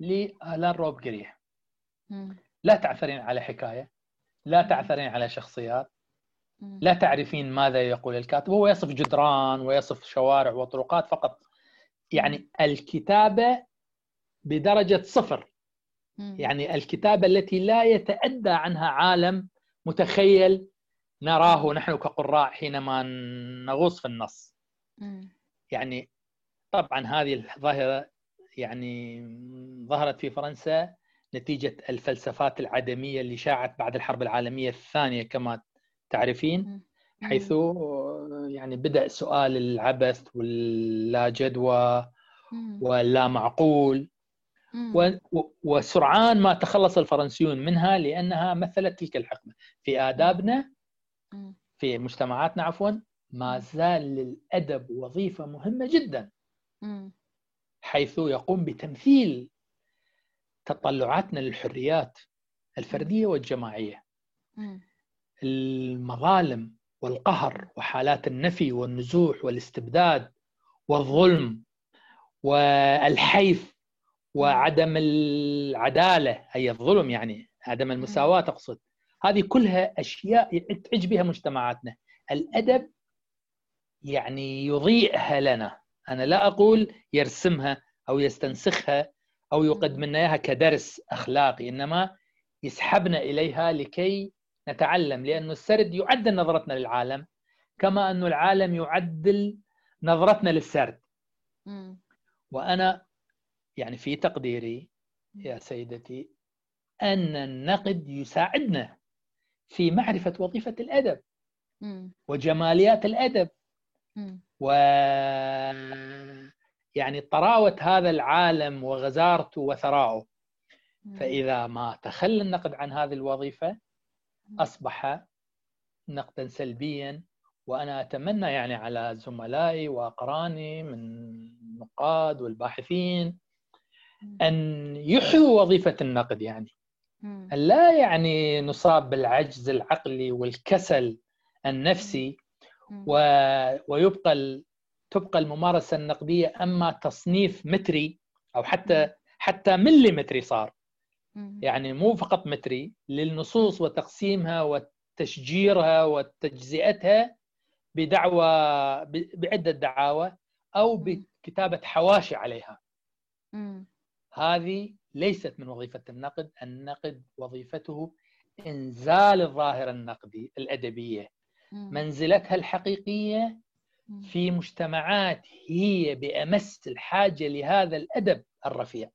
S2: لآلان روب جريه لا تعثرين على حكاية لا تعثرين على شخصيات لا تعرفين ماذا يقول الكاتب. هو يصف جدران ويصف شوارع وطرقات فقط. يعني الكتابة بدرجة صفر. يعني الكتابة التي لا يتأدى عنها عالم متخيل نراه نحن كقراء حينما نغوص في النص. يعني طبعا هذه الظاهرة يعني ظهرت في فرنسا نتيجة الفلسفات العدمية اللي شاعت بعد الحرب العالمية الثانية كما تعرفين. حيث يعني بدأ سؤال العبث واللا جدوى واللا معقول وسرعان ما تخلص الفرنسيون منها لأنها مثلت تلك الحقبة. في آدابنا في مجتمعاتنا عفوا ما زال للأدب وظيفة مهمة جدا. حيث يقوم بتمثيل تطلعاتنا للحريات الفردية والجماعية. المظالم والقهر وحالات النفي والنزوح والاستبداد والظلم والحيف وعدم العدالة أي الظلم يعني عدم المساواة تقصد هذه كلها أشياء تعج بها مجتمعاتنا. الأدب يعني يضيئها لنا. أنا لا أقول يرسمها أو يستنسخها أو يقدم لنا إياها كدرس أخلاقي إنما يسحبنا إليها لكي نتعلم لأن السرد يعدل نظرتنا للعالم كما أن العالم يعدل نظرتنا للسرد. وأنا يعني في تقديري يا سيدتي أن النقد يساعدنا في معرفة وظيفة الأدب وجماليات الأدب. و يعني طراوة هذا العالم وغزارته وثراؤه. فإذا ما تخلى النقد عن هذه الوظيفة أصبح نقدا سلبيا وأنا أتمنى يعني على زملائي وأقراني من النقاد والباحثين أن يحيوا وظيفة النقد يعني. لا يعني نصاب بالعجز العقلي والكسل النفسي و... ويبقى ال... تبقى الممارسة النقدية أما تصنيف متري أو حتى حتى مليمتري صار. يعني مو فقط متري للنصوص وتقسيمها وتشجيرها وتجزئتها بدعوى بعدة دعاوى أو بكتابة حواشي عليها. هذه ليست من وظيفة النقد. النقد وظيفته إنزال الظاهرة النقدي الأدبية. منزلتها الحقيقية في مجتمعات هي بأمس الحاجة لهذا الأدب الرفيع.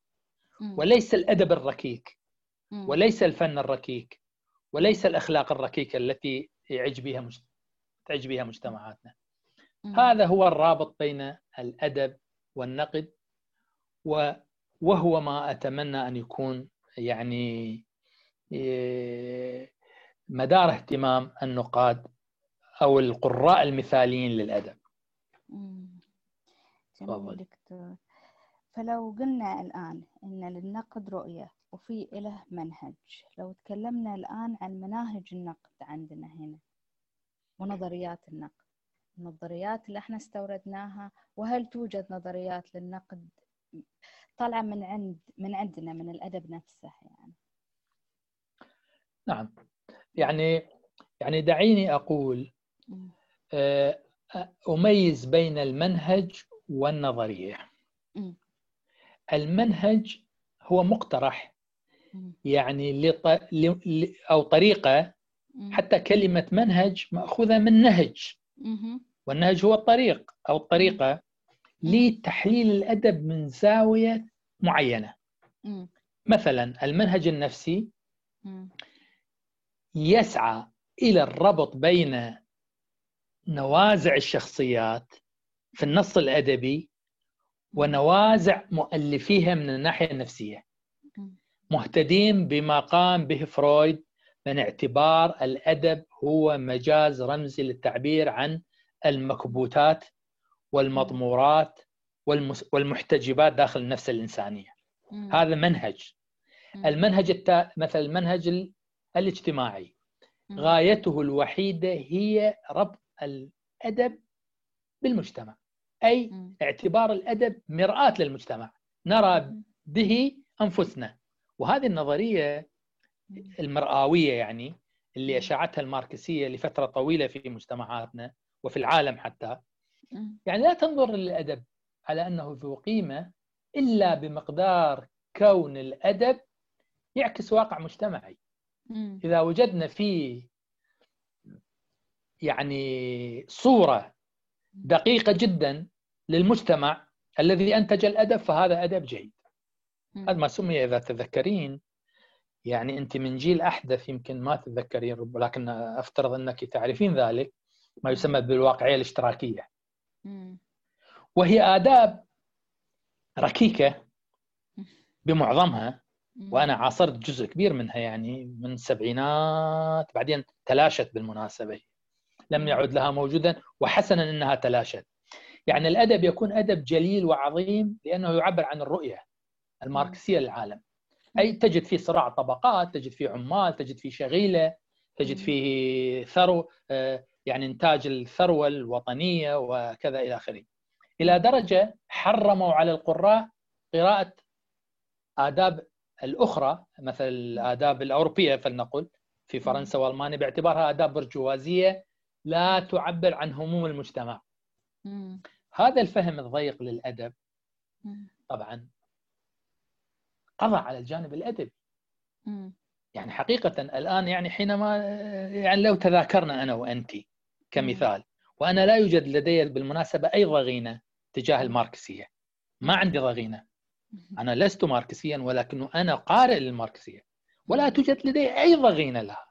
S2: وليس الأدب الركيك وليس الفن الركيك وليس الأخلاق الركيكة التي يعج بها. تعج بها مجتمعاتنا هذا هو الرابط بين الأدب والنقد. وهو ما أتمنى أن يكون يعني إيه، مدار اهتمام النقاد أو القراء المثاليين للأدب.
S1: جميل دكتور. فلو قلنا الآن أن للنقد رؤية وفي له منهج. لو تكلمنا الآن عن مناهج النقد عندنا هنا ونظريات النقد. النظريات اللي إحنا استوردناها وهل توجد نظريات للنقد طالعة من عند من عندنا من الأدب نفسه يعني؟
S2: نعم. يعني يعني دعيني أقول آه، أميز بين المنهج والنظرية. المنهج هو مقترح. يعني لط... ل... أو طريقة حتى كلمة منهج مأخوذة من نهج. والنهج هو الطريق أو الطريقة لتحليل الأدب من زاوية معينة. مثلا المنهج النفسي يسعى إلى الربط بين نوازع الشخصيات في النص الأدبي ونوازع مؤلفيها من الناحية النفسية. مهتدين بما قام به فرويد من اعتبار الأدب هو مجاز رمزي للتعبير عن المكبوتات والمضمورات والمحتجبات داخل النفس الإنسانية. هذا منهج. المنهج التا... مثل المنهج الاجتماعي. غايته الوحيدة هي ربط الأدب بالمجتمع. أي اعتبار الأدب مرآة للمجتمع. نرى به أنفسنا. وهذه النظرية المرآوية يعني اللي أشاعتها الماركسية لفترة طويلة في مجتمعاتنا وفي العالم حتى. يعني لا تنظر للأدب على أنه ذو قيمة إلا بمقدار كون الأدب يعكس واقع مجتمعي. إذا وجدنا فيه يعني صورة دقيقة جدا للمجتمع الذي أنتج الأدب فهذا أدب جيد. هذا ما سمي إذا تذكرين. يعني أنت من جيل أحدث يمكن ما تتذكرين ولكن أفترض أنك تعرفين ذلك ما يسمى بالواقعية الاشتراكية. وهي آداب ركيكة بمعظمها وأنا عاصرت جزء كبير منها يعني من السبعينات بعدين تلاشت بالمناسبة. لم يعد لها موجودا وحسنا أنها تلاشت. يعني الأدب يكون أدب جليل وعظيم لأنه يعبر عن الرؤية الماركسية للعالم. أي تجد فيه صراع طبقات تجد فيه عمال تجد فيه شغيلة تجد فيه ثرو آه، يعني إنتاج الثروة الوطنية وكذا إلى آخره. إلى درجة حرموا على القراء قراءة آداب الأخرى مثل الآداب الأوروبية فلنقل في فرنسا وألمانيا باعتبارها آداب برجوازية لا تعبر عن هموم المجتمع. هذا الفهم الضيق للأدب. طبعا قضى على الجانب الأدبي. يعني حقيقة الآن يعني حينما يعني لو تذاكرنا أنا وأنت كمثال وأنا لا يوجد لدي بالمناسبة أي ضغينة تجاه الماركسية. ما عندي ضغينة. أنا لست ماركسيا ولكن أنا قارئ للماركسية. ولا توجد لدي أي ضغينة لها.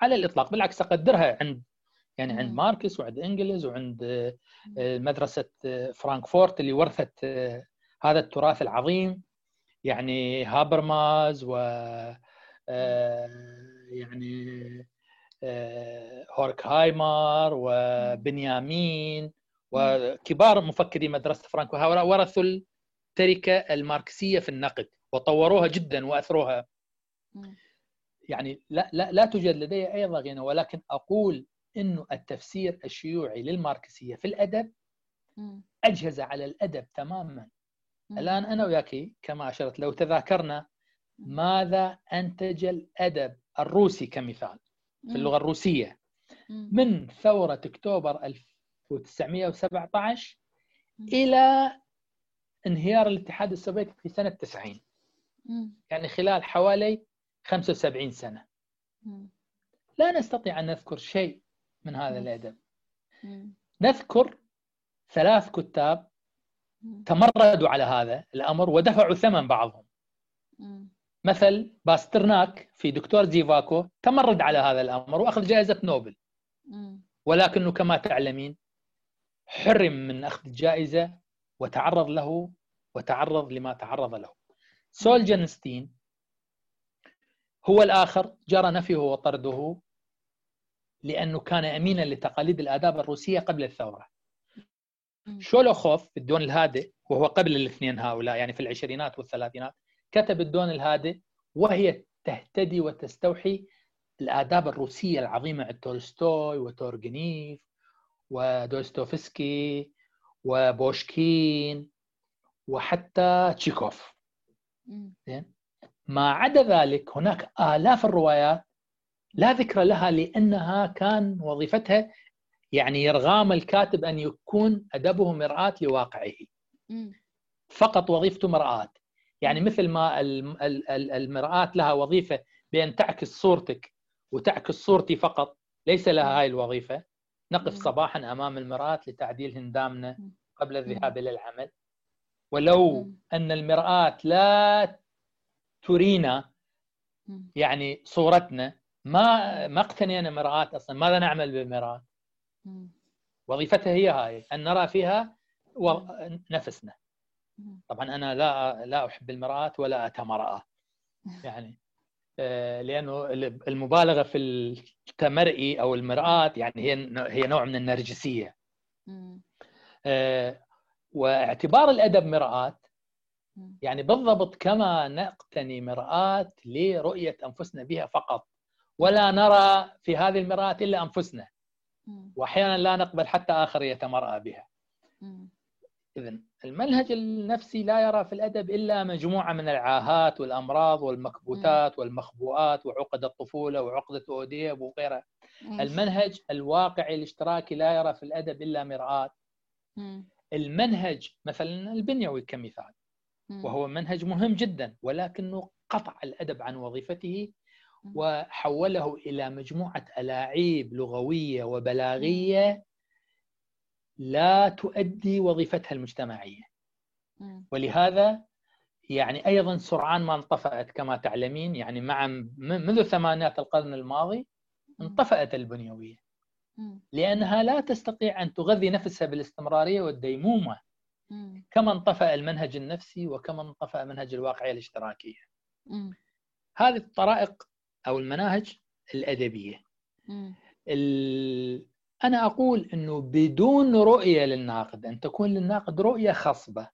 S2: على الإطلاق. بالعكس أقدرها عند يعني عند ماركس وعند انجلز وعند آه، مدرسة آه، فرانكفورت اللي ورثت آه، هذا التراث العظيم. يعني هابرماز و يعني هوركهايمر وبنيامين وكبار مفكري مدرسة فرانكفورت هؤلاء ورثوا التركة الماركسية في النقد وطوروها جدا وأثروها. يعني لا لا لا توجد لدي اي ضغينه ولكن أقول إنه التفسير الشيوعي للماركسية في الأدب أجهز على الأدب تماما. الآن أنا وياك كما أشرت لو تذاكرنا ماذا أنتج الأدب الروسي كمثال في اللغة الروسية؟ من ثورة أكتوبر 1917 إلى انهيار الاتحاد السوفيتي في سنة 90 يعني خلال حوالي 75 سنة. لا نستطيع أن نذكر شيء من هذا الادب نذكر ثلاث كتاب تمردوا على هذا الأمر ودفعوا ثمن بعضهم. مثل باسترناك في دكتور زيفاكو تمرد على هذا الأمر وأخذ جائزة نوبل. ولكنه كما تعلمين حرم من أخذ الجائزة وتعرض له وتعرض لما تعرض له. سولجنستين هو الآخر جرى نفيه وطرده لأنه كان أمينا لتقاليد الآداب الروسية قبل الثورة. شولوخوف في الدون الهادئ وهو قبل الاثنين هؤلاء يعني في العشرينات والثلاثينات كتب الدون الهادئ وهي تهتدي وتستوحي الآداب الروسية العظيمة عند تولستوي وتورجنيف ودوستوفسكي وبوشكين وحتى تشيكوف. زين؟ ما عدا ذلك هناك آلاف الروايات لا ذكر لها لأنها كان وظيفتها يعني يرغام الكاتب أن يكون أدبه مرآة لواقعه. فقط وظيفته مرآة. يعني مثل ما المرآة لها وظيفة بأن تعكس صورتك وتعكس صورتي فقط ليس لها هاي الوظيفة. نقف صباحا أمام المرآة لتعديل هندامنا قبل الذهاب إلى العمل. ولو أن المرآة لا ترينا يعني صورتنا ما ما اقتنينا مرآة أصلا. ماذا نعمل بالمرآة؟ وظيفتها هي هاي أن نرى فيها نفسنا. طبعا أنا لا لا أحب المرآة ولا أتمرأة يعني آه، لأنه المبالغة في التمرئي أو المرآة يعني هي هي نوع من النرجسية. آه، واعتبار الأدب مرآة يعني بالضبط كما نقتني مرآة لرؤية أنفسنا بها فقط. ولا نرى في هذه المرآة إلا أنفسنا. وأحيانا لا نقبل حتى آخر يتمرأ بها. اذا المنهج النفسي لا يرى في الأدب إلا مجموعة من العاهات والأمراض والمكبوتات والمخبوءات وعقد الطفولة وعقده اوديب وغيرها. المنهج الواقعي الاشتراكي لا يرى في الأدب إلا مرآة. المنهج مثلا البنيوي كمثال. وهو منهج مهم جدا ولكنه قطع الأدب عن وظيفته وحوله إلى مجموعة ألاعيب لغوية وبلاغية لا تؤدي وظيفتها المجتمعية. ولهذا يعني أيضا سرعان ما انطفأت كما تعلمين. يعني مع منذ ثمانينات القرن الماضي انطفأت البنيوية. لأنها لا تستطيع أن تغذي نفسها بالاستمرارية والديمومة. كما انطفأ المنهج النفسي وكما انطفأ منهج الواقعية الاشتراكية. هذه الطرائق أو المناهج الأدبية. أنا أقول إنه بدون رؤية للناقد أن تكون للناقد رؤية خصبة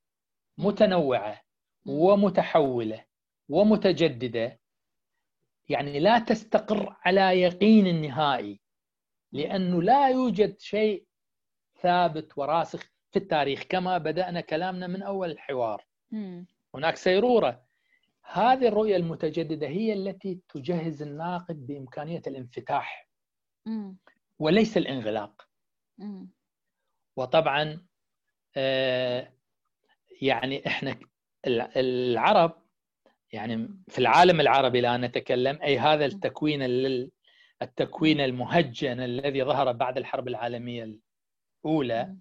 S2: متنوعة ومتحولة ومتجددة. يعني لا تستقر على يقين نهائي لأنه لا يوجد شيء ثابت وراسخ في التاريخ كما بدأنا كلامنا من أول الحوار. هناك سيرورة. هذه الرؤية المتجددة هي التي تجهز الناقد بإمكانية الانفتاح وليس الانغلاق. وطبعا آه، يعني إحنا العرب يعني في العالم العربي لا نتكلم أي هذا التكوين التكوين المهجن الذي ظهر بعد الحرب العالمية الأولى.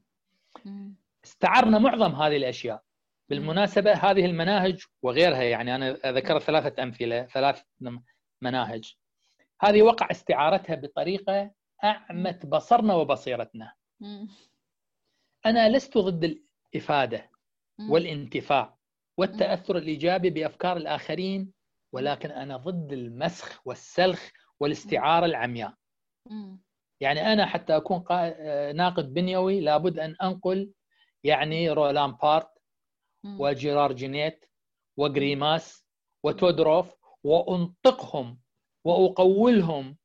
S2: استعرنا معظم هذه الأشياء. بالمناسبة هذه المناهج وغيرها يعني أنا ذكرت ثلاثة أمثلة ثلاث مناهج. هذه وقع استعارتها بطريقة أعمت بصرنا وبصيرتنا. أنا لست ضد الإفادة والانتفاع والتأثر الإيجابي بأفكار الآخرين ولكن أنا ضد المسخ والسلخ والاستعارة العمياء. يعني أنا حتى أكون ناقد بنيوي لابد أن أنقل يعني رولان بارت وجيرار جينيت وغريماس وتودروف وأنطقهم وأقولهم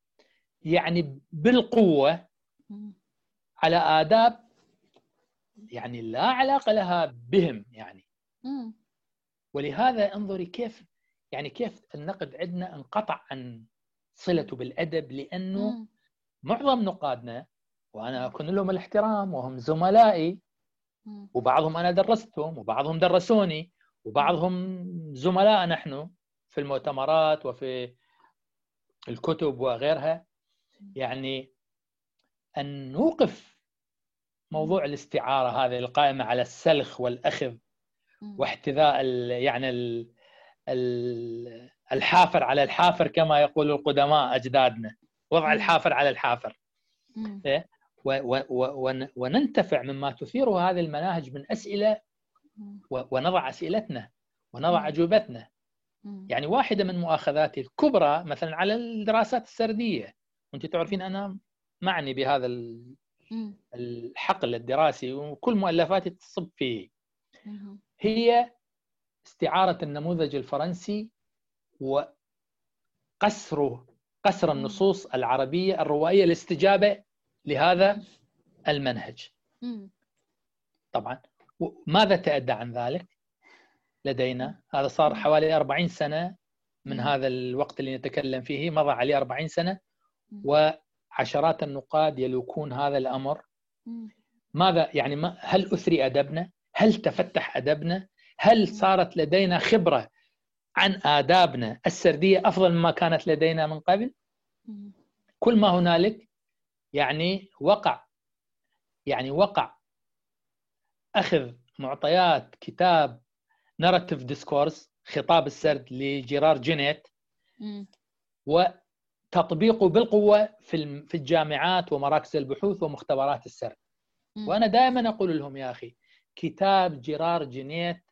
S2: يعني بالقوة على آداب يعني لا علاقة لها بهم يعني. ولهذا انظري كيف يعني كيف النقد عندنا انقطع عن صلته بالأدب لأنه معظم نقادنا وأنا أكون لهم الاحترام وهم زملائي وبعضهم أنا درستهم وبعضهم درسوني وبعضهم زملاء نحن في المؤتمرات وفي الكتب وغيرها. يعني أن نوقف موضوع الاستعارة هذه القائمة على السلخ والأخذ واحتذاء يعني الحافر على الحافر كما يقول القدماء أجدادنا. وضع الحافر على الحافر؟ وننتفع مما تثيره هذه المناهج من أسئلة ونضع أسئلتنا ونضع أجوبتنا. يعني واحدة من مؤاخذاتي الكبرى مثلا على الدراسات السردية. وانت تعرفين أنا معني بهذا الحقل الدراسي وكل مؤلفاتي تصب فيه. هي استعارة النموذج الفرنسي وقسره قسر النصوص العربية الروائية للاستجابة لهذا المنهج. طبعا. ماذا تأدى عن ذلك؟ لدينا هذا صار حوالي 40 سنة من هذا الوقت اللي نتكلم فيه مضى عليه 40 سنة. وعشرات النقاد يلوكون هذا الأمر. ماذا يعني؟ ما هل أثري أدبنا؟ هل تفتح أدبنا؟ هل صارت لدينا خبرة عن آدابنا السردية أفضل مما كانت لدينا من قبل؟ كل ما هنالك يعني وقع. يعني وقع. أخذ معطيات كتاب Narrative Discourse خطاب السرد لجيرار جينيت. وتطبيقه بالقوة في في الجامعات ومراكز البحوث ومختبرات السرد. وأنا دائما أقول لهم يا أخي كتاب جيرار جينيت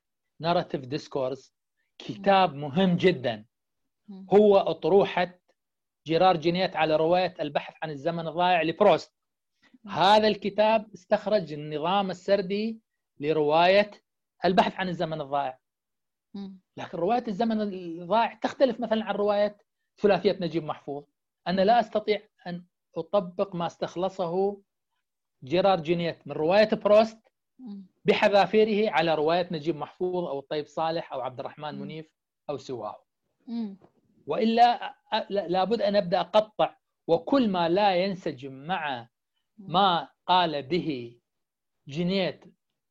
S2: Narrative Discourse كتاب مهم جدا. هو أطروحة جيرار جينيت على رواية البحث عن الزمن الضائع لبروست. هذا الكتاب استخرج النظام السردي لرواية البحث عن الزمن الضائع. لكن رواية الزمن الضائع تختلف مثلا عن رواية ثلاثية نجيب محفوظ. أنا لا أستطيع أن أطبق ما استخلصه جيرار جينيت من رواية بروست بحذافيره على رواية نجيب محفوظ أو الطيب صالح أو عبد الرحمن منيف أو سواه وإلا لابد أن أبدأ أقطع وكل ما لا ينسجم مع ما قال به جينيت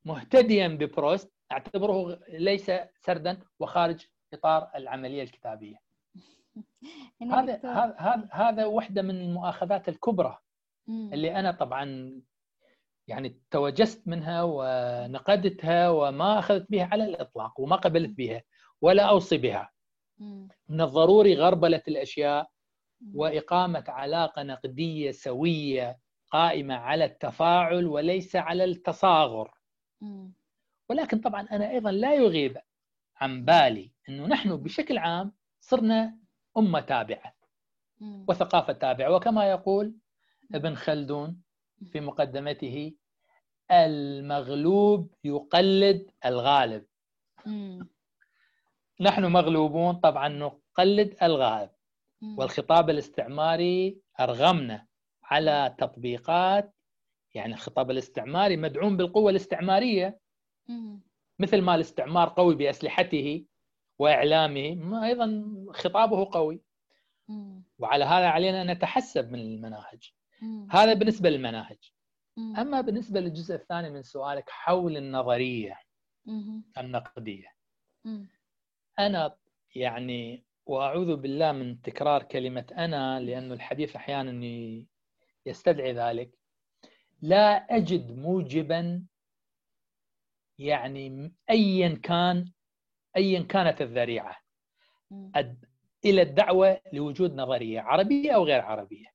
S2: مهتديا ببروست أعتبره ليس سردا وخارج إطار العملية الكتابية. هذا هذا هذا واحدة من المؤاخذات الكبرى اللي أنا طبعا يعني توجست منها ونقدتها وما أخذت بها على الإطلاق وما قبلت بها ولا أوصي بها. من الضروري غربلة الأشياء وإقامة علاقة نقدية سوية قائمة على التفاعل وليس على التصاغر. ولكن طبعا أنا أيضا لا يغيب عن بالي أنه نحن بشكل عام صرنا أمة تابعة وثقافة تابعة. وكما يقول ابن خلدون في مقدمته المغلوب يقلد الغالب. نحن مغلوبون طبعا نقلد الغالب والخطاب الاستعماري أرغمنا على تطبيقات يعني الخطاب الاستعماري مدعوم بالقوة الاستعمارية. مثل ما الاستعمار قوي بأسلحته وإعلامه أيضا خطابه قوي. وعلى هذا علينا ان نتحسب من المناهج. هذا بالنسبة للمناهج. أما بالنسبة للجزء الثاني من سؤالك حول النظرية النقدية. أنا يعني وأعوذ بالله من تكرار كلمة أنا لأنه الحديث أحيانا يستدعي ذلك. لا أجد موجبا يعني ايا كان ايا كانت الذريعة. إلى الدعوة لوجود نظرية عربية أو غير عربية.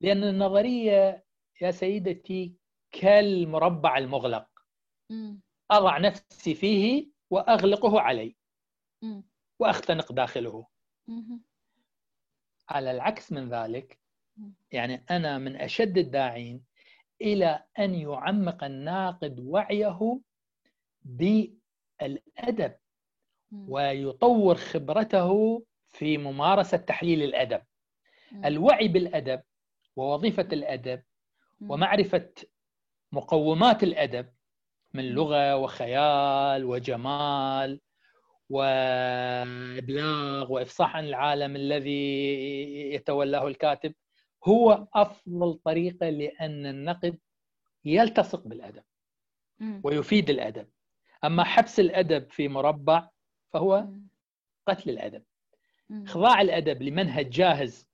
S2: لأن النظرية يا سيدتي كالمربع المغلق. أضع نفسي فيه وأغلقه علي. وأختنق داخله. على العكس من ذلك يعني أنا من أشد الداعين إلى أن يعمق الناقد وعيه بالأدب ويطور خبرته في ممارسة تحليل الأدب. الوعي بالأدب ووظيفة الأدب ومعرفة مقومات الأدب من لغة وخيال وجمال وابلاغ وافصاح عن العالم الذي يتولاه الكاتب هو أفضل طريقة لأن النقد يلتصق بالأدب ويفيد الأدب. أما حبس الأدب في مربع فهو قتل الأدب. إخضاع الأدب لمنهج جاهز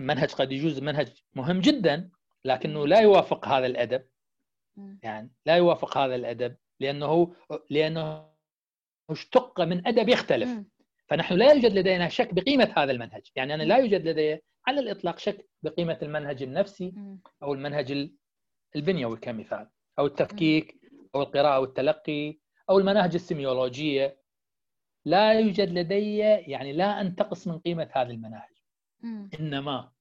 S2: منهج قد يجوز منهج مهم جدا لكنه لا يوافق هذا الأدب. يعني لا يوافق هذا الأدب لأنه لأنه اشتق من أدب يختلف. فنحن لا يوجد لدينا شك بقيمة هذا المنهج. يعني أنا لا يوجد لدي على الإطلاق شك بقيمة المنهج النفسي أو المنهج البنيوي كمثال أو التفكيك أو القراءة والتلقي أو المناهج السيميولوجية. لا يوجد لدي يعني لا انتقص من قيمة هذه المناهج. إنما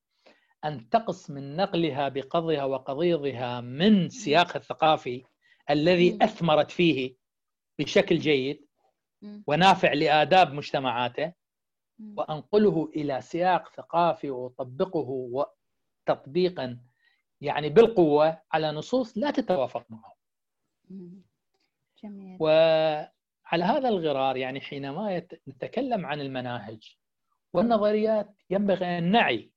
S2: انتقص من نقلها بقضها وقضيضها من سياقها الثقافي الذي أثمرت فيه بشكل جيد. ونافع لآداب مجتمعاته وأنقله إلى سياق ثقافي وأطبقه تطبيقا يعني بالقوة على نصوص لا تتوافق معه. جميل. وعلى هذا الغرار يعني حينما نتكلم عن المناهج والنظريات ينبغي أن نعي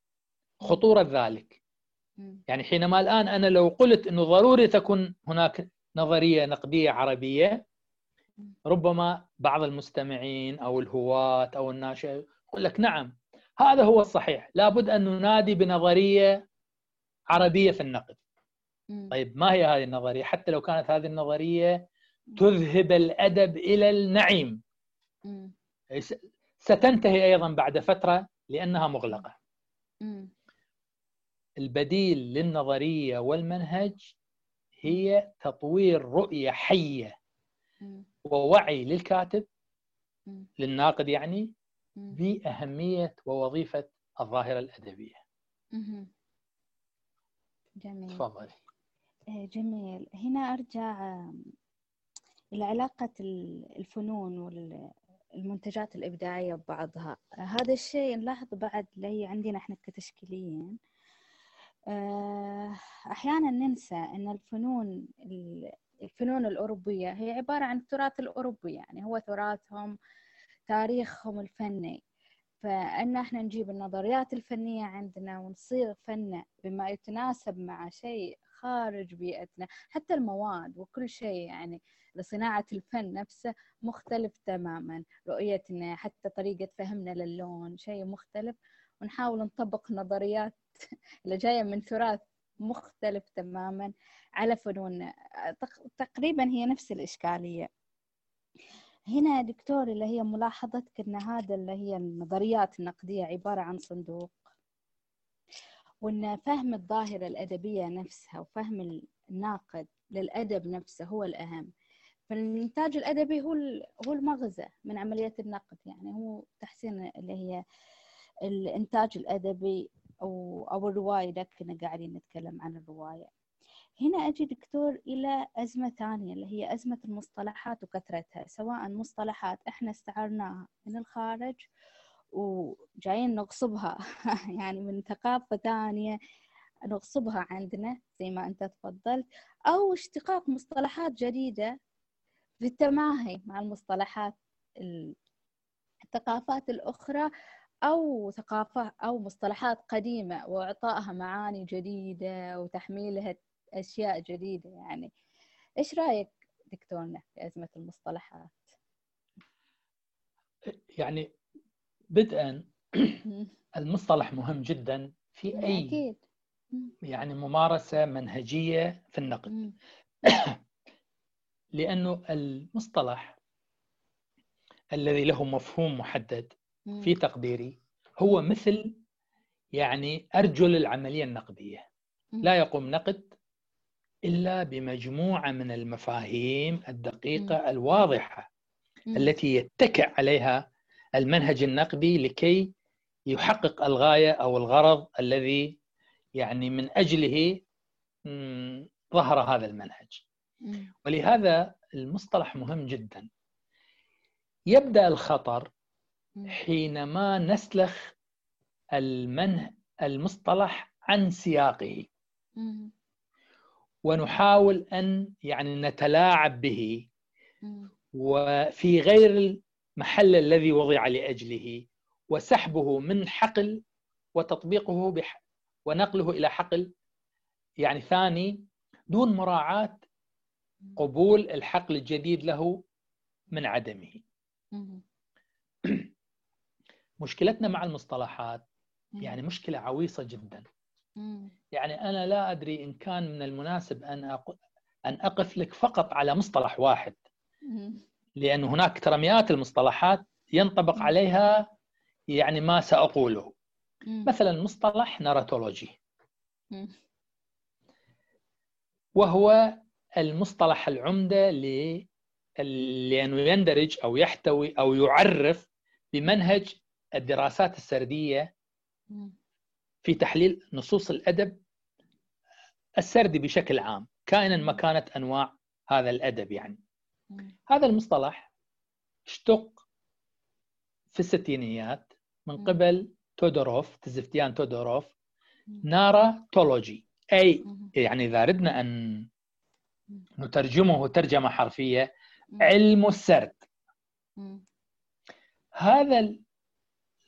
S2: خطورة ذلك. يعني حينما الآن أنا لو قلت أنه ضروري تكون هناك نظرية نقدية عربية ربما بعض المستمعين أو الهواة أو الناشئ يقول لك نعم هذا هو الصحيح. لابد أن ننادي بنظرية عربية في النقد. طيب ما هي هذه النظرية؟ حتى لو كانت هذه النظرية تذهب الأدب إلى النعيم. ستنتهي أيضا بعد فترة لأنها مغلقة. البديل للنظرية والمنهج هي تطوير رؤية حية. ووعي للكاتب للناقد يعني بأهمية ووظيفة الظاهرة الأدبية.
S1: جميل. تفضلي إيه، جميل. هنا أرجع إلى علاقة الفنون والمنتجات الإبداعية ببعضها. هذا الشيء نلاحظ بعد اللي عندنا إحنا كتشكيليين. آه، أحيانا ننسى أن الفنون الفنون الأوروبية هي عبارة عن التراث الأوروبي يعني هو تراثهم تاريخهم الفني. فأن إحنا نجيب النظريات الفنية عندنا ونصيغ فن بما يتناسب مع شيء خارج بيئتنا حتى المواد وكل شيء يعني لصناعة الفن نفسه مختلف تماما. رؤيتنا حتى طريقة فهمنا للون شيء مختلف. ونحاول نطبق نظريات اللي جاية من تراث مختلف تماما على فنون تقريبا هي نفس الإشكالية. هنا دكتور اللي هي ملاحظتك أن هذا اللي هي النظريات النقدية عبارة عن صندوق وأن فهم الظاهرة الأدبية نفسها وفهم الناقد للأدب نفسه هو الأهم. فالإنتاج الأدبي هو هو المغزى من عملية النقد يعني هو تحسين اللي هي الإنتاج الأدبي أو أو الرواية كنا قاعدين نتكلم عن الرواية. هنا أجي دكتور إلى أزمة ثانية اللي هي أزمة المصطلحات وكثرتها. سواء مصطلحات إحنا استعرناها من الخارج وجايين نغصبها. يعني من ثقافة ثانية نغصبها عندنا زي ما أنت تفضلت. أو اشتقاق مصطلحات جديدة في التماهي مع المصطلحات الثقافات الأخرى أو ثقافة أو مصطلحات قديمة وإعطائها معاني جديدة وتحميلها أشياء جديدة يعني إيش رأيك دكتورنا في أزمة المصطلحات؟
S2: يعني بدءا المصطلح مهم جدا في أي أكيد. يعني ممارسة منهجية في النقد لأنه المصطلح الذي له مفهوم محدد في تقديري هو مثل يعني أرجل العملية النقدية. لا يقوم نقد إلا بمجموعة من المفاهيم الدقيقة الواضحة التي يتكئ عليها المنهج النقدي لكي يحقق الغاية أو الغرض الذي يعني من أجله ظهر هذا المنهج. ولهذا المصطلح مهم جدا. يبدأ الخطر حينما نسلخ المنه المصطلح عن سياقه. ونحاول أن يعني نتلاعب به. وفي غير المحل الذي وضع لأجله. وسحبه من حقل وتطبيقه بح ونقله إلى حقل يعني ثاني دون مراعاة قبول الحقل الجديد له من عدمه. مشكلتنا مع المصطلحات يعني مشكلة عويصة جدا. يعني أنا لا أدري إن كان من المناسب أن أن أقف لك فقط على مصطلح واحد. لأن هناك ترى مئات المصطلحات ينطبق عليها يعني ما سأقوله. مثلا مصطلح ناراتولوجي وهو المصطلح العمدة لأنه يندرج أو يحتوي أو يعرف بمنهج الدراسات السردية في تحليل نصوص الأدب السردي بشكل عام كائنا ما كانت أنواع هذا الأدب يعني. هذا المصطلح اشتق في الستينيات من قبل تودوروف تزفتيان تودوروف ناراتولوجي. أي يعني إذا أردنا أن نترجمه ترجمة حرفية علم السرد. هذا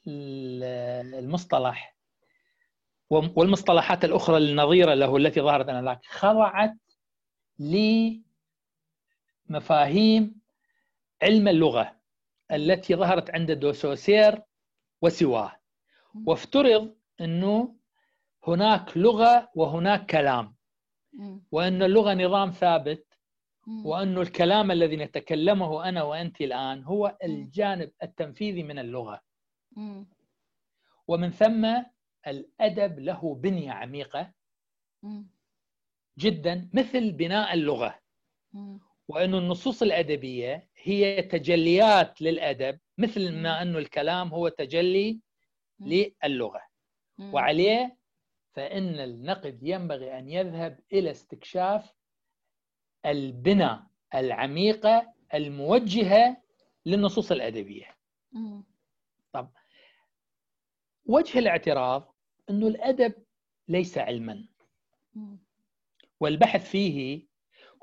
S2: المصطلح. والمصطلحات الأخرى النظيرة له التي ظهرت آنذاك خضعت لمفاهيم علم اللغة التي ظهرت عند دوسوسير وسواه. وافترض أنه هناك لغة وهناك كلام. وأن اللغة نظام ثابت. وأن الكلام الذي نتكلمه أنا وأنت الآن هو الجانب التنفيذي من اللغة. ومن ثم الأدب له بنية عميقة جدا مثل بناء اللغة. وأن النصوص الأدبية هي تجليات للأدب مثل ما أن الكلام هو تجلي للغة. وعليه فإن النقد ينبغي أن يذهب إلى استكشاف البنى العميقة الموجهة للنصوص الأدبية. طب وجه الاعتراض أنه الأدب ليس علما. والبحث فيه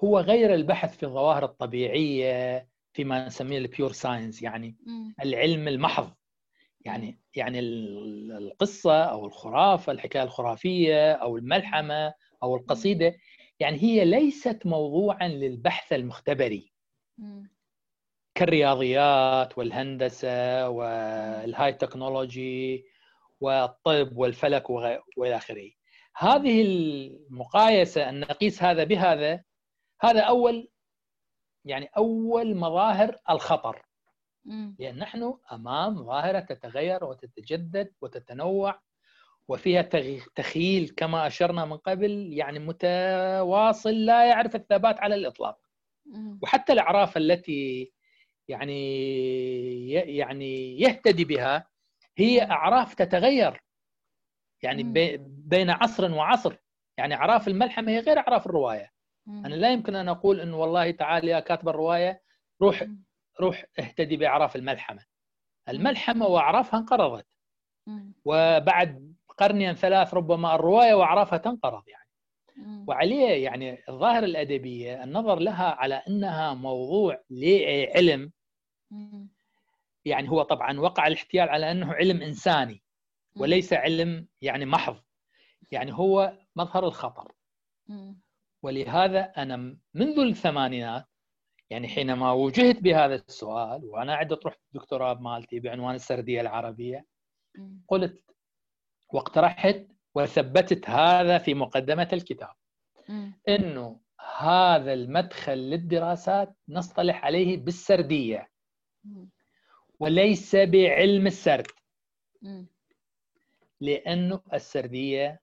S2: هو غير البحث في الظواهر الطبيعية فيما نسميه ال pure science يعني العلم المحض. يعني يعني القصة أو الخرافة الحكاية الخرافية أو الملحمة أو القصيدة يعني هي ليست موضوعا للبحث المختبري. كالرياضيات والهندسة وال high technology والطب والفلك والى آخره. هذه المقايسة ان نقيس هذا بهذا هذا أول يعني أول مظاهر الخطر. لأن نحن أمام ظاهرة تتغير وتتجدد وتتنوع وفيها تخيل كما أشرنا من قبل يعني متواصل لا يعرف الثبات على الإطلاق. وحتى الأعراف التي يعني يعني يهتدي بها هي أعراف تتغير. يعني بين عصر وعصر. يعني أعراف الملحمة هي غير أعراف الرواية. أنا لا يمكن أن أقول انه والله تعال يا كاتب الرواية روح روح اهتدي بأعراف الملحمة. الملحمة وأعرافها انقرضت. وبعد قرنين ثلاث ربما الرواية وأعرافها تنقرض يعني. وعليه يعني الظاهره الأدبية النظر لها على إنها موضوع لعلم. يعني هو طبعا وقع الاحتيال على أنه علم إنساني وليس علم يعني محض. يعني هو مظهر الخطر. ولهذا أنا منذ الثمانينات يعني حينما وجهت بهذا السؤال وأنا عدت رحت الدكتوراه مالتي بعنوان السردية العربية قلت واقترحت وثبتت هذا في مقدمة الكتاب. إنه هذا المدخل للدراسات نصطلح عليه بالسردية. وليس بعلم السرد. لأنه السردية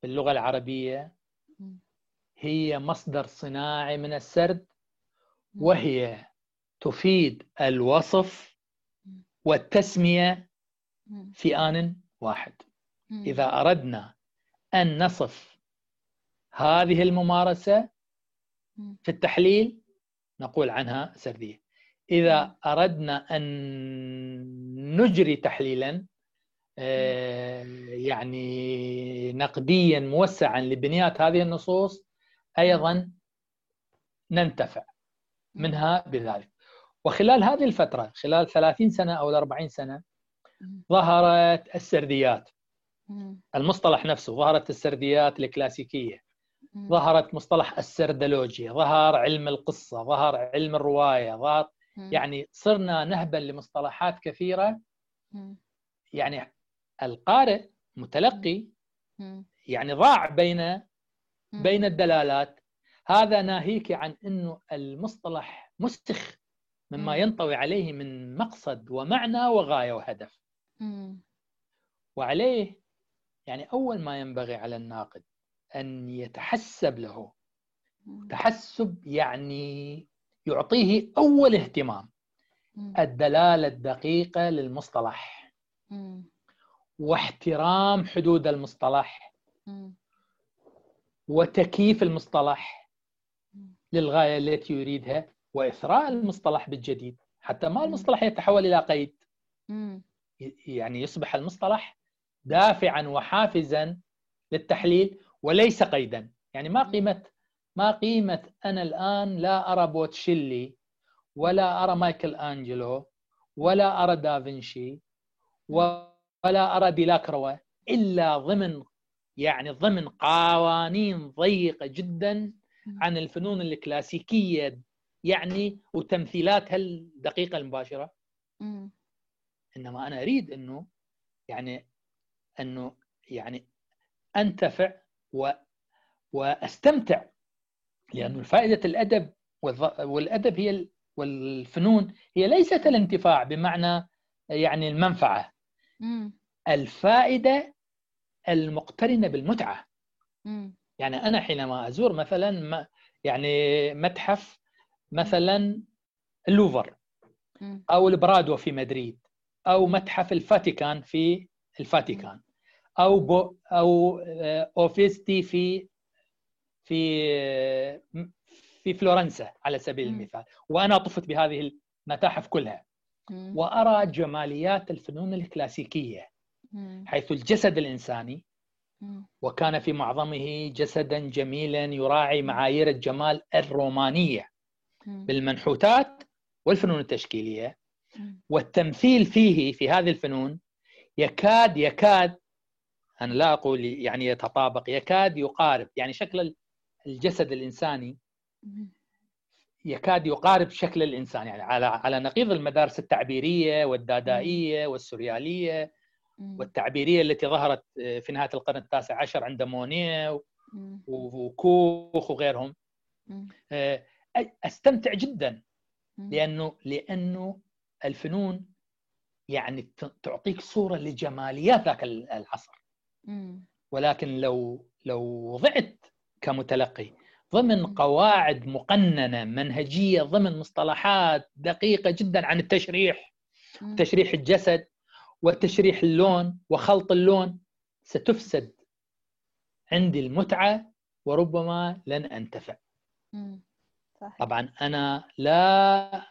S2: في اللغة العربية هي مصدر صناعي من السرد وهي تفيد الوصف والتسمية في آن واحد. إذا أردنا أن نصف هذه الممارسة في التحليل نقول عنها سردية. إذا أردنا أن نجري تحليلا آه، يعني نقديا موسعا لبنيات هذه النصوص أيضا ننتفع منها بذلك. وخلال هذه الفترة خلال 30 سنة أو 40 سنة ظهرت السرديات. المصطلح نفسه ظهرت السرديات الكلاسيكية. ظهرت مصطلح السردلوجيا ظهر علم القصة ظهر علم الرواية ظهر يعني صرنا نهبا لمصطلحات كثيرة. يعني القارئ متلقي يعني ضاع بين بين الدلالات. هذا ناهيك عن إنه المصطلح مسخ مما ينطوي عليه من مقصد ومعنى وغاية وهدف. وعليه يعني أول ما ينبغي على الناقد أن يتحسب له. تحسب يعني يعطيه أول اهتمام الدلالة الدقيقة للمصطلح. واحترام حدود المصطلح. وتكييف المصطلح للغاية التي يريدها وإثراء المصطلح بالجديد. حتى ما المصطلح يتحول إلى قيد. يعني يصبح المصطلح دافعا وحافزا للتحليل وليس قيدا. يعني ما قيمة ما قيمة أنا الآن لا أرى بوتشيلي ولا أرى مايكل أنجلو ولا أرى دافنشي ولا أرى ديلاكروا إلا ضمن يعني ضمن قوانين ضيقة جدا عن الفنون الكلاسيكية يعني وتمثيلاتها الدقيقة المباشرة. إنما أنا أريد إنه يعني إنه يعني أنتفع و وأستمتع لأنه فائدة الأدب والأدب هي والفنون هي ليست الانتفاع بمعنى يعني المنفعة. الفائدة المقترنة بالمتعة. يعني أنا حينما أزور مثلا يعني متحف مثلا اللوفر أو البرادو في مدريد أو متحف الفاتيكان في الفاتيكان أو بو أو آه، أوفيتزي في في في فلورنسا على سبيل المثال. وأنا طفت بهذه المتاحف كلها. وأرى جماليات الفنون الكلاسيكية حيث الجسد الإنساني وكان في معظمه جسدا جميلا يراعي معايير الجمال الرومانية بالمنحوتات والفنون التشكيلية. والتمثيل فيه في هذه الفنون يكاد يكاد أنا لا أقول يعني يتطابق يكاد يقارب. يعني شكل الجسد الإنساني يكاد يقارب شكل الإنسان. يعني على على نقيض المدارس التعبيرية والدادائية والسوريالية والتعبيرية التي ظهرت في نهاية القرن التاسع عشر عند مونيه وكوخ وغيرهم. آه، أستمتع جدا. لأنه لأنه الفنون يعني تعطيك صورة لجماليات ذاك العصر. ولكن لو لو وضعت كمتلقي. ضمن قواعد مقننة منهجية ضمن مصطلحات دقيقة جدا عن التشريح. تشريح الجسد وتشريح اللون وخلط اللون ستفسد عندي المتعة وربما لن أنتفع. صحيح. طبعا أنا لا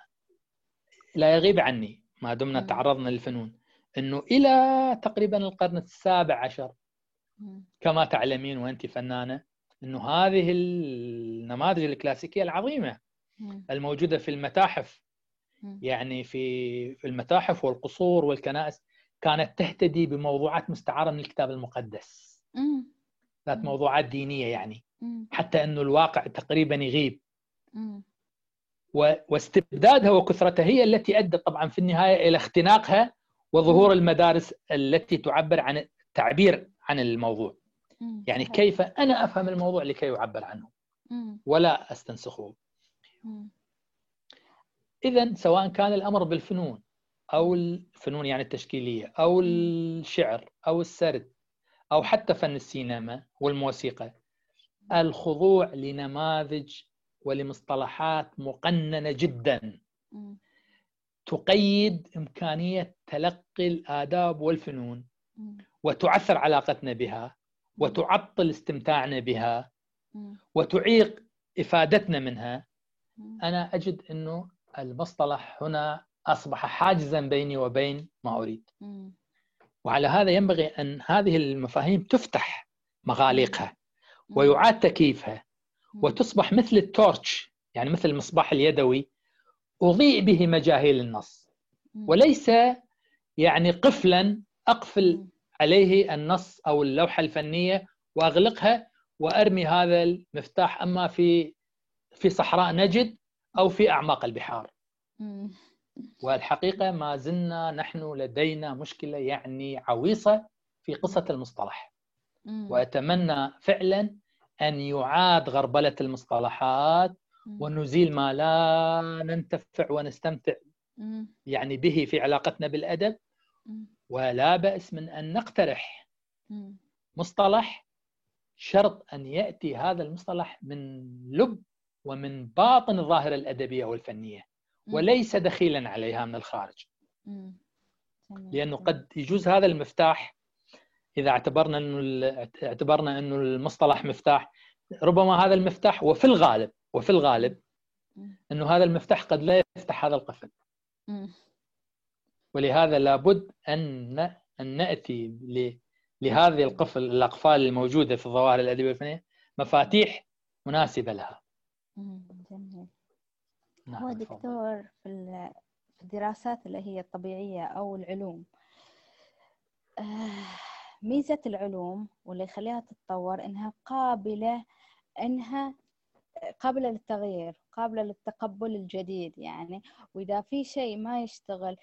S2: لا يغيب عني ما دمنا م. تعرضنا للفنون. إنه إلى تقريبا القرن السابع عشر. م. كما تعلمين وانت فنانة إنه هذه النماذج الكلاسيكية العظيمة. الموجودة في المتاحف. يعني في في المتاحف والقصور والكنائس كانت تهتدي بموضوعات مستعارة من الكتاب المقدس. ذات موضوعات دينية يعني. حتى إنه الواقع تقريبا يغيب. واستبدادها وكثرتها هي التي أدت طبعا في النهاية إلى اختناقها وظهور المدارس التي تعبر عن التعبير عن الموضوع. يعني كيف أنا أفهم الموضوع لكي أعبر عنه؟ ولا أستنسخه. إذا سواء كان الأمر بالفنون أو الفنون يعني التشكيلية أو الشعر أو السرد أو حتى فن السينما والموسيقى الخضوع لنماذج ولمصطلحات مقننة جدا. تقيد إمكانية تلقي الآداب والفنون وتعثر علاقتنا بها وتعطل استمتاعنا بها وتعيق إفادتنا منها. أنا أجد إنه المصطلح هنا أصبح حاجزا بيني وبين ما أريد. وعلى هذا ينبغي أن هذه المفاهيم تفتح مغاليقها ويعاد تكييفها وتصبح مثل التورتش يعني مثل المصباح اليدوي أضيء به مجاهيل النص. وليس يعني قفلا أقفل عليه النص أو اللوحة الفنية وأغلقها وأرمي هذا المفتاح أما في في صحراء نجد أو في أعماق البحار. والحقيقة ما زلنا نحن لدينا مشكلة يعني عويصة في قصة المصطلح. وأتمنى فعلا أن يعاد غربلة المصطلحات ونزيل ما لا ننتفع ونستمتع يعني به في علاقتنا بالأدب. ولا بأس من أن نقترح. مصطلح شرط أن يأتي هذا المصطلح من لب ومن باطن الظاهرة الأدبية والفنية وليس دخيلا عليها من الخارج. لأنه قد يجوز هذا المفتاح. إذا اعتبرنا إنه اعتبرنا إنه المصطلح مفتاح ربما هذا المفتاح وفي الغالب وفي الغالب إنه هذا المفتاح قد لا يفتح هذا القفل. ولهذا لابد أن أن نأتي لهذه القفل الأقفال الموجودة في الظواهر الأدبية الفنيه مفاتيح مناسبة لها.
S1: جميل. نعم هو دكتور في الدراسات اللي هي الطبيعية أو العلوم آه، ميزة العلوم واللي يخليها تتطور إنها قابلة إنها قابلة للتغيير قابلة للتقبل الجديد يعني وإذا في شيء ما يشتغل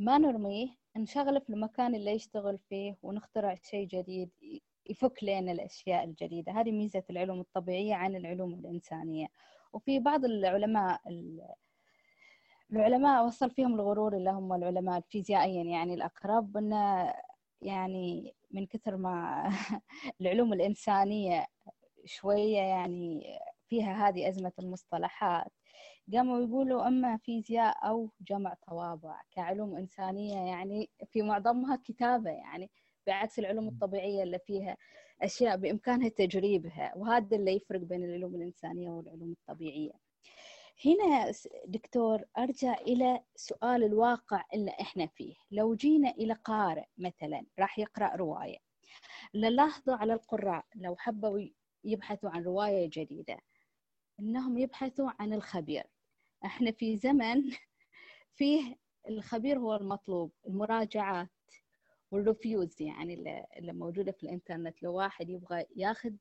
S1: ما نرميه نشغله في المكان اللي يشتغل فيه ونخترع شيء جديد يفك لنا الأشياء الجديدة. هذه ميزة العلوم الطبيعية عن العلوم الإنسانية. وفي بعض العلماء العلماء وصل فيهم الغرور اللي هم العلماء الفيزيائيين يعني الأقرب أنه يعني من كثر ما العلوم الإنسانية شوية يعني فيها هذه أزمة المصطلحات. قاموا يقولوا إما فيزياء أو جمع طوابع كعلوم إنسانية يعني في معظمها كتابة يعني بعكس العلوم الطبيعية اللي فيها أشياء بإمكانها تجريبها وهذا اللي يفرق بين العلوم الإنسانية والعلوم الطبيعية. هنا دكتور أرجع إلى سؤال الواقع اللي إحنا فيه. لو جينا إلى قارئ مثلا راح يقرأ رواية نلاحظوا على القراء لو حبوا يبحثوا عن رواية جديدة إنهم يبحثوا عن الخبير. إحنا في زمن فيه الخبير هو المطلوب المراجعات والريفيوز يعني اللي موجودة في الإنترنت. لو واحد يبغى ياخذ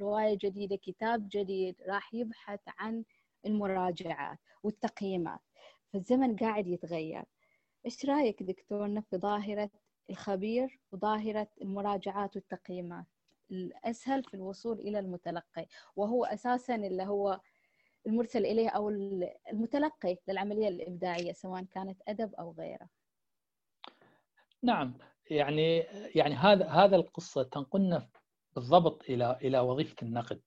S1: رواية جديدة كتاب جديد راح يبحث عن المراجعات والتقييمات. فالزمن قاعد يتغير. إيش رأيك دكتورنا في ظاهرة الخبير وظاهرة المراجعات والتقييمات؟ الأسهل في الوصول إلى المتلقي وهو أساسا اللي هو المرسل إليه أو المتلقي للعملية الإبداعية سواء كانت أدب أو غيره.
S2: نعم يعني يعني هذا هذا القصة تنقلنا بالضبط إلى إلى وظيفة النقد.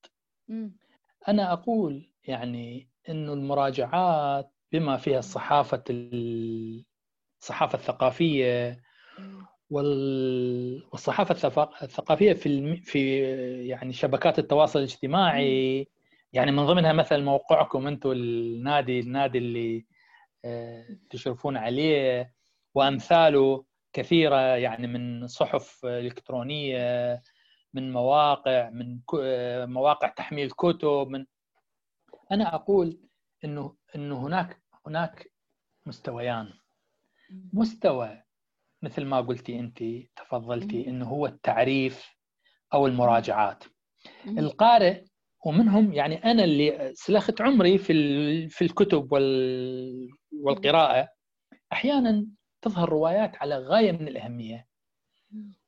S2: أنا أقول يعني إنه المراجعات بما فيها الصحافه الصحافه الثقافية والصحافة الثقافية في في يعني شبكات التواصل الاجتماعي يعني من ضمنها مثلا موقعكم أنتم النادي النادي اللي آه، تشرفون عليه وأمثاله كثيرة يعني من صحف إلكترونية من مواقع من آه، مواقع تحميل كتب من أنا أقول إنه إنه هناك هناك مستويان. مستوى مثل ما قلتي أنت تفضلتي إنه هو التعريف أو المراجعات. القارئ ومنهم يعني أنا اللي سلخت عمري في في الكتب والقراءة. أحيانا تظهر روايات على غاية من الأهمية.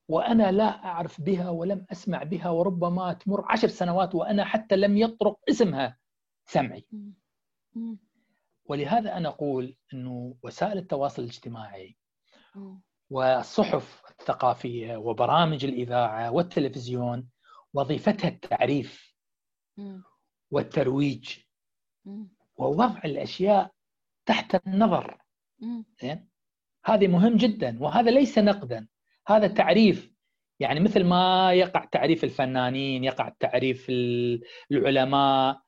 S2: وأنا لا أعرف بها ولم أسمع بها وربما تمر عشر سنوات وأنا حتى لم يطرق اسمها. سمعي. ولهذا أنا أقول إنه وسائل التواصل الاجتماعي والصحف الثقافية وبرامج الإذاعة والتلفزيون وظيفتها التعريف والترويج. ووضع الأشياء تحت النظر. زين؟ هذه مهم جدا وهذا ليس نقدا. هذا تعريف. يعني مثل ما يقع تعريف الفنانين يقع تعريف العلماء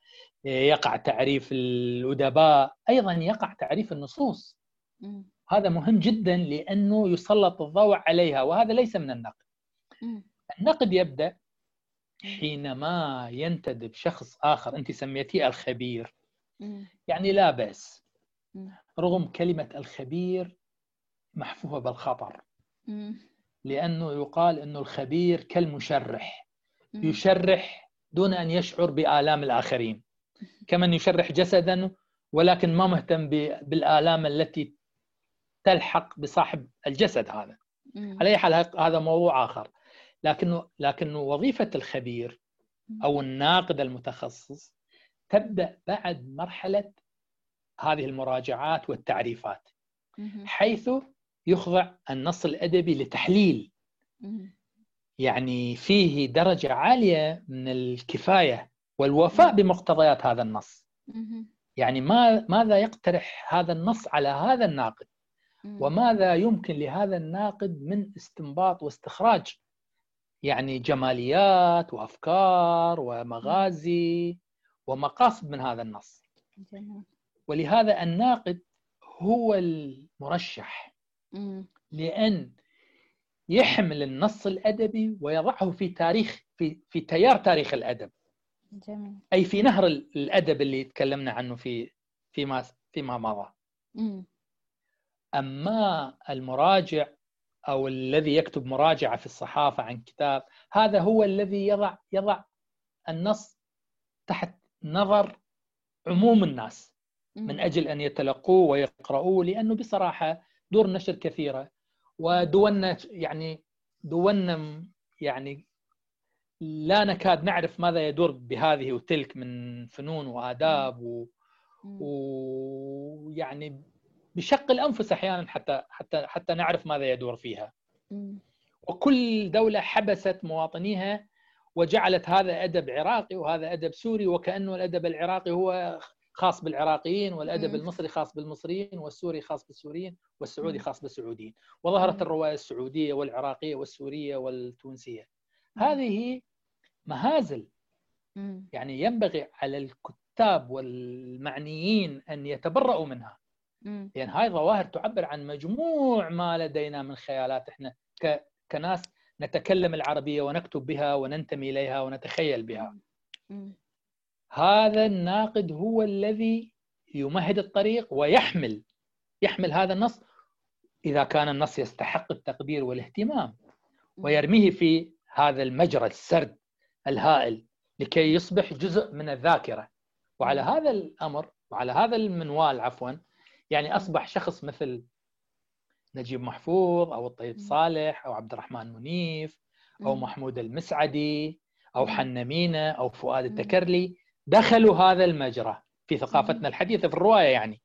S2: يقع تعريف الأدباء أيضا يقع تعريف النصوص. هذا مهم جدا لأنه يسلط الضوء عليها وهذا ليس من النقد. النقد يبدأ حينما ينتدب شخص آخر أنت سميتيه الخبير. يعني لا بأس. رغم كلمة الخبير محفوفة بالخطر. لأنه يقال أنه الخبير كالمشرح. يشرح دون أن يشعر بآلام الآخرين. كمن يشرح جسدا ولكن ما مهتم بالآلام التي تلحق بصاحب الجسد هذا. على أي حال هذا موضوع آخر. لكنه لكن وظيفة الخبير أو الناقد المتخصص تبدأ بعد مرحلة هذه المراجعات والتعريفات حيث يخضع النص الأدبي لتحليل. يعني فيه درجة عالية من الكفاية والوفاء بمقتضيات هذا النص. يعني ما ماذا يقترح هذا النص على هذا الناقد؟ وماذا يمكن لهذا الناقد من استنباط واستخراج يعني جماليات وأفكار ومغازي ومقاصد من هذا النص. ولهذا الناقد هو المرشح لأن يحمل النص الأدبي ويضعه في تاريخ في في تيار تاريخ الأدب. جميل. أي في نهر الأدب اللي تكلمنا عنه في فيما فيما مضى. أما المراجع أو الذي يكتب مراجعة في الصحافة عن كتاب هذا هو الذي يضع يضع النص تحت نظر عموم الناس من أجل أن يتلقوه ويقرؤوه لأنه بصراحة دور نشر كثيرة. ودولنا يعني دولنا يعني لا نكاد نعرف ماذا يدور بهذه وتلك من فنون وآداب و... بشق الأنفس أحيانا حتى حتى حتى نعرف ماذا يدور فيها. وكل دولة حبست مواطنيها وجعلت هذا أدب عراقي وهذا أدب سوري وكأنه الأدب العراقي هو خاص بالعراقيين والأدب المصري خاص بالمصريين والسوري خاص بالسوريين والسعودي خاص بالسعوديين. وظهرت الروايه السعودية والعراقية والسورية والتونسية. هذه مهازل. يعني ينبغي على الكتاب والمعنيين أن يتبرؤوا منها. لأن يعني هاي الظواهر تعبر عن مجموع ما لدينا من خيالات. إحنا كناس نتكلم العربية ونكتب بها وننتمي إليها ونتخيل بها. هذا الناقد هو الذي يمهد الطريق ويحمل يحمل هذا النص إذا كان النص يستحق التقدير والاهتمام ويرميه في هذا المجرى السرد الهائل لكي يصبح جزء من الذاكرة. وعلى هذا الأمر وعلى هذا المنوال عفوا يعني أصبح شخص مثل نجيب محفوظ أو الطيب صالح أو عبد الرحمن منيف أو محمود المسعدي أو حنمينة أو فؤاد التكرلي. دخلوا هذا المجرى في ثقافتنا الحديثة في الرواية يعني.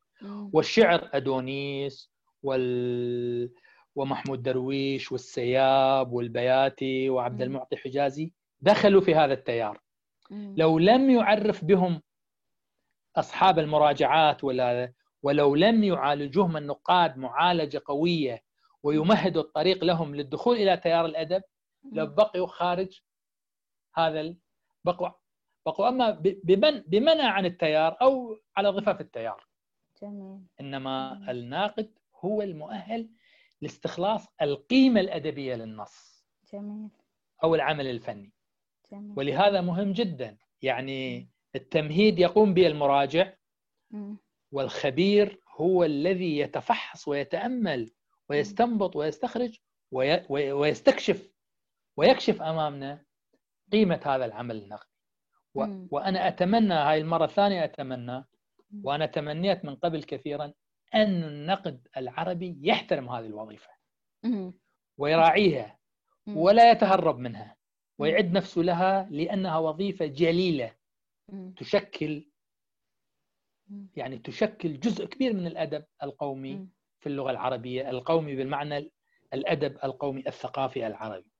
S2: والشعر أدونيس وال ومحمود درويش والسياب والبياتي وعبد المعطي حجازي دخلوا في هذا التيار. لو لم يعرف بهم أصحاب المراجعات ولا ولو لم يعالجوهم النقاد معالجة قوية ويمهدوا الطريق لهم للدخول إلى تيار الأدب لبقوا خارج هذا بقوا بقوا أما بمن بمنع عن التيار أو على ضفاف التيار. جميل. إنما جميل. الناقد هو المؤهل لاستخلاص القيمة الأدبية للنص جميل. أو العمل الفني. جميل. ولهذا مهم جدا. يعني التمهيد يقوم به المراجع والخبير هو الذي يتفحص ويتأمل ويستنبط ويستخرج ويستكشف ويكشف أمامنا قيمة هذا العمل النقدي. وأنا أتمنى هاي المرة الثانية أتمنى وأنا تمنيت من قبل كثيرا أن النقد العربي يحترم هذه الوظيفة ويراعيها ولا يتهرب منها ويعد نفسه لها لأنها وظيفة جليلة تشكل يعني تشكل جزء كبير من الأدب القومي في اللغة العربية القومي بالمعنى الأدب القومي الثقافي العربي.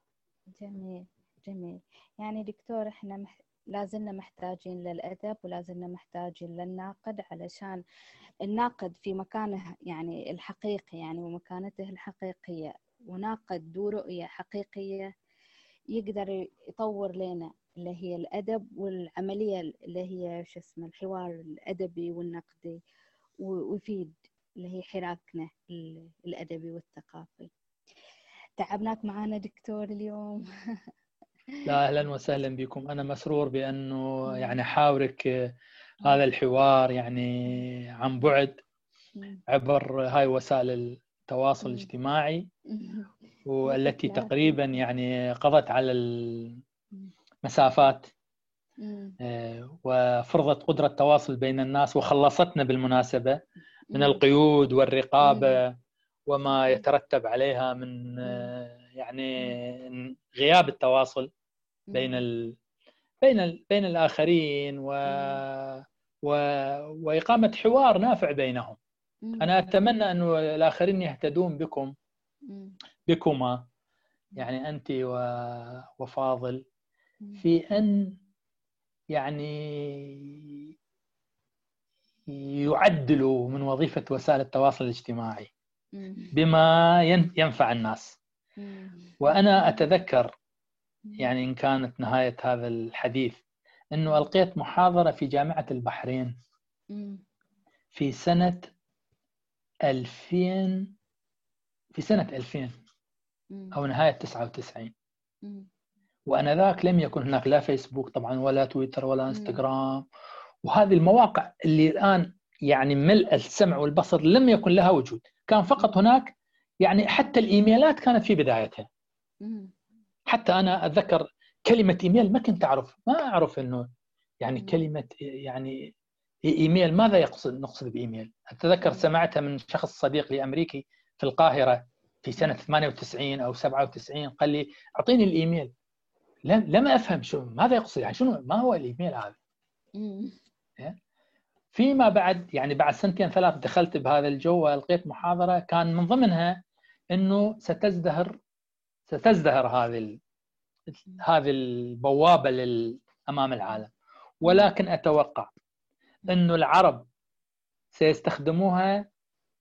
S1: جميل جميل. يعني دكتور إحنا مح... لازلنا محتاجين للأدب ولازلنا محتاجين للناقد علشان الناقد في مكانه يعني الحقيقي يعني ومكانته الحقيقية. وناقد ذو رؤية حقيقية يقدر يطور لنا. اللي هي الأدب والعملية اللي هي شو اسمه الحوار الأدبي والنقدي ويفيد اللي هي حراكنا الأدبي والثقافي. تعبناك معنا دكتور اليوم.
S2: لا أهلا وسهلا بكم. أنا مسرور بأنه يعني حاورك هذا الحوار يعني عن بعد عبر هاي وسائل التواصل الاجتماعي والتي تقريبا يعني قضت على المسافات آه، وفرضت قدرة التواصل بين الناس وخلصتنا بالمناسبة من القيود والرقابة وما يترتب عليها من آه، يعني غياب التواصل بين ال... بين ال... بين الآخرين و... و... وإقامة حوار نافع بينهم. أنا أتمنى انه الآخرين يهتدون بكم بكما. يعني أنت و... وفاضل في أن يعني يعدلوا من وظيفة وسائل التواصل الاجتماعي بما ينفع الناس. وأنا أتذكر يعني إن كانت نهاية هذا الحديث أنه ألقيت محاضرة في جامعة البحرين في سنة 2000 في سنة 2000 أو نهاية 99 وأنذاك لم يكن هناك لا فيسبوك طبعا ولا تويتر ولا إنستغرام. وهذه المواقع اللي الآن يعني ملء السمع والبصر لم يكن لها وجود. كان فقط هناك يعني حتى الإيميلات كانت في بدايتها. حتى أنا أتذكر كلمة إيميل ما كنت أعرف ما أعرف أنه يعني كلمة يعني إيميل ماذا يقصد نقصد بإيميل؟ أتذكر سمعتها من شخص صديق لي امريكي في القاهرة في سنة 98 أو 97 قال لي أعطيني الإيميل. لم لم أفهم شو ماذا يقصد يعني شنو ما هو الإيميل هذا؟ إيه؟ فيما بعد يعني بعد سنتين ثلاث دخلت بهذا الجو والقيت محاضرة كان من ضمنها إنه ستزدهر ستزدهر هذه هذه البوابة أمام العالم ولكن أتوقع إنه العرب سيستخدموها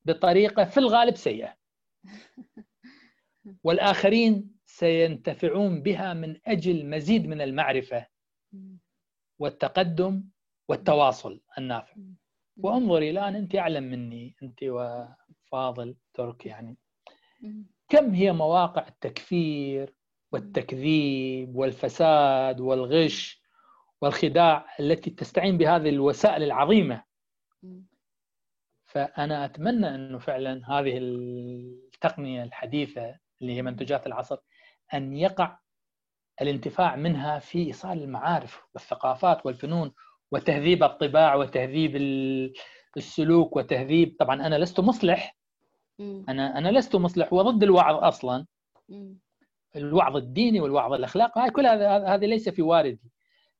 S2: بطريقة في الغالب سيئة والآخرين سينتفعون بها من أجل مزيد من المعرفة والتقدم والتواصل النافع. وانظري الان أنت أعلم مني أنت وفاضل ترك يعني. كم هي مواقع التكفير والتكذيب والفساد والغش والخداع التي تستعين بهذه الوسائل العظيمة؟ فأنا أتمنى انه فعلا هذه التقنية الحديثة اللي هي منتجات العصر أن يقع الانتفاع منها في إيصال المعارف والثقافات والفنون وتهذيب الطباع وتهذيب السلوك وتهذيب طبعا أنا لست مصلح. أنا أنا لست مصلح وضد الوعظ أصلا. الوعظ الديني والوعظ الأخلاقي هاي كل هذه ليس في واردي.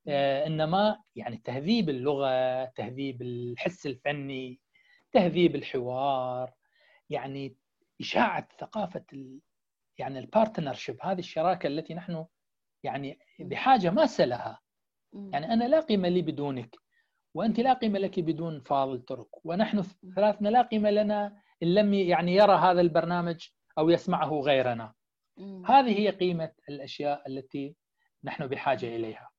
S2: آه، إنما يعني تهذيب اللغة تهذيب الحس الفني تهذيب الحوار يعني إشاعة ثقافة ال يعني ال partnership هذه الشراكة التي نحن يعني بحاجة ماسه لها يعني أنا لا قيمة لي بدونك وأنت لا قيمة لك بدون فاضل ترك ونحن ثلاثنا لا قيمة لنا إن لم يعني يرى هذا البرنامج أو يسمعه غيرنا. هذه هي قيمة الأشياء التي نحن بحاجة إليها.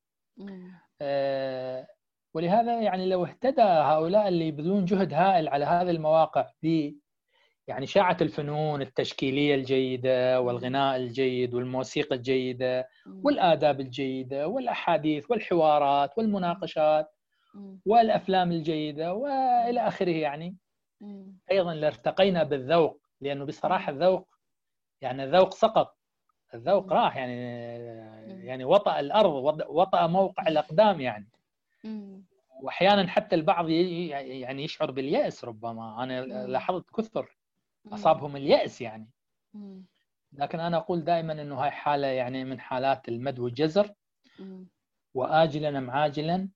S2: آه، ولهذا يعني لو اهتدى هؤلاء اللي يبذلون جهد هائل على هذه المواقع يعني شاعة الفنون التشكيلية الجيدة والغناء الجيد والموسيقى الجيدة والآداب الجيدة والأحاديث والحوارات والمناقشات والأفلام الجيدة وإلى آخره يعني. أيضا لارتقينا بالذوق لأنه بصراحة الذوق يعني الذوق سقط. الذوق راح يعني يعني وطأ الأرض وطأ موقع الأقدام يعني. واحيانا حتى البعض يعني يشعر باليأس ربما. أنا لاحظت كثر أصابهم اليأس يعني. لكن أنا أقول دائما إنه هاي حالة يعني من حالات المد والجزر. واجلا أم عاجلا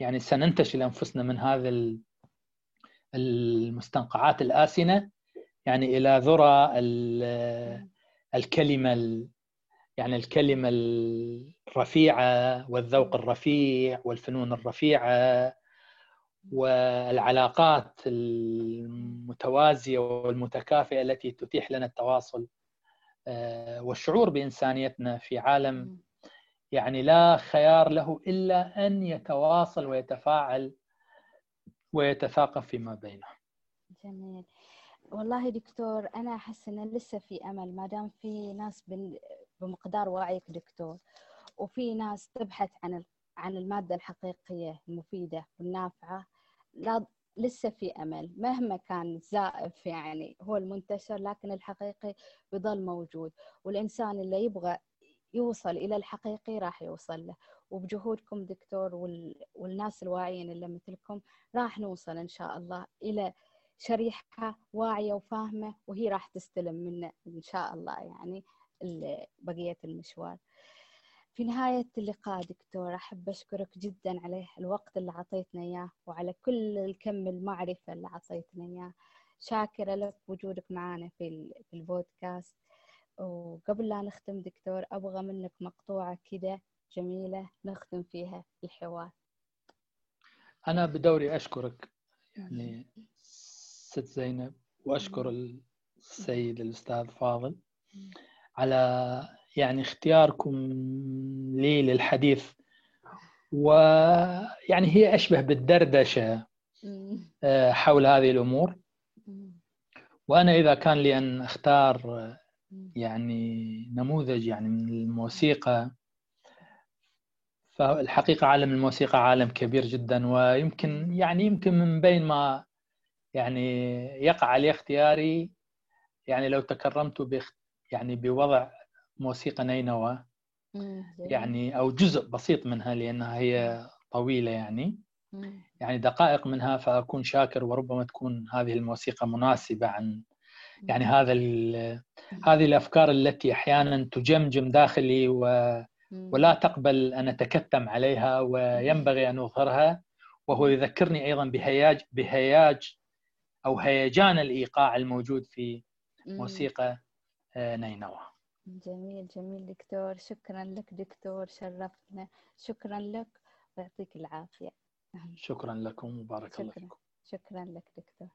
S2: يعني سننتشل أنفسنا من هذا المستنقعات الآسنة يعني إلى ذرى الكلمة يعني الكلمة الرفيعة والذوق الرفيع والفنون الرفيعة. والعلاقات المتوازية والمتكافئة التي تتيح لنا التواصل آه، والشعور بإنسانيتنا في عالم يعني لا خيار له إلا أن يتواصل ويتفاعل ويتثاقف فيما بينه.
S1: جميل. والله دكتور أنا أحس أن لسه في أمل ما دام في ناس بمقدار وعيك دكتور وفي ناس تبحث عن عن المادة الحقيقية المفيدة والنافعة لا لسه في أمل مهما كان زائف يعني هو المنتشر لكن الحقيقي بظل موجود. والإنسان اللي يبغى يوصل إلى الحقيقي راح يوصل له. وبجهودكم دكتور والناس الواعيين اللي مثلكم راح نوصل إن شاء الله إلى شريحة واعية وفاهمة وهي راح تستلم منا إن شاء الله يعني بقية المشوار. في نهاية اللقاء دكتور أحب أشكرك جدا على الوقت اللي عطيتنا إياه وعلى كل الكم المعرفة اللي عطيتنا إياه. شاكرة لك وجودك معنا في في البودكاست. وقبل لا نختم دكتور أبغى منك مقطوعة كذا جميلة نختم فيها الحوار.
S2: أنا بدوري أشكرك يعني ست زينب وأشكر السيد الأستاذ فاضل على يعني اختياركم لي للحديث. ويعني هي أشبه بالدردشة حول هذه الأمور. وأنا إذا كان لي أن أختار يعني نموذج يعني من الموسيقى فالحقيقة عالم الموسيقى عالم كبير جدا. ويمكن يعني يمكن من بين ما يعني يقع علي اختياري يعني لو تكرمت يعني بوضع موسيقى نينوى. يعني أو جزء بسيط منها لأنها هي طويلة يعني. يعني دقائق منها فأكون شاكر وربما تكون هذه الموسيقى مناسبة عن يعني هذا هذه الأفكار التي أحيانا تجمجم داخلي و ولا تقبل أن أتكتم عليها وينبغي أن أظهرها. وهو يذكرني أيضا بهياج بهياج أو هيجان الإيقاع الموجود في موسيقى آه، نينوى.
S1: جميل جميل دكتور. شكرا لك دكتور شرفتنا شكرا لك. ويعطيك العافية.
S2: شكرا لكم وبارك شكرا. الله فيكم.
S1: شكرا لك دكتور.